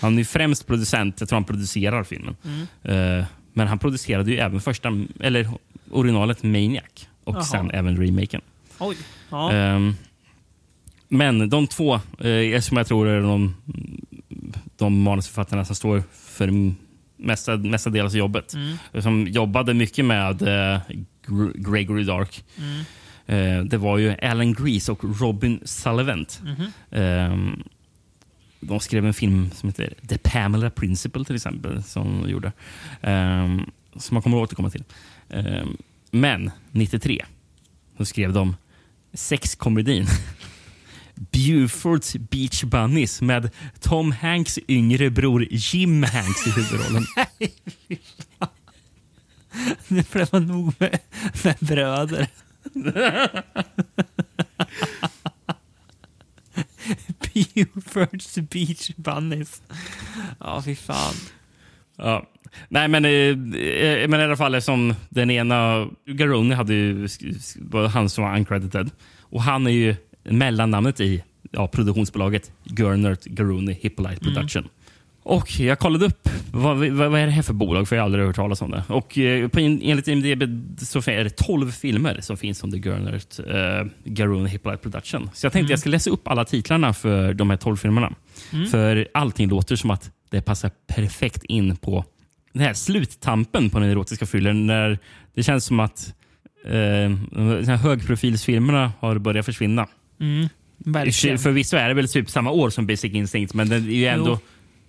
Speaker 2: Han är främst producent. Jag tror han producerar filmen.
Speaker 1: Mm.
Speaker 2: Eh, men han producerade ju även första, eller originalet Maniac och
Speaker 1: Jaha.
Speaker 2: sen även remaken.
Speaker 1: Oj. Ja.
Speaker 2: Ehm, men de två, eh, som jag tror är de, de manusförfattarna som står för mesta, delen av jobbet.
Speaker 1: Mm.
Speaker 2: Som jobbade mycket med eh, Gr- Gregory Dark.
Speaker 1: Mm.
Speaker 2: Eh, det var ju Alan Grease och Robin Sullivan.
Speaker 1: Mhm.
Speaker 2: Ehm, de skrev en film som heter The Pamela Principle till exempel. Som de gjorde. Um, som man kommer att återkomma till. Ehm, men 93 så skrev de sexkomedin Buford's Beach Bunnies med Tom Hanks yngre bror Jim Hanks i huvudrollen.
Speaker 1: Nu blev man nog med, med bröder. Buford's Beach Bunnies. Ja, fy fan.
Speaker 2: Ja. Nej, men, eh, eh, men i alla fall som den ena... Garoni hade ju, var han som var uncredited. Och han är ju mellannamnet i ja, produktionsbolaget Gernert Garoni Hippolyte Production. Och jag kollade upp vad, vad, vad är det här för bolag, för jag har aldrig hört talas om det. Och eh, på, in- enligt IMDB så är det 12 filmer som finns under Gernert eh, Garoni Hippolyte Production. Så jag tänkte jag ska läsa upp alla titlarna för de här 12 filmerna.
Speaker 1: Mm.
Speaker 2: För allting låter som att det passar perfekt in på den här sluttampen på den erotiska thrillern när det känns som att eh, högprofilsfilmerna har börjat försvinna.
Speaker 1: Mm, verkligen.
Speaker 2: Förvisso är det väl typ samma år som Basic Instinct, men det är ju ändå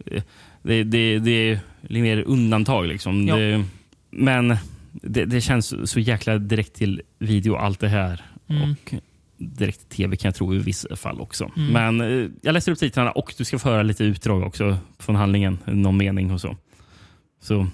Speaker 2: eh, det, det, det är lite mer undantag. Liksom.
Speaker 1: Ja.
Speaker 2: Det, men det, det känns så jäkla direkt till video, allt det här.
Speaker 1: Mm.
Speaker 2: Och direkt till tv kan jag tro i vissa fall också.
Speaker 1: Mm.
Speaker 2: Men eh, jag läser upp titlarna och du ska få höra lite utdrag också från handlingen. Någon mening och så. Så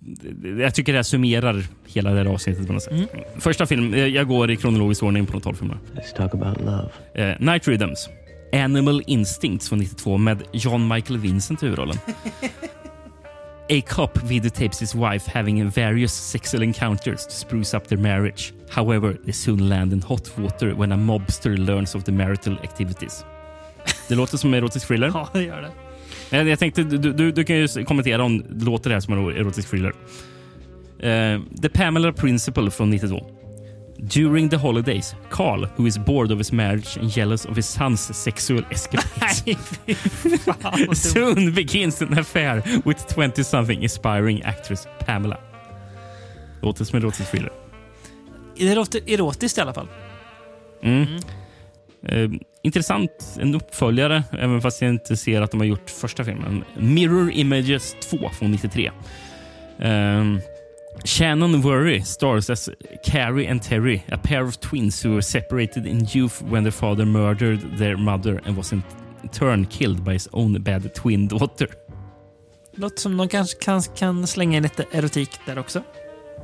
Speaker 2: det- jag tycker det här summerar hela det här avsnittet på något sätt.
Speaker 1: Mm.
Speaker 2: Första film, eh, jag går i kronologisk ordning på de 12 filmerna.
Speaker 14: Let's talk about love.
Speaker 2: Eh, Night Rhythms. Animal Instincts från 92 med John Michael Vincent i huvudrollen. A cop videotapes his wife having various sexual encounters to spruce up their marriage. However, they soon land in hot water when a mobster learns of the marital activities. Det låter som en erotisk thriller.
Speaker 1: Ja, det gör det.
Speaker 2: Jag, jag tänkte, du, du, du kan ju kommentera om det låter det här som en erotisk thriller. Eh, The Pamela Principle från 92. During the holidays, Carl, who is bored of his marriage and jealous of his son's sexual escapades, soon begins an affair with 20-something aspiring actress Pamela. Låter som en erotisk thriller.
Speaker 1: Det låter erotiskt i alla fall.
Speaker 2: Mm. Eh, intressant. En uppföljare, även fast jag inte ser att de har gjort första filmen. Mirror Images 2 från 93. Um, Shannon Worry stars as Carrie and Terry, a pair of twins who were separated in youth when their father murdered their mother and was in turn killed by his own bad twin daughter.
Speaker 1: Låter som de kanske kan, kan slänga in lite erotik där också.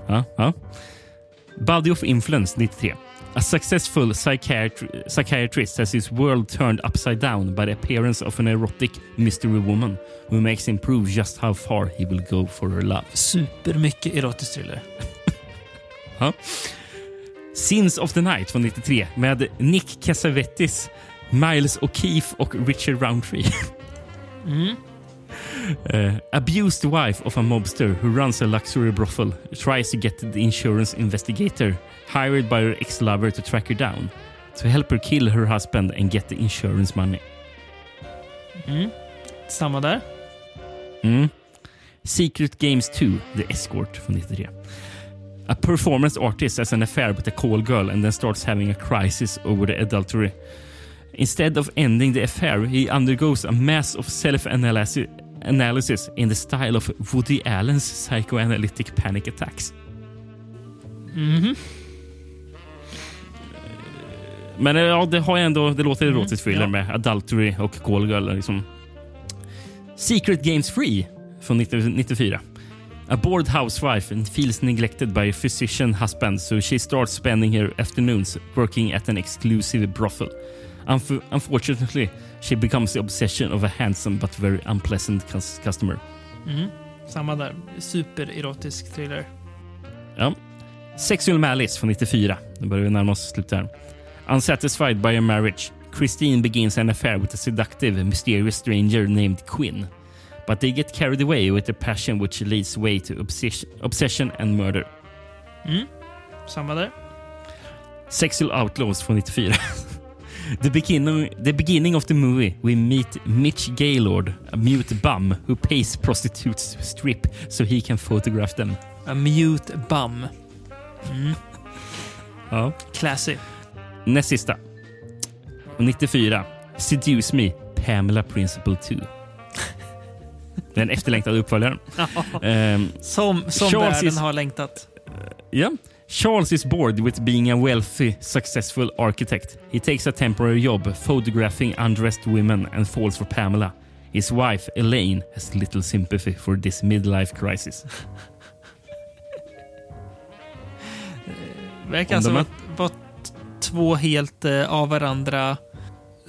Speaker 2: Ja, ja. Body of Influence 93. A successful psychiatri- psychiatrist has his world turned upside down by the appearance of an erotic mystery woman who makes him prove just how far he will go for her love.
Speaker 1: Supermycket erotisk thriller.
Speaker 2: Ja. Sins of the Night från 93 med Nick Cassavetes, Miles O'Keefe och Richard Roundtree.
Speaker 1: Mm.
Speaker 2: Uh, abused wife of a mobster who runs a luxury brothel tries to get the insurance investigator hired by her ex-lover to track her down to help her kill her husband and get the insurance money.
Speaker 1: Mm. Samma där.
Speaker 2: Mm. Secret Games 2, The Escort från 93. A performance artist has an affair with a call girl and then starts having a crisis over the adultery. Instead of ending the affair, he undergoes a mass of self-analysis analysis in the style of Woody Allen's psychoanalytic panic attacks.
Speaker 1: Mhm.
Speaker 2: Men eh, ja, det har ju ändå, det låter
Speaker 1: Mm,
Speaker 2: erotiskt thriller med adultery och call girl. Liksom. Secret Games Free från 90 94. A bored housewife and feels neglected by a physician husband so she starts spending her afternoons working at an exclusive brothel. Unf- unfortunately, she becomes the obsession of a handsome but very unpleasant cus- customer.
Speaker 1: Mm. Samma där. Supererotisk thriller.
Speaker 2: Ja. Sexual Malice från 94. Nu börjar vi närma oss slutet här. Unsatisfied by her marriage, Christine begins an affair with a seductive, mysterious stranger named Quinn. But they get carried away with their passion which leads way to obsession, obsession and murder.
Speaker 1: Mm. Samma där.
Speaker 2: Sexual Outlaws från 94. the, beginning, the beginning of the movie, we meet Mitch Gaylord, a mute bum who pays prostitutes to strip so he can photograph them.
Speaker 1: A mute bum. Mm.
Speaker 2: Ja.
Speaker 1: Classy.
Speaker 2: Näst sista. 94. Seduce Me, Pamela Principle 2. Den efterlängtade uppföljaren.
Speaker 1: Ja.
Speaker 2: Ehm,
Speaker 1: Som, som
Speaker 2: Charles
Speaker 1: världen
Speaker 2: is-
Speaker 1: har längtat.
Speaker 2: Ja. Charles is bored with being a wealthy, successful architect. He takes a temporary job photographing undressed women and falls for Pamela. His wife, Elaine, has little sympathy for this midlife crisis.
Speaker 1: Verkar
Speaker 2: Om
Speaker 1: alltså två helt eh, av varandra.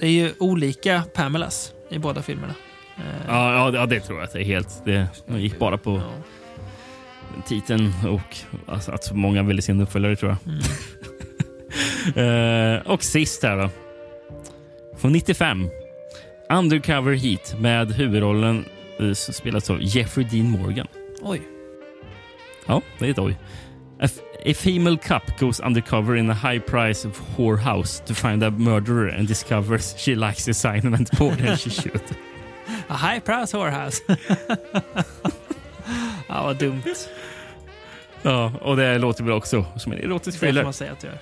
Speaker 1: Det är ju olika Pamelas i båda filmerna. Eh,
Speaker 2: Ja, ja, ja, det tror jag det är helt. Det gick bara på titeln och alltså, att så många ville se en uppföljare tror jag. Eh, och sist här då. Från 95. Undercover Heat med huvudrollen uh, som spelas av Jeffrey Dean Morgan.
Speaker 1: Oj.
Speaker 2: Ja, det är ett oj. A, female cup goes undercover in a high price whorehouse to find a murderer and discovers she likes assignment more than she should.
Speaker 1: A high price whorehouse. ja, vad dumt.
Speaker 2: Ja, och det låter väl också som en erotisk
Speaker 1: Det får
Speaker 2: thriller.
Speaker 1: man säga att du gör.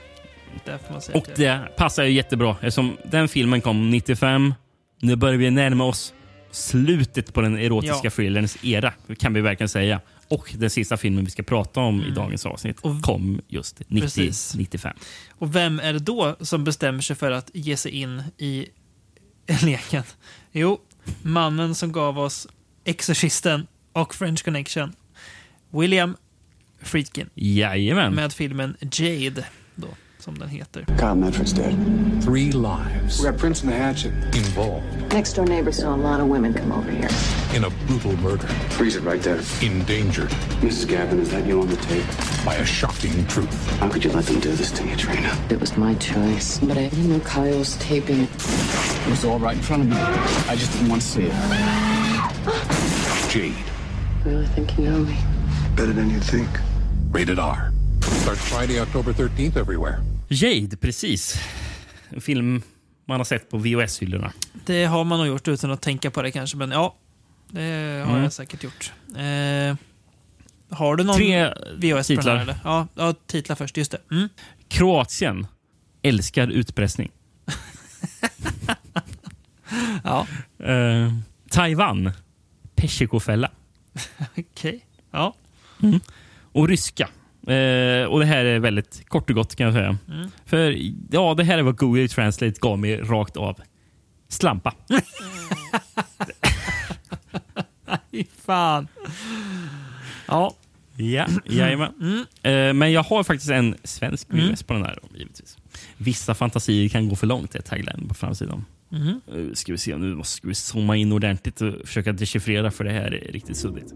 Speaker 1: Det får man säga
Speaker 2: Och
Speaker 1: att du gör.
Speaker 2: det passar ju jättebra eftersom den filmen kom 95. Nu börjar vi närma oss slutet på den erotiska
Speaker 1: Ja.
Speaker 2: thrillerns era, kan vi verkligen säga. Och den sista filmen vi ska prata om i dagens avsnitt kom just 90,
Speaker 1: Mm. Precis.
Speaker 2: 95.
Speaker 1: Och vem är det då som bestämmer sig för att ge sig in i leken? Jo, mannen som gav oss Exorcisten och French Connection. William Friedkin.
Speaker 2: Jajamän.
Speaker 1: Med filmen Jade, som den heter.
Speaker 14: Kyle Medford's dead. Three lives. We got Prince and the Hatchet involved
Speaker 15: Next door neighbor saw a lot of women come over here.
Speaker 14: in a brutal murder. Freeze it right there. Endangered. Mrs. Gavin, is that you on the tape? By a shocking truth.
Speaker 15: How could you let them do this to you, Trina? It was my choice, but I didn't know Kyle was taping it.
Speaker 14: It was all right in front of me. I just didn't want to see it. Jade.
Speaker 15: I really think you know me.
Speaker 14: Better than you think. Rated R. Starts Friday, October 13th everywhere.
Speaker 2: Jade, precis. En film man har sett på VHS-hyllorna.
Speaker 1: Det har man nog gjort utan att tänka på det kanske, men ja, det har
Speaker 2: Mm.
Speaker 1: jag säkert gjort. Eh, har du någon
Speaker 2: Tre
Speaker 1: VHS
Speaker 2: titlar.
Speaker 1: här, eller? Ja, ja, titlar först. Just det. Mm.
Speaker 2: Kroatien älskar utpressning.
Speaker 1: Ja.
Speaker 2: Eh, Taiwan, Persikofälla.
Speaker 1: Okej. Ja.
Speaker 2: Mm. Och ryska. Eh, och Det här är väldigt kort och gott kan jag säga.
Speaker 1: Mm.
Speaker 2: För ja, det här är vad Google Translate gav mig rakt av. Slampa.
Speaker 1: Fy fan. Ja.
Speaker 2: Ja, jajamän. Eh, men jag har faktiskt en svensk
Speaker 1: Mm.
Speaker 2: VHS på den här. Givetvis. Vissa fantasier kan gå för långt, är tagline på framsidan.
Speaker 1: Mhm.
Speaker 2: Eh, ska vi se, nu måste vi zooma in ordentligt och försöka dechiffrera för det här är riktigt suddigt.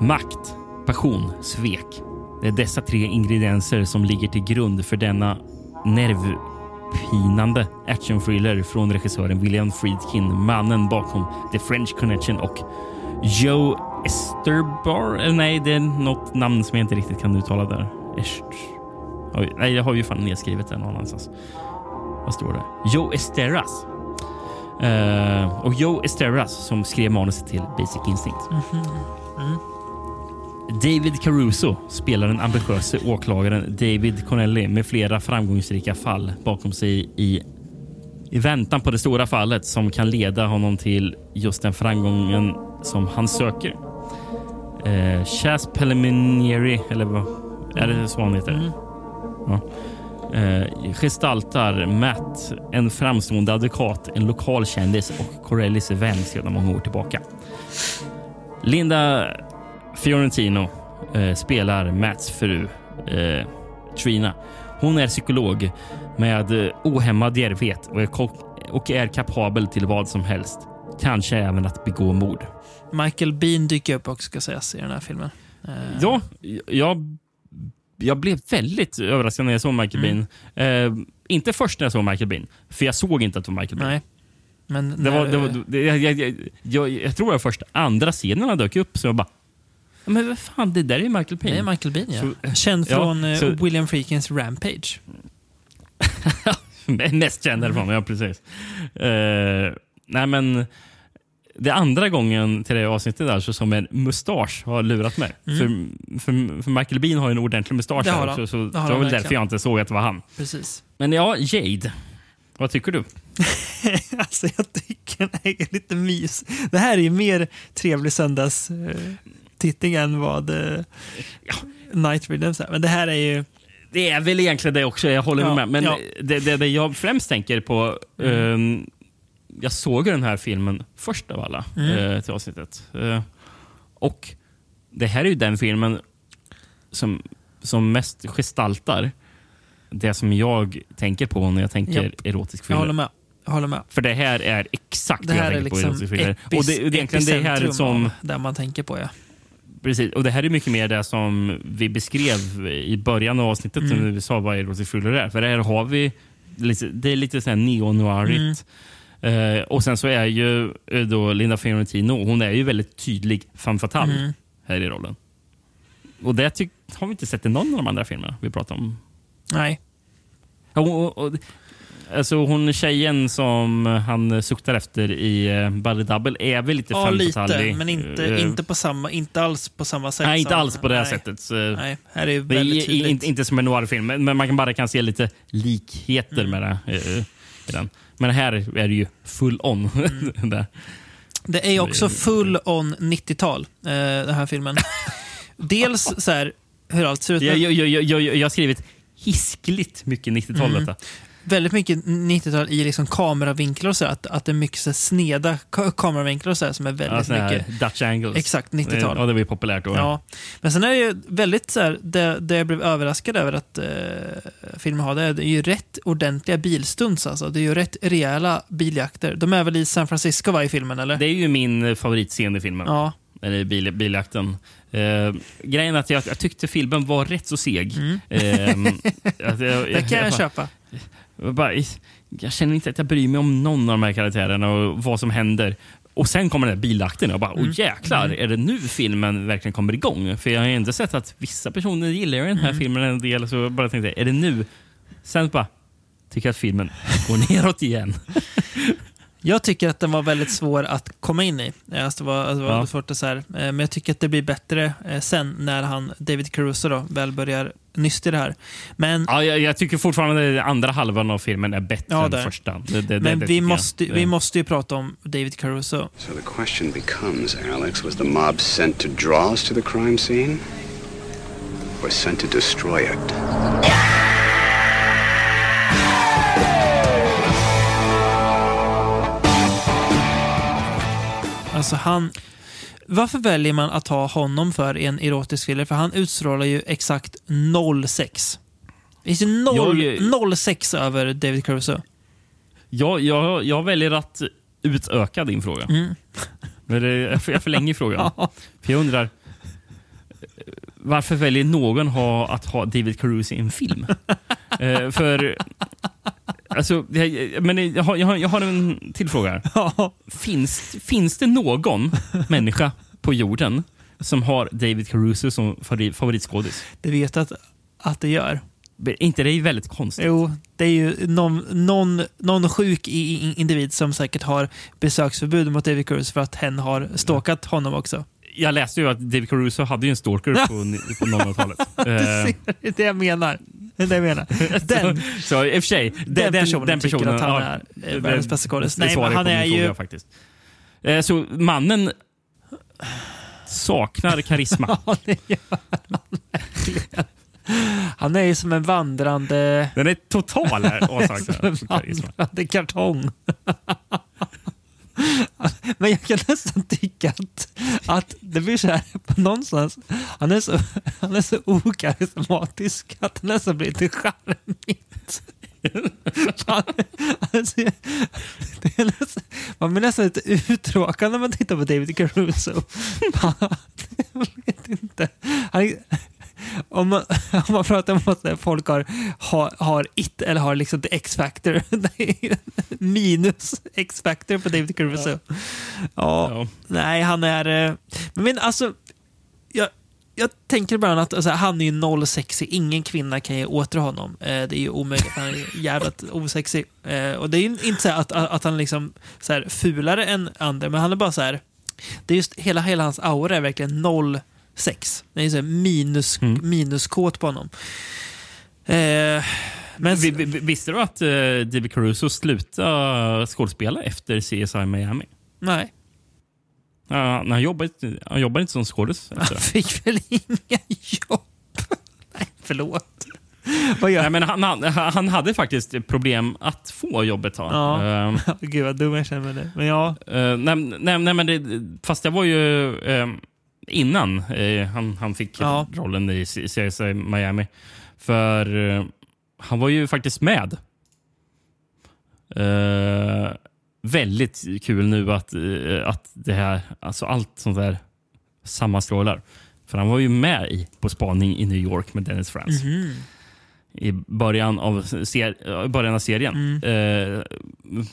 Speaker 2: Makt, passion, svek. Det är dessa tre ingredienser som ligger till grund för denna nervpinande actionthriller från regissören William Friedkin, mannen bakom The French Connection och Joe Esterbar. Eller nej, det är något namn som jag inte riktigt kan uttala där. Est... Oj, nej, jag har ju fan nedskrivet det någon annanstans. Vad står det? Joe Esteras. Uh, och Joe Esteras som skrev manuset till Basic Instinct. Mhm.
Speaker 1: Mm.
Speaker 2: David Caruso spelar den ambitiöse åklagaren David Connelly med flera framgångsrika fall bakom sig i, i väntan på det stora fallet som kan leda honom till just den framgången som han söker. Eh, Chas Preliminary, eller vad är det så han heter? Ja. Eh, gestaltar Matt, en framstående advokat, en lokal kändis och Corellis vän sedan många år tillbaka. Linda Fiorentino eh, spelar Matts fru eh, Trina. Hon är psykolog med eh, ohämmad djärvhet och är, och är kapabel till vad som helst. Kanske även att begå mord.
Speaker 1: Michael Bean dyker upp också, ska sägas, i den här filmen. Eh,
Speaker 2: Ja, jag, jag blev väldigt överraskad när jag såg Michael
Speaker 1: Mm.
Speaker 2: Bean. Eh, inte först när jag såg Michael Bean, för jag såg inte att det var Michael Bean.
Speaker 1: Nej. Men
Speaker 2: Det var,
Speaker 1: när-
Speaker 2: det var, det, jag, jag, jag, jag, jag tror att först andra scenerna dök upp, så jag bara... "Ja, Men vad fan, det där är ju Michael Bean.
Speaker 1: Det är Michael Bean, ja.
Speaker 2: Så-
Speaker 1: Känd
Speaker 2: ja,
Speaker 1: från eh,
Speaker 2: så-
Speaker 1: William Freakins Rampage.
Speaker 2: Mest känd därifrån, ja precis. Eh, nej men, det är andra gången till det avsnittet där så som en mustasch har lurat mig.
Speaker 1: Mm.
Speaker 2: För, för, för Michael Bean har ju en ordentlig mustasch
Speaker 1: Det har
Speaker 2: här,
Speaker 1: han.
Speaker 2: så, så
Speaker 1: Det
Speaker 2: det
Speaker 1: har
Speaker 2: var
Speaker 1: han
Speaker 2: väl
Speaker 1: verkligen.
Speaker 2: därför jag inte såg att det var han.
Speaker 1: Precis.
Speaker 2: Men ja, Jade. Vad tycker du?
Speaker 1: alltså, jag tycker den är lite mys. Det här är ju mer trevlig söndagstittning än vad uh, Night Rhythms är. Men det här är ju...
Speaker 2: Det är väl egentligen det också, jag håller
Speaker 1: Ja,
Speaker 2: med. Men
Speaker 1: ja.
Speaker 2: det, det, det jag främst tänker på... ehm, jag såg den här filmen först av alla
Speaker 1: Mm.
Speaker 2: eh, till avsnittet. Eh, och det här är ju den filmen som, som mest gestaltar det som jag tänker på när jag tänker
Speaker 1: Japp.
Speaker 2: erotisk
Speaker 1: Jag
Speaker 2: thriller.
Speaker 1: håller med. Jag håller med.
Speaker 2: För det här är exakt
Speaker 1: Det här
Speaker 2: jag
Speaker 1: är
Speaker 2: tänker
Speaker 1: liksom
Speaker 2: på erotisk
Speaker 1: epis,
Speaker 2: Och det, det är egentligen det här som...
Speaker 1: där man tänker på, ja.
Speaker 2: Precis, och det här är mycket mer det som vi beskrev i början av avsnittet
Speaker 1: Mm.
Speaker 2: när vi sa vad erotisk thriller är. För här har vi, det är lite så här neo-noirigt.
Speaker 1: Mm.
Speaker 2: Eh, och sen så är ju eh, då Linda Fiorentino, hon är ju väldigt tydlig femme fatale
Speaker 1: Mm.
Speaker 2: här i rollen. Och det har vi inte sett i någon av de andra filmerna vi pratar om.
Speaker 1: Nej.
Speaker 2: Och, och, och, Alltså hon tjejen som han suktar efter i uh, Buddy Double är väl lite
Speaker 1: Ja, lite, men inte,
Speaker 2: Eh,
Speaker 1: inte, på samma, inte alls på samma sätt.
Speaker 2: Nej, inte alls på det här
Speaker 1: nej.
Speaker 2: sättet. Så
Speaker 1: Nej, här är
Speaker 2: det är inte, inte som en noirfilm, men men man kan bara kan se lite likheter
Speaker 1: Mm.
Speaker 2: med det. eh, i den. Men här är det ju full on.
Speaker 1: Mm. Det är också full on 90-tal, eh, den här filmen. Dels så här, hur allt ser ut.
Speaker 2: Jag, jag, jag, jag, jag har skrivit hiskligt mycket 90-tal
Speaker 1: Mm. Väldigt mycket 90-tal i liksom kameravinklar och så. Att, att det är mycket så sneda ka- kameravinklar och så som är väldigt
Speaker 2: Ja,
Speaker 1: mycket...
Speaker 2: Dutch angles.
Speaker 1: Exakt, 90-tal.
Speaker 2: Ja, det var ju populärt då.
Speaker 1: Ja. Men sen är det ju väldigt så här, det, det jag blev överraskad över att eh, filmen har, det är, det är ju rätt ordentliga bilstunts alltså. Det är ju rätt rejäla biljakter. De är väl i San Francisco va, i filmen eller?
Speaker 2: Det är ju min eh, favoritscen i filmen.
Speaker 1: Ja.
Speaker 2: Eller bil, biljakten. Eh, grejen är att jag, jag tyckte filmen var rätt så seg.
Speaker 1: Mm.
Speaker 2: Ehm, att jag,
Speaker 1: Det kan jag köpa.
Speaker 2: Jag, bara, jag känner inte att jag bryr mig om någon av de här karaktärerna och vad som händer. Och sen kommer den här bilakten och bara,
Speaker 1: Mm.
Speaker 2: åh jäklar,
Speaker 1: Mm.
Speaker 2: är det nu filmen verkligen kommer igång? För jag har inte sett att vissa personer gillar den här
Speaker 1: Mm.
Speaker 2: filmen en del, så jag bara tänkte, är det nu? Sen bara, tycker jag att filmen går neråt igen.
Speaker 1: Jag tycker att den var väldigt svår att komma in i. Alltså, det var, alltså, det var
Speaker 2: Ja.
Speaker 1: svårt att så här. eh, Men jag tycker att det blir bättre eh, sen när han, David Caruso då, väl börjar nysta i det här. Men,
Speaker 2: Ja, jag, jag tycker fortfarande att andra halvan av filmen är bättre
Speaker 1: Ja,
Speaker 2: än första. Det, det,
Speaker 1: men
Speaker 2: det, det
Speaker 1: vi, måste, vi måste ju prata om David Caruso.
Speaker 16: So the question becomes, Alex, was the mob sent to draw us to the crime scene? Or sent to destroy it?
Speaker 1: Alltså han... Varför väljer man att ha honom för en erotisk thriller? För han utstrålar ju exakt noll sex. Det finns ju noll,
Speaker 2: Jag-
Speaker 1: noll sex över David Caruso.
Speaker 2: Jag, jag, jag väljer att utöka din fråga.
Speaker 1: Mm.
Speaker 2: Jag förlänger frågan. För jag undrar, varför väljer någon ha, att ha David Caruso i en film? eh, för... Alltså, jag, men jag har, jag, har, en till fråga. här. Finns, finns det någon människa på jorden som har David Caruso som favorit, favoritskådis?
Speaker 1: Det vet att, att det gör.
Speaker 2: Är inte det väldigt konstigt?
Speaker 1: Jo, det är ju någon, någon, någon sjuk individ som säkert har besöksförbud mot David Caruso för att hen har stalkat honom också.
Speaker 2: Jag läste ju att David Caruso hade ju en stalker på, på 00-talet.
Speaker 1: Du
Speaker 2: Eh,
Speaker 1: det är det jag menar. Det är det jag menar. Den,
Speaker 2: så, i och för sig,
Speaker 1: den personen tycker att han är, världens bästa skådis. Nej, men han är ju...
Speaker 2: faktiskt. Eh, Så mannen saknar karisma.
Speaker 1: Ja, det gör han verkligen. Han är ju som en vandrande...
Speaker 2: Den är total här, avsaknad av karisma.
Speaker 1: kartong. Men jag kan nästan tycka att, att det blir så här på någonstans. Han är så, han är så okarismatisk att det nästan blir lite charmigt. Alltså, det är nästan, man blir nästan lite uttråkad när man tittar på David Caruso. Man, jag vet inte. Han, om man, om man pratar om att folk har, har, har it eller har liksom the X-factor. Minus X-factor på David Caruso. Ja. Nej, han är... eh, Men alltså, jag, jag tänker bara att alltså, han är ju noll sexig. Ingen kvinna kan ju åtrå honom. Eh, det är ju omöjligt. Han är jävligt osexig. Eh, och det är ju inte så här att, att han liksom så här fulare än andra, men han är bara så här... Det är just hela, hela hans aura är verkligen noll sex. Det är så minus, minuskåt på honom. Eh, men,
Speaker 2: Vi- vi- Visste du att eh, David Caruso slutade skådespela efter CSI Miami?
Speaker 1: nej,
Speaker 2: Ja, han, jobbar, inte- han jobbar inte som skådis
Speaker 1: han fick väl inga jobb. nej, förlåt. Vad gör
Speaker 2: Nej, men han, han, han hade faktiskt problem att få jobb ett tag.
Speaker 1: Ja.
Speaker 2: Ehm,
Speaker 1: Gud vad dum jag känner med det. Men ja.
Speaker 2: Eh, nej, nej, nej, men det, fast det var ju eh, innan eh, han, han fick
Speaker 1: Ja.
Speaker 2: rollen i CSI Miami. För eh, han var ju faktiskt med. Eh, väldigt kul nu att, eh, att det här, alltså allt sånt där sammanstrålar. För han var ju med i På spaning i New York med Dennis Franz
Speaker 1: Mhm.
Speaker 2: i början av, ser, början av serien. Eh,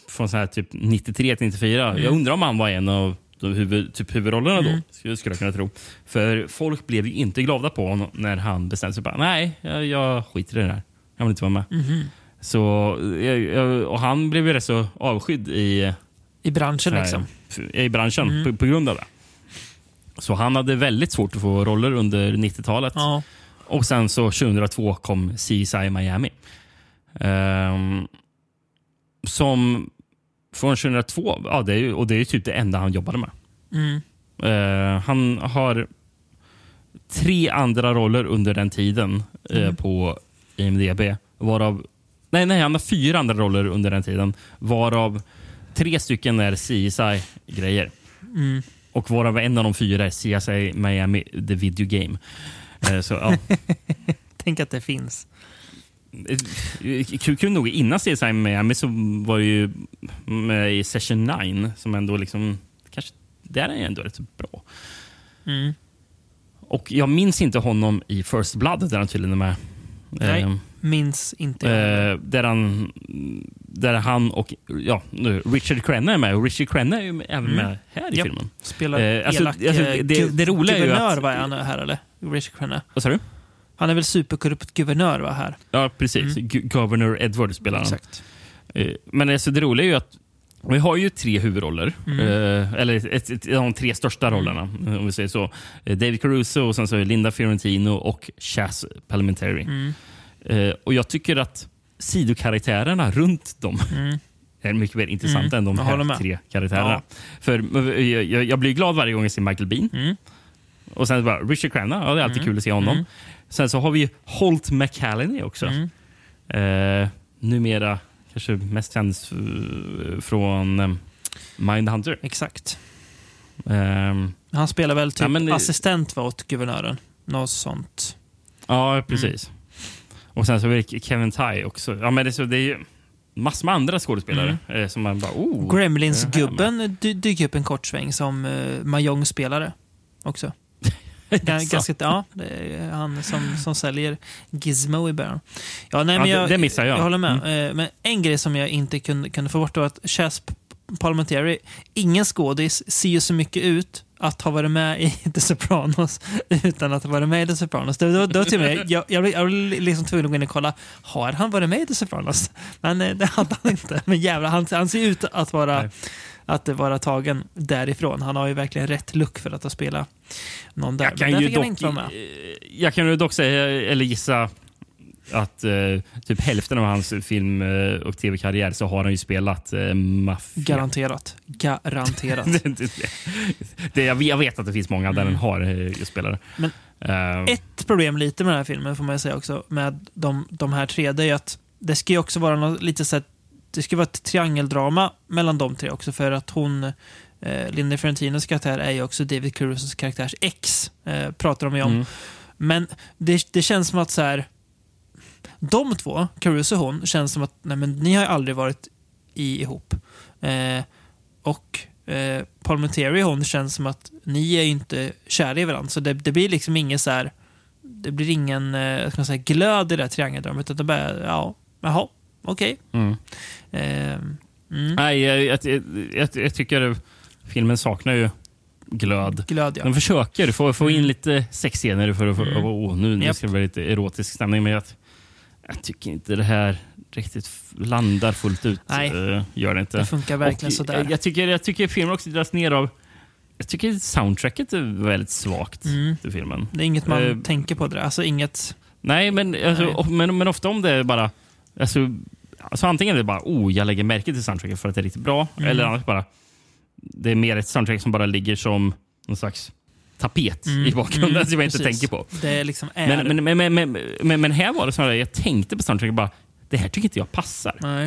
Speaker 2: från så här typ 93 till 94.
Speaker 1: Mm.
Speaker 2: Jag undrar om han var en av de huvud, typ huvudrollerna
Speaker 1: Mm.
Speaker 2: då, skulle, skulle jag kunna tro. För folk blev ju inte glada på honom när han bestämde sig. Bara, Nej, jag, jag skiter i det här. Jag vill inte vara med.
Speaker 1: Mhm.
Speaker 2: Så, eh, och han blev ju rätt så avskydd i,
Speaker 1: I branschen
Speaker 2: här,
Speaker 1: liksom.
Speaker 2: i branschen
Speaker 1: Mm.
Speaker 2: på, på grund av det. Så han hade väldigt svårt att få roller under 90-talet.
Speaker 1: Ja.
Speaker 2: Och sen så 2002 kom CSI Miami. Ehm, som från 2002, ja, det är, och det är typ det enda han jobbade med.
Speaker 1: Mm.
Speaker 2: Eh, han har tre andra roller under den tiden eh,
Speaker 1: Mm.
Speaker 2: på IMDB. Varav, nej, nej, han har fyra andra roller under den tiden. Varav tre stycken är CSI-grejer.
Speaker 1: Mm.
Speaker 2: Och varav en av de fyra är CSI Miami, the video game. Eh, så, ja.
Speaker 1: Tänk att det finns.
Speaker 2: Kul, nog, innan CSI Miami så var det ju med i Session 9 som ändå liksom... Kanske, där är ändå rätt så bra.
Speaker 1: Mm.
Speaker 2: Och jag minns inte honom i First Blood där han tydligen är med.
Speaker 1: Nej,
Speaker 2: Eh,
Speaker 1: minns inte.
Speaker 2: eh, där, han, där han och ja, nu, Richard Crenna är med. Och Richard Crenna är ju även
Speaker 1: Mm.
Speaker 2: med här i
Speaker 1: Ja.
Speaker 2: filmen.
Speaker 1: Spelar
Speaker 2: Eh, alltså,
Speaker 1: elak
Speaker 2: alltså,
Speaker 1: eh,
Speaker 2: det, det roliga är ju att...
Speaker 1: var han här eller? Richard Crenna.
Speaker 2: Vad sa du?
Speaker 1: Han är väl superkorrupt guvernör va här?
Speaker 2: Ja, precis. Gu- Governor Edward spelar han.
Speaker 1: Mm. Exakt.
Speaker 2: Eh, Men alltså, det roliga är ju att vi har ju tre huvudroller.
Speaker 1: Mm.
Speaker 2: Eh, eller ett, ett, de tre största rollerna, om vi säger så. Eh, David Caruso, och sen så Linda Fiorentino och Chaz Palminteri.
Speaker 1: Mm.
Speaker 2: Eh, och jag tycker att sidokaraktärerna runt dem
Speaker 1: Mm.
Speaker 2: är mycket mer intressanta
Speaker 1: Mm.
Speaker 2: än de här tre karaktärerna.
Speaker 1: Ja.
Speaker 2: För jag, jag, blir glad varje gång jag ser Michael Bean.
Speaker 1: Mm.
Speaker 2: Och sen bara Richard Crenna, ja, det är alltid
Speaker 1: Mm.
Speaker 2: kul att se honom.
Speaker 1: Mm.
Speaker 2: Sen så har vi Holt McCallany också.
Speaker 1: Mm.
Speaker 2: Eh, numera kanske mest känd f- från eh, Mindhunter.
Speaker 1: Exakt.
Speaker 2: Ehm,
Speaker 1: Han spelar väl typ
Speaker 2: Ja, men det-
Speaker 1: assistent va, åt guvernören. Något sånt.
Speaker 2: ja, precis. Och sen så är det Kevin Ty också. Ja, men det, är så, det är ju massor med andra skådespelare eh, som man bara... Oh,
Speaker 1: Gremlins-gubben dy- dyker upp en kort sväng som uh, Mahjong-spelare också. Ganska, ja, han som, som säljer Gizmo i början. Ja, nej,
Speaker 2: Ja,
Speaker 1: men jag,
Speaker 2: det missar jag.
Speaker 1: Jag håller med.
Speaker 2: Mm.
Speaker 1: Eh, Men en grej som jag inte kunde, kunde få bort var att Chas Palminteri, ingen skådis, ser ju så mycket ut att ha varit med i The Sopranos utan att ha varit med i The Sopranos. Det, det, det till med, jag, jag, blev, jag blev liksom tvungen att gå in och kolla, har han varit med i The Sopranos? Men eh, det hade han inte. Men jävlar, han, han ser ut att vara, att vara tagen därifrån. Han har ju verkligen rätt look för att ha spelat någon där.
Speaker 2: Jag kan, ju dock, eh, jag kan ju dock säga, eller gissa, att eh, typ hälften av hans film eh, och tv-karriär så har han ju spelat eh, maffia.
Speaker 1: Garanterat. Garanterat.
Speaker 2: det, det, det, jag, vet, jag vet att det finns många där
Speaker 1: Mm.
Speaker 2: den har eh, spelare.
Speaker 1: Men
Speaker 2: Eh,
Speaker 1: Ett problem lite med den här filmen får man säga också med de, de här tre, det är ju att det ska ju också vara något, lite så det ska vara ett triangeldrama mellan de tre också för att hon eh, Linda Fiorentinos karaktär är ju också David Carusos karaktärs ex, eh, pratar de ju om.
Speaker 2: Mm.
Speaker 1: Men det, det känns som att så här, de två, Caruso och hon, känns som att nej, men, ni har ju aldrig varit i, ihop. Eh, och eh, Parliamentary och hon känns som att ni är ju inte kära i varandra. Så det, det blir liksom ingen så här, det blir ingen eh, ska man säga, glöd i det här triangeldramat. Utan det bara, ja, jaha, okej.
Speaker 2: Mm.
Speaker 1: Eh, mm.
Speaker 2: Nej, jag, jag, jag, jag tycker filmen saknar ju glöd.
Speaker 1: Glöd, ja.
Speaker 2: Den försöker få, få in
Speaker 1: Mm.
Speaker 2: lite sexscener för att få,
Speaker 1: Mm.
Speaker 2: åh, nu, nu ska det bli lite erotisk stämning. Men jag, jag tycker inte det här riktigt landar fullt ut.
Speaker 1: Nej.
Speaker 2: Eh, gör det inte.
Speaker 1: Det funkar verkligen
Speaker 2: Och
Speaker 1: sådär.
Speaker 2: Jag, jag, tycker, jag tycker filmen också dras ner av... Jag tycker soundtracket är väldigt svagt
Speaker 1: Mm.
Speaker 2: till filmen.
Speaker 1: Det är inget man
Speaker 2: Eh,
Speaker 1: tänker på det. Alltså inget...
Speaker 2: Nej, men, alltså,
Speaker 1: Nej.
Speaker 2: men, men ofta om det är bara... Alltså, alltså antingen är det bara oh, jag lägger märke till soundtracket för att det är riktigt bra.
Speaker 1: Mm.
Speaker 2: Eller annars bara... Det är mer ett soundtrack som bara ligger som någon slags tapet
Speaker 1: Mm,
Speaker 2: i bakgrunden
Speaker 1: mm,
Speaker 2: som jag inte
Speaker 1: precis.
Speaker 2: tänker på.
Speaker 1: Det liksom är...
Speaker 2: Men, men, men, men, men, här var det snarare, jag tänkte på soundtracket bara, det här tycker inte jag passar.
Speaker 1: Nej.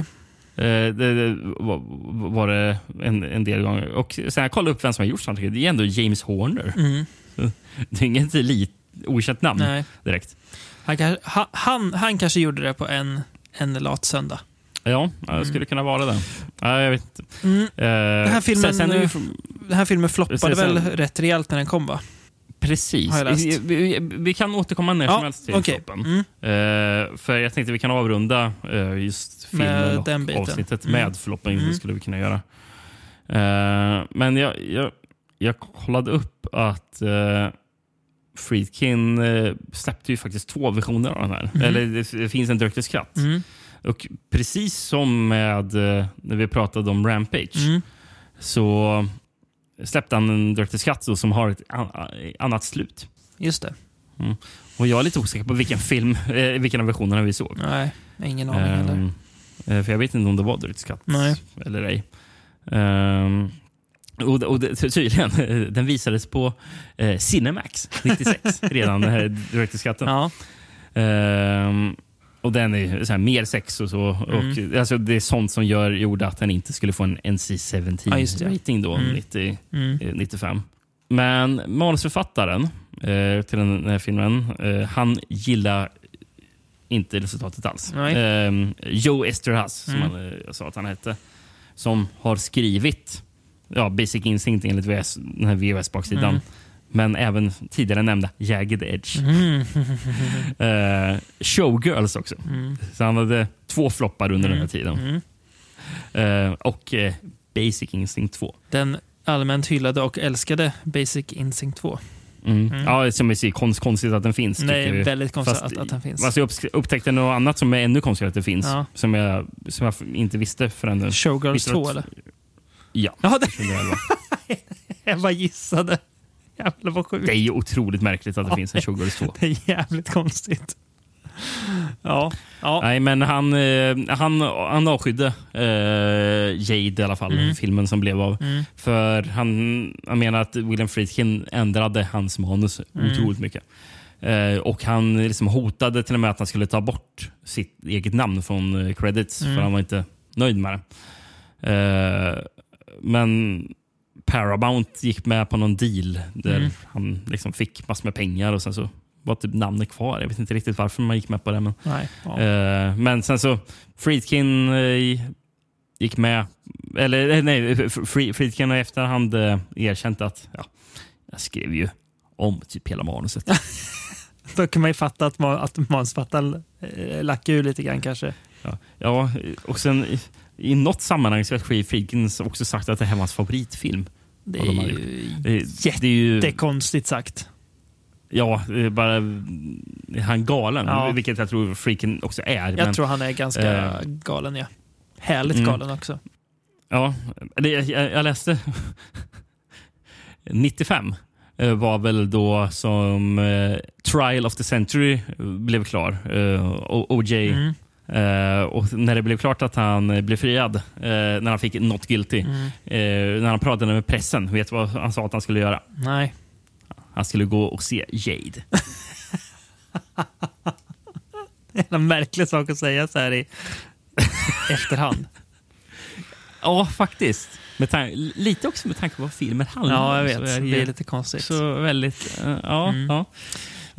Speaker 2: Eh, det, det var, var det en, en del gånger. Och sen jag kollade upp vem som har gjort soundtracket. Det är ändå James Horner.
Speaker 1: Mm.
Speaker 2: Så Det är inget lit, okänt namn
Speaker 1: Nej.
Speaker 2: direkt.
Speaker 1: Han, han, han kanske gjorde det på en, en lat söndag.
Speaker 2: Ja, det skulle kunna vara det. Ja, jag vet inte.
Speaker 1: Mm.
Speaker 2: Eh,
Speaker 1: Den här filmen,
Speaker 2: sen, sen ju,
Speaker 1: den här filmen floppade
Speaker 2: Sen-
Speaker 1: väl rätt rejält när den kom va?
Speaker 2: precis. Vi, vi, vi kan återkomma när
Speaker 1: Ja,
Speaker 2: som helst till
Speaker 1: okej.
Speaker 2: floppen.
Speaker 1: Mm.
Speaker 2: Eh, för jag tänkte vi kan avrunda eh, just filmen och
Speaker 1: den biten.
Speaker 2: avsnittet
Speaker 1: Mm.
Speaker 2: med floppen.
Speaker 1: Mm.
Speaker 2: Det skulle vi kunna göra. Eh, men jag, jag, jag kollade upp att uh, Friedkin uh, släppte ju faktiskt två versioner av den här.
Speaker 1: Mm.
Speaker 2: Eller det, det finns en Directors Cut.
Speaker 1: Mm.
Speaker 2: Och precis som med eh, när vi pratade om Rampage
Speaker 1: Mm.
Speaker 2: så släppte han en Dirty Scut då, som har ett an- annat slut.
Speaker 1: Just det.
Speaker 2: Mm. Och jag är lite osäker på vilken film, eh, vilken av versionerna vi såg.
Speaker 1: Nej, ingen aning
Speaker 2: Ehm,
Speaker 1: heller.
Speaker 2: eh, För jag vet inte om det var Scut
Speaker 1: Nej.
Speaker 2: eller ej. Ehm, och, och tydligen, den visades på eh, Cinemax 96 redan, den här Dirty Scutten.
Speaker 1: Ja.
Speaker 2: Ehm, och den är så här, mer sex och så. Och, alltså, det är sånt som gör, gjorde att den inte skulle få en
Speaker 1: Ja, just det.
Speaker 2: NC-17-rating då,
Speaker 1: Mm.
Speaker 2: 90,
Speaker 1: Mm.
Speaker 2: eh, 95. Men manusförfattaren eh, till den här filmen, eh, han gillar inte resultatet alls. Ehm, Joe Esterhaz, som
Speaker 1: Mm.
Speaker 2: han eh, sa att han hette, som har skrivit ja, Basic Instinct enligt VS, den här VHS-baksidan.
Speaker 1: Mm.
Speaker 2: Men även tidigare nämnda Jagged Edge.
Speaker 1: Mm.
Speaker 2: Eh, Showgirls också.
Speaker 1: Mm.
Speaker 2: Så han hade två floppar under den här tiden.
Speaker 1: Mm.
Speaker 2: Eh, och eh, Basic Instinct 2.
Speaker 1: Den allmänt hyllade och älskade Basic Instinct 2.
Speaker 2: Mm.
Speaker 1: Mm.
Speaker 2: Ja, som säger, konst, konstigt att den finns.
Speaker 1: Nej,
Speaker 2: vi.
Speaker 1: väldigt konstigt att- att den finns.
Speaker 2: Fast jag upp- upptäckte något annat som är ännu konstigare att det finns.
Speaker 1: Ja.
Speaker 2: Som, jag, som jag inte visste förrän.
Speaker 1: Showgirls
Speaker 2: Visste
Speaker 1: 2
Speaker 2: att-
Speaker 1: eller?
Speaker 2: Ja,
Speaker 1: Ja, det-
Speaker 2: 2011.
Speaker 1: Jag bara gissade. Jävlar vad sjukt.
Speaker 2: Det är ju otroligt märkligt att det
Speaker 1: Ja,
Speaker 2: finns en Showgirls 2.
Speaker 1: Det är jävligt konstigt. Ja. ja.
Speaker 2: Nej, men han, eh, han, han avskydde eh, Jade i alla fall,
Speaker 1: Mm.
Speaker 2: filmen som blev av.
Speaker 1: Mm.
Speaker 2: För han, han menar att William Friedkin ändrade hans manus
Speaker 1: Mm.
Speaker 2: otroligt mycket. Eh, och han liksom hotade till och med att han skulle ta bort sitt eget namn från eh, credits,
Speaker 1: Mm.
Speaker 2: för han var inte nöjd med det. Eh, men Paramount gick med på någon deal där
Speaker 1: Mm.
Speaker 2: han liksom fick massor med pengar och sen så var typ namnet kvar. Jag vet inte riktigt varför man gick med på det. Men,
Speaker 1: Nej, ja.
Speaker 2: Eh, men sen så Friedkin eh, gick med. Eller eh, nej, Fri- Friedkin har i efterhand erkänt att ja, jag skrev ju om typ hela manuset.
Speaker 1: Då kan man ju fatta att, man, att manusförfattaren eh, lackar ur lite grann kanske.
Speaker 2: Ja, ja och sen i, något sammanhang så har Friedkin också sagt att det här var hans favoritfilm.
Speaker 1: Det är
Speaker 2: de
Speaker 1: ju
Speaker 2: gjort. Det- det är ju-
Speaker 1: jättekonstigt sagt.
Speaker 2: Ja, är bara är han galen,
Speaker 1: Ja.
Speaker 2: vilket jag tror Freakin också är.
Speaker 1: Jag
Speaker 2: men,
Speaker 1: tror han är ganska
Speaker 2: eh,
Speaker 1: galen, ja. Härligt
Speaker 2: Mm.
Speaker 1: galen också.
Speaker 2: Ja, det, jag, jag läste 95 eh, var väl då som eh, Trial of the Century blev klar. Eh, OJ.
Speaker 1: Mm.
Speaker 2: Eh, och när det blev klart att han blev friad, eh, när han fick not guilty,
Speaker 1: Mm.
Speaker 2: eh, när han pratade med pressen, vet du vad han sa att han skulle göra?
Speaker 1: Nej.
Speaker 2: Han skulle gå och se Jade.
Speaker 1: Det är en märklig sak att säga så här i efterhand.
Speaker 2: Ja, faktiskt. Lite också med tanke på vad filmen handlar om.
Speaker 1: Ja, jag
Speaker 2: så
Speaker 1: vet.
Speaker 2: är
Speaker 1: Det är lite konstigt.
Speaker 2: Så väldigt... ja,
Speaker 1: Mm.
Speaker 2: ja.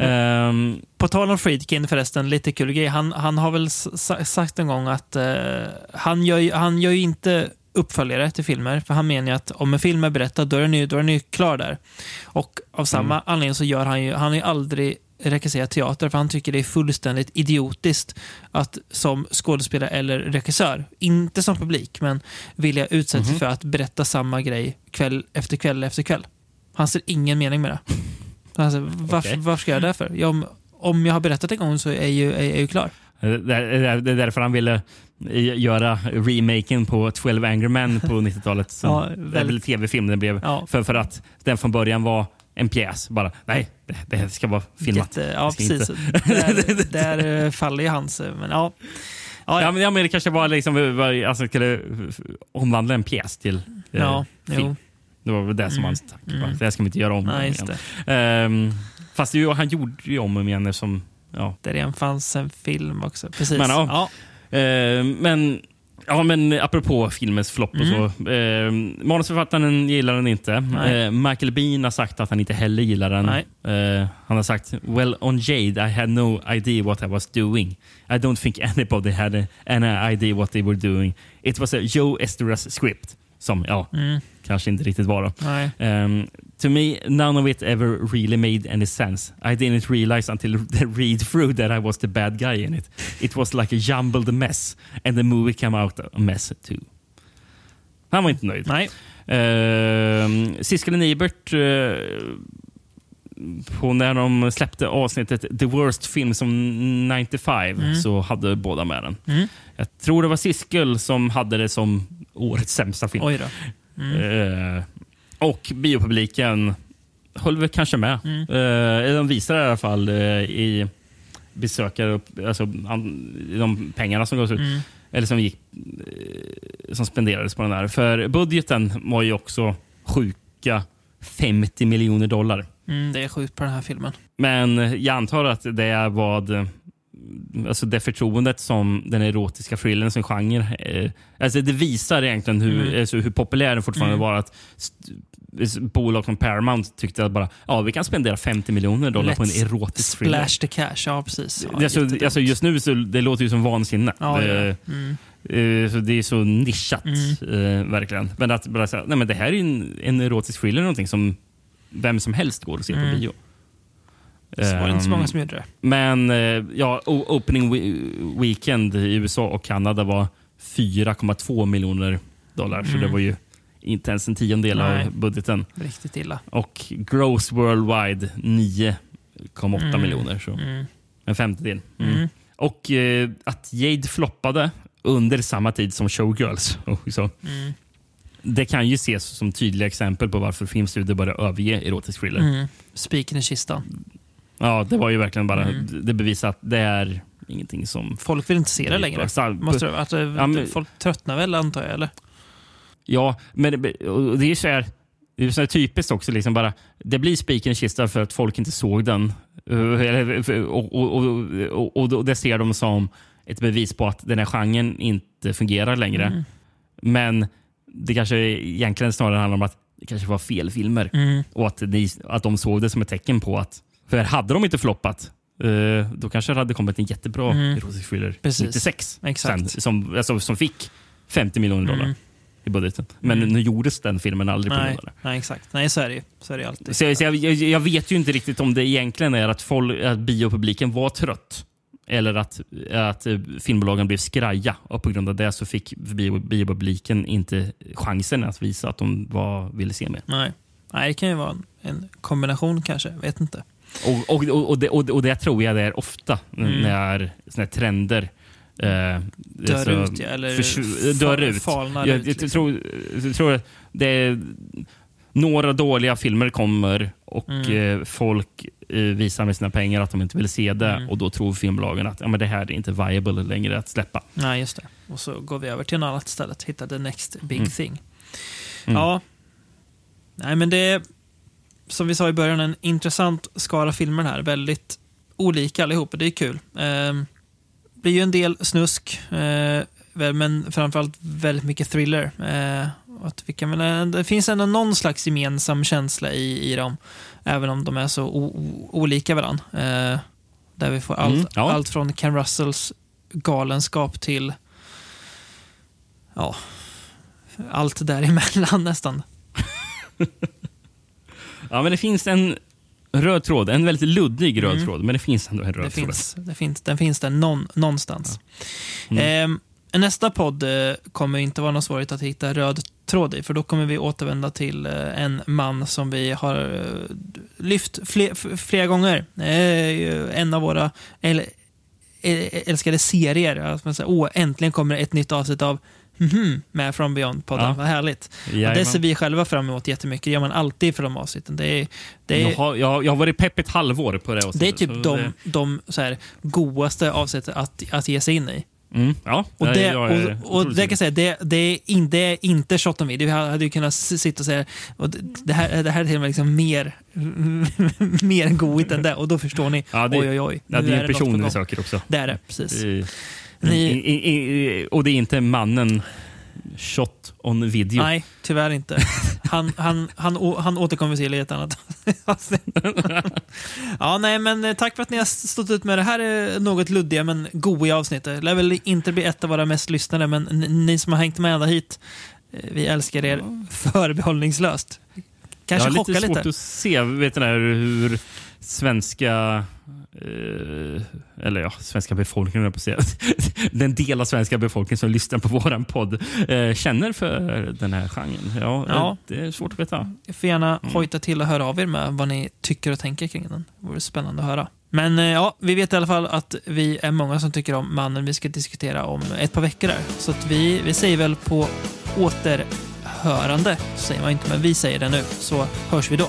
Speaker 2: Ehm,
Speaker 1: På tal om Friedkin förresten, lite kul grej. Han, han har väl sa- sagt en gång att eh, han, gör, han gör ju inte uppföljare till filmer, för han menar ju att om en film är berättad, då är den ju, då är den ju klar där. Och av samma
Speaker 2: Mm.
Speaker 1: anledning så gör han ju, han har ju aldrig regisserat teater, för han tycker det är fullständigt idiotiskt att som skådespelare eller regissör, inte som publik, men vilja utsätta
Speaker 2: Mhm.
Speaker 1: för att berätta samma grej kväll efter kväll efter kväll. Han ser ingen mening med det. Alltså, varför,
Speaker 2: Okej.
Speaker 1: varför ska jag göra det för? Ja, om, om jag har berättat en gång så är ju, är, är ju klar.
Speaker 2: Det är, därför han ville eh, göra remaken på 12 Angry Men på 90-talet. som-
Speaker 1: Ja, väldigt-
Speaker 2: väl tv-film den blev.
Speaker 1: Ja.
Speaker 2: För, för att den från början var en pjäs. Bara, nej, det, det ska vara filmat.
Speaker 1: Jätte, ja,
Speaker 2: Det ska
Speaker 1: precis. Där, där eh, faller ju hans... eh, Men ja. Ja,
Speaker 2: Ja, men, ja, men det kanske var liksom, alltså, skulle omvandla en pjäs till eh,
Speaker 1: Ja,
Speaker 2: film.
Speaker 1: jo.
Speaker 2: Det var väl det som
Speaker 1: Mm,
Speaker 2: hans tanke
Speaker 1: mm.
Speaker 2: Det här ska vi inte göra om
Speaker 1: Nej,
Speaker 2: igen. Ehm, fast det, ju- han gjorde ju om dem igen eftersom... Ja.
Speaker 1: Där redan fanns en film också. Precis.
Speaker 2: Men, ja. Eh, men, ja, men apropå filmens flopp och
Speaker 1: Mm.
Speaker 2: så. Eh, manusförfattaren gillar den inte. Eh, Michael Bean har sagt att han inte heller gillar den. Eh, han har sagt “Well, on Jade I had no idea what I was doing. I don't think anybody had any idea what they were doing. It was a Joe Esteras script.” Som, ja,
Speaker 1: Mm.
Speaker 2: kanske inte riktigt var då. Um, to me, none of it ever really made any sense. I didn't realize until the read through that I was the bad guy in it. It was like a jumbled mess and the movie came out a mess too. Han var inte nöjd.
Speaker 1: Nej.
Speaker 2: Um, Siskel Ebert uh, på när de släppte avsnittet The Worst Film som 95
Speaker 1: Mm.
Speaker 2: så hade båda med den.
Speaker 1: Mm.
Speaker 2: Jag tror det var Siskel som hade det som årets sämsta film.
Speaker 1: Oj då. Mm.
Speaker 2: Eh, och biopubliken höll väl kanske med.
Speaker 1: Mm.
Speaker 2: Eh, de visade i alla fall eh, i besökare, alltså an, de pengarna som gavs ut.
Speaker 1: Mm.
Speaker 2: Eller som gick eh, som spenderades på den här. För budgeten var ju också sjuka 50 miljoner dollar.
Speaker 1: Mm, det är sjukt på den här filmen.
Speaker 2: Men jag antar att det är vad Alltså det förtroendet som den erotiska thrillern som genre... Eh, alltså det visar egentligen hur,
Speaker 1: Mm.
Speaker 2: alltså hur populär den fortfarande
Speaker 1: Mm.
Speaker 2: var. Att bolag som Paramount tyckte att bara ja, vi kan spendera 50 miljoner dollar på en
Speaker 1: Let's
Speaker 2: erotisk thriller.
Speaker 1: Splash the cash, ja precis. Ja,
Speaker 2: alltså, alltså just nu så det låter ju som vansinne.
Speaker 1: Ja, det gör
Speaker 2: Eh.
Speaker 1: Mm.
Speaker 2: eh, så det är så nischat, eh, verkligen. Men att bara säga, nej men det här är en, en erotisk thriller, någonting som vem som helst går och ser
Speaker 1: Mm.
Speaker 2: på bio.
Speaker 1: Så var det inte så
Speaker 2: Ehm,
Speaker 1: många som gjorde det.
Speaker 2: Men eh, ja, opening we- weekend i USA och Kanada var 4,2 miljoner dollar. Så
Speaker 1: Mm.
Speaker 2: det var ju inte ens en tiondel
Speaker 1: Nej.
Speaker 2: av budgeten.
Speaker 1: Riktigt illa.
Speaker 2: Och gross worldwide 9,8
Speaker 1: Mm.
Speaker 2: miljoner. Så
Speaker 1: Mm.
Speaker 2: en femtedel. Mm.
Speaker 1: Mm.
Speaker 2: Och eh, att Jade floppade under samma tid som Showgirls. också.
Speaker 1: Mm.
Speaker 2: Det kan ju ses som tydliga exempel på varför filmstudier började överge erotisk thriller.
Speaker 1: Mm. Spiken i kistan.
Speaker 2: Ja, det var ju verkligen bara
Speaker 1: Mm.
Speaker 2: det bevisar att det är ingenting som...
Speaker 1: Folk vill inte se det längre. Måste det, att,
Speaker 2: Ja, men-
Speaker 1: Folk tröttnar väl antar jag, eller?
Speaker 2: Ja, men det, det är så här, det är så här typiskt också. Liksom bara, det blir spiken i kistan för att folk inte såg den. Eller- Och, och, och, och, det ser de som ett bevis på att den här genren inte fungerar längre.
Speaker 1: Mm.
Speaker 2: Men det kanske egentligen snarare handlar om att det kanske var fel filmer.
Speaker 1: Mm.
Speaker 2: Och att, de, att de såg det som ett tecken på att... För hade de inte floppat, eh, då kanske det hade kommit en jättebra
Speaker 1: Mm.
Speaker 2: erotisk thriller
Speaker 1: Precis.
Speaker 2: 96.
Speaker 1: Exakt.
Speaker 2: Sen, som, alltså, som fick 50 miljoner dollar
Speaker 1: Mm.
Speaker 2: i budgeten. Men
Speaker 1: Mm.
Speaker 2: nu gjordes den filmen aldrig på
Speaker 1: Nej, nej, exakt. Nej, så är det ju. Så är det alltid.
Speaker 2: Så, jag, så jag, jag, jag vet ju inte riktigt om det egentligen är att, folk, att biopubliken var trött. Eller att, att eh, filmbolagen blev skraja och på grund av det så fick bio, biopubliken inte chansen att visa att de var, ville se mer.
Speaker 1: Nej. nej, det kan ju vara en, en kombination kanske. Vet inte.
Speaker 2: Och, och, och, och, det, och, och det tror jag det är ofta
Speaker 1: Mm.
Speaker 2: när såna trender eh,
Speaker 1: Dör
Speaker 2: så
Speaker 1: ut, ja, eller
Speaker 2: dör ut.
Speaker 1: falnar
Speaker 2: jag,
Speaker 1: ut,
Speaker 2: jag,
Speaker 1: liksom.
Speaker 2: tror, jag tror att det är några dåliga filmer kommer och
Speaker 1: Mm.
Speaker 2: eh, folk eh, visar med sina pengar att de inte vill se det
Speaker 1: Mm.
Speaker 2: och då tror filmbolagen att ja, men det här är inte viable längre att släppa.
Speaker 1: Nej, just det. Och så går vi över till något annat istället. Hitta the next big
Speaker 2: Mm.
Speaker 1: thing.
Speaker 2: Mm.
Speaker 1: Ja. Nej, men det är som vi sa i början en intressant skala filmer här. Väldigt olika allihopa. Det är kul. Det blir ju en del snusk, eh, men framförallt väldigt mycket thriller. Eh, att vi kan väl, det finns ändå någon slags gemensam känsla i, i dem, även om de är så o, olika varandra. Eh, där vi får allt,
Speaker 2: Mm, ja.
Speaker 1: allt från Ken Russells galenskap till ja, allt däremellan nästan.
Speaker 2: Ja, men det finns en röd tråd. En väldigt luddig röd
Speaker 1: Mm.
Speaker 2: tråd, men det finns ändå en röd
Speaker 1: Det
Speaker 2: tråd.
Speaker 1: finns, det finns, den finns där någon, någonstans.
Speaker 2: Mm.
Speaker 1: Eh, nästa podd eh, kommer inte vara någon svårighet att hitta röd tråd i, för då kommer vi återvända till eh, en man som vi har eh, lyft fler, flera gånger. Eh, en av våra äl, äl- älskade serier. Åh, äntligen kommer ett nytt avsnitt av Mhm med From Beyond-podden.
Speaker 2: Ja.
Speaker 1: Vad härligt. Och
Speaker 2: Jajamän.
Speaker 1: det ser vi själva fram emot jättemycket. Det gör man alltid för de avsnitten. Det är, det är,
Speaker 2: jag, har, jag, jag har varit pepp ett halvår på det
Speaker 1: det är
Speaker 2: avsnittet,
Speaker 1: typ de,
Speaker 2: det-
Speaker 1: de så här, godaste avsnitten att, att ge sig in i.
Speaker 2: Mm, ja,
Speaker 1: Och det,
Speaker 2: jag är
Speaker 1: och, och det kan säga, det, det, är in, det är inte shot on video. Vi hade ju kunnat sitta och säga och det, det, här, det här är till och med liksom mer, mer goigt än det. Och då förstår ni,
Speaker 2: Ja, det,
Speaker 1: oj oj oj.
Speaker 2: Ja, det är
Speaker 1: det
Speaker 2: en person vi söker också.
Speaker 1: Det är det, precis.
Speaker 2: I,
Speaker 1: Ni-
Speaker 2: i, i, i, och det är inte mannen shot on video.
Speaker 1: Nej, tyvärr inte. Han, han, han, han återkommer till i ett annat. Ja, nej, men eh, tack för att ni har stått ut med det här något luddiga men goiga avsnittet. Det lär väl inte bli ett av våra mest lyssnade, men ni som har hängt med ända hit, eh, vi älskar er förbehållningslöst. Kanske
Speaker 2: jag har lite svårt
Speaker 1: lite.
Speaker 2: att se vet du, där, hur svenska eh, eller ja, svenska befolkningen, jag på säga. Den del av svenska befolkningen som lyssnar på vår podd eh, känner för den här genren. Ja,
Speaker 1: Ja.
Speaker 2: Det är svårt att veta.
Speaker 1: Ni får gärna
Speaker 2: Mm.
Speaker 1: hojta till och höra av er med vad ni tycker och tänker kring den. Det vore spännande att höra. Men eh, ja, vi vet i alla fall att vi är många som tycker om mannen vi ska diskutera om ett par veckor. Där. Så att vi, vi säger väl på återhörande, säger man inte, men vi säger det nu. Så hörs vi då.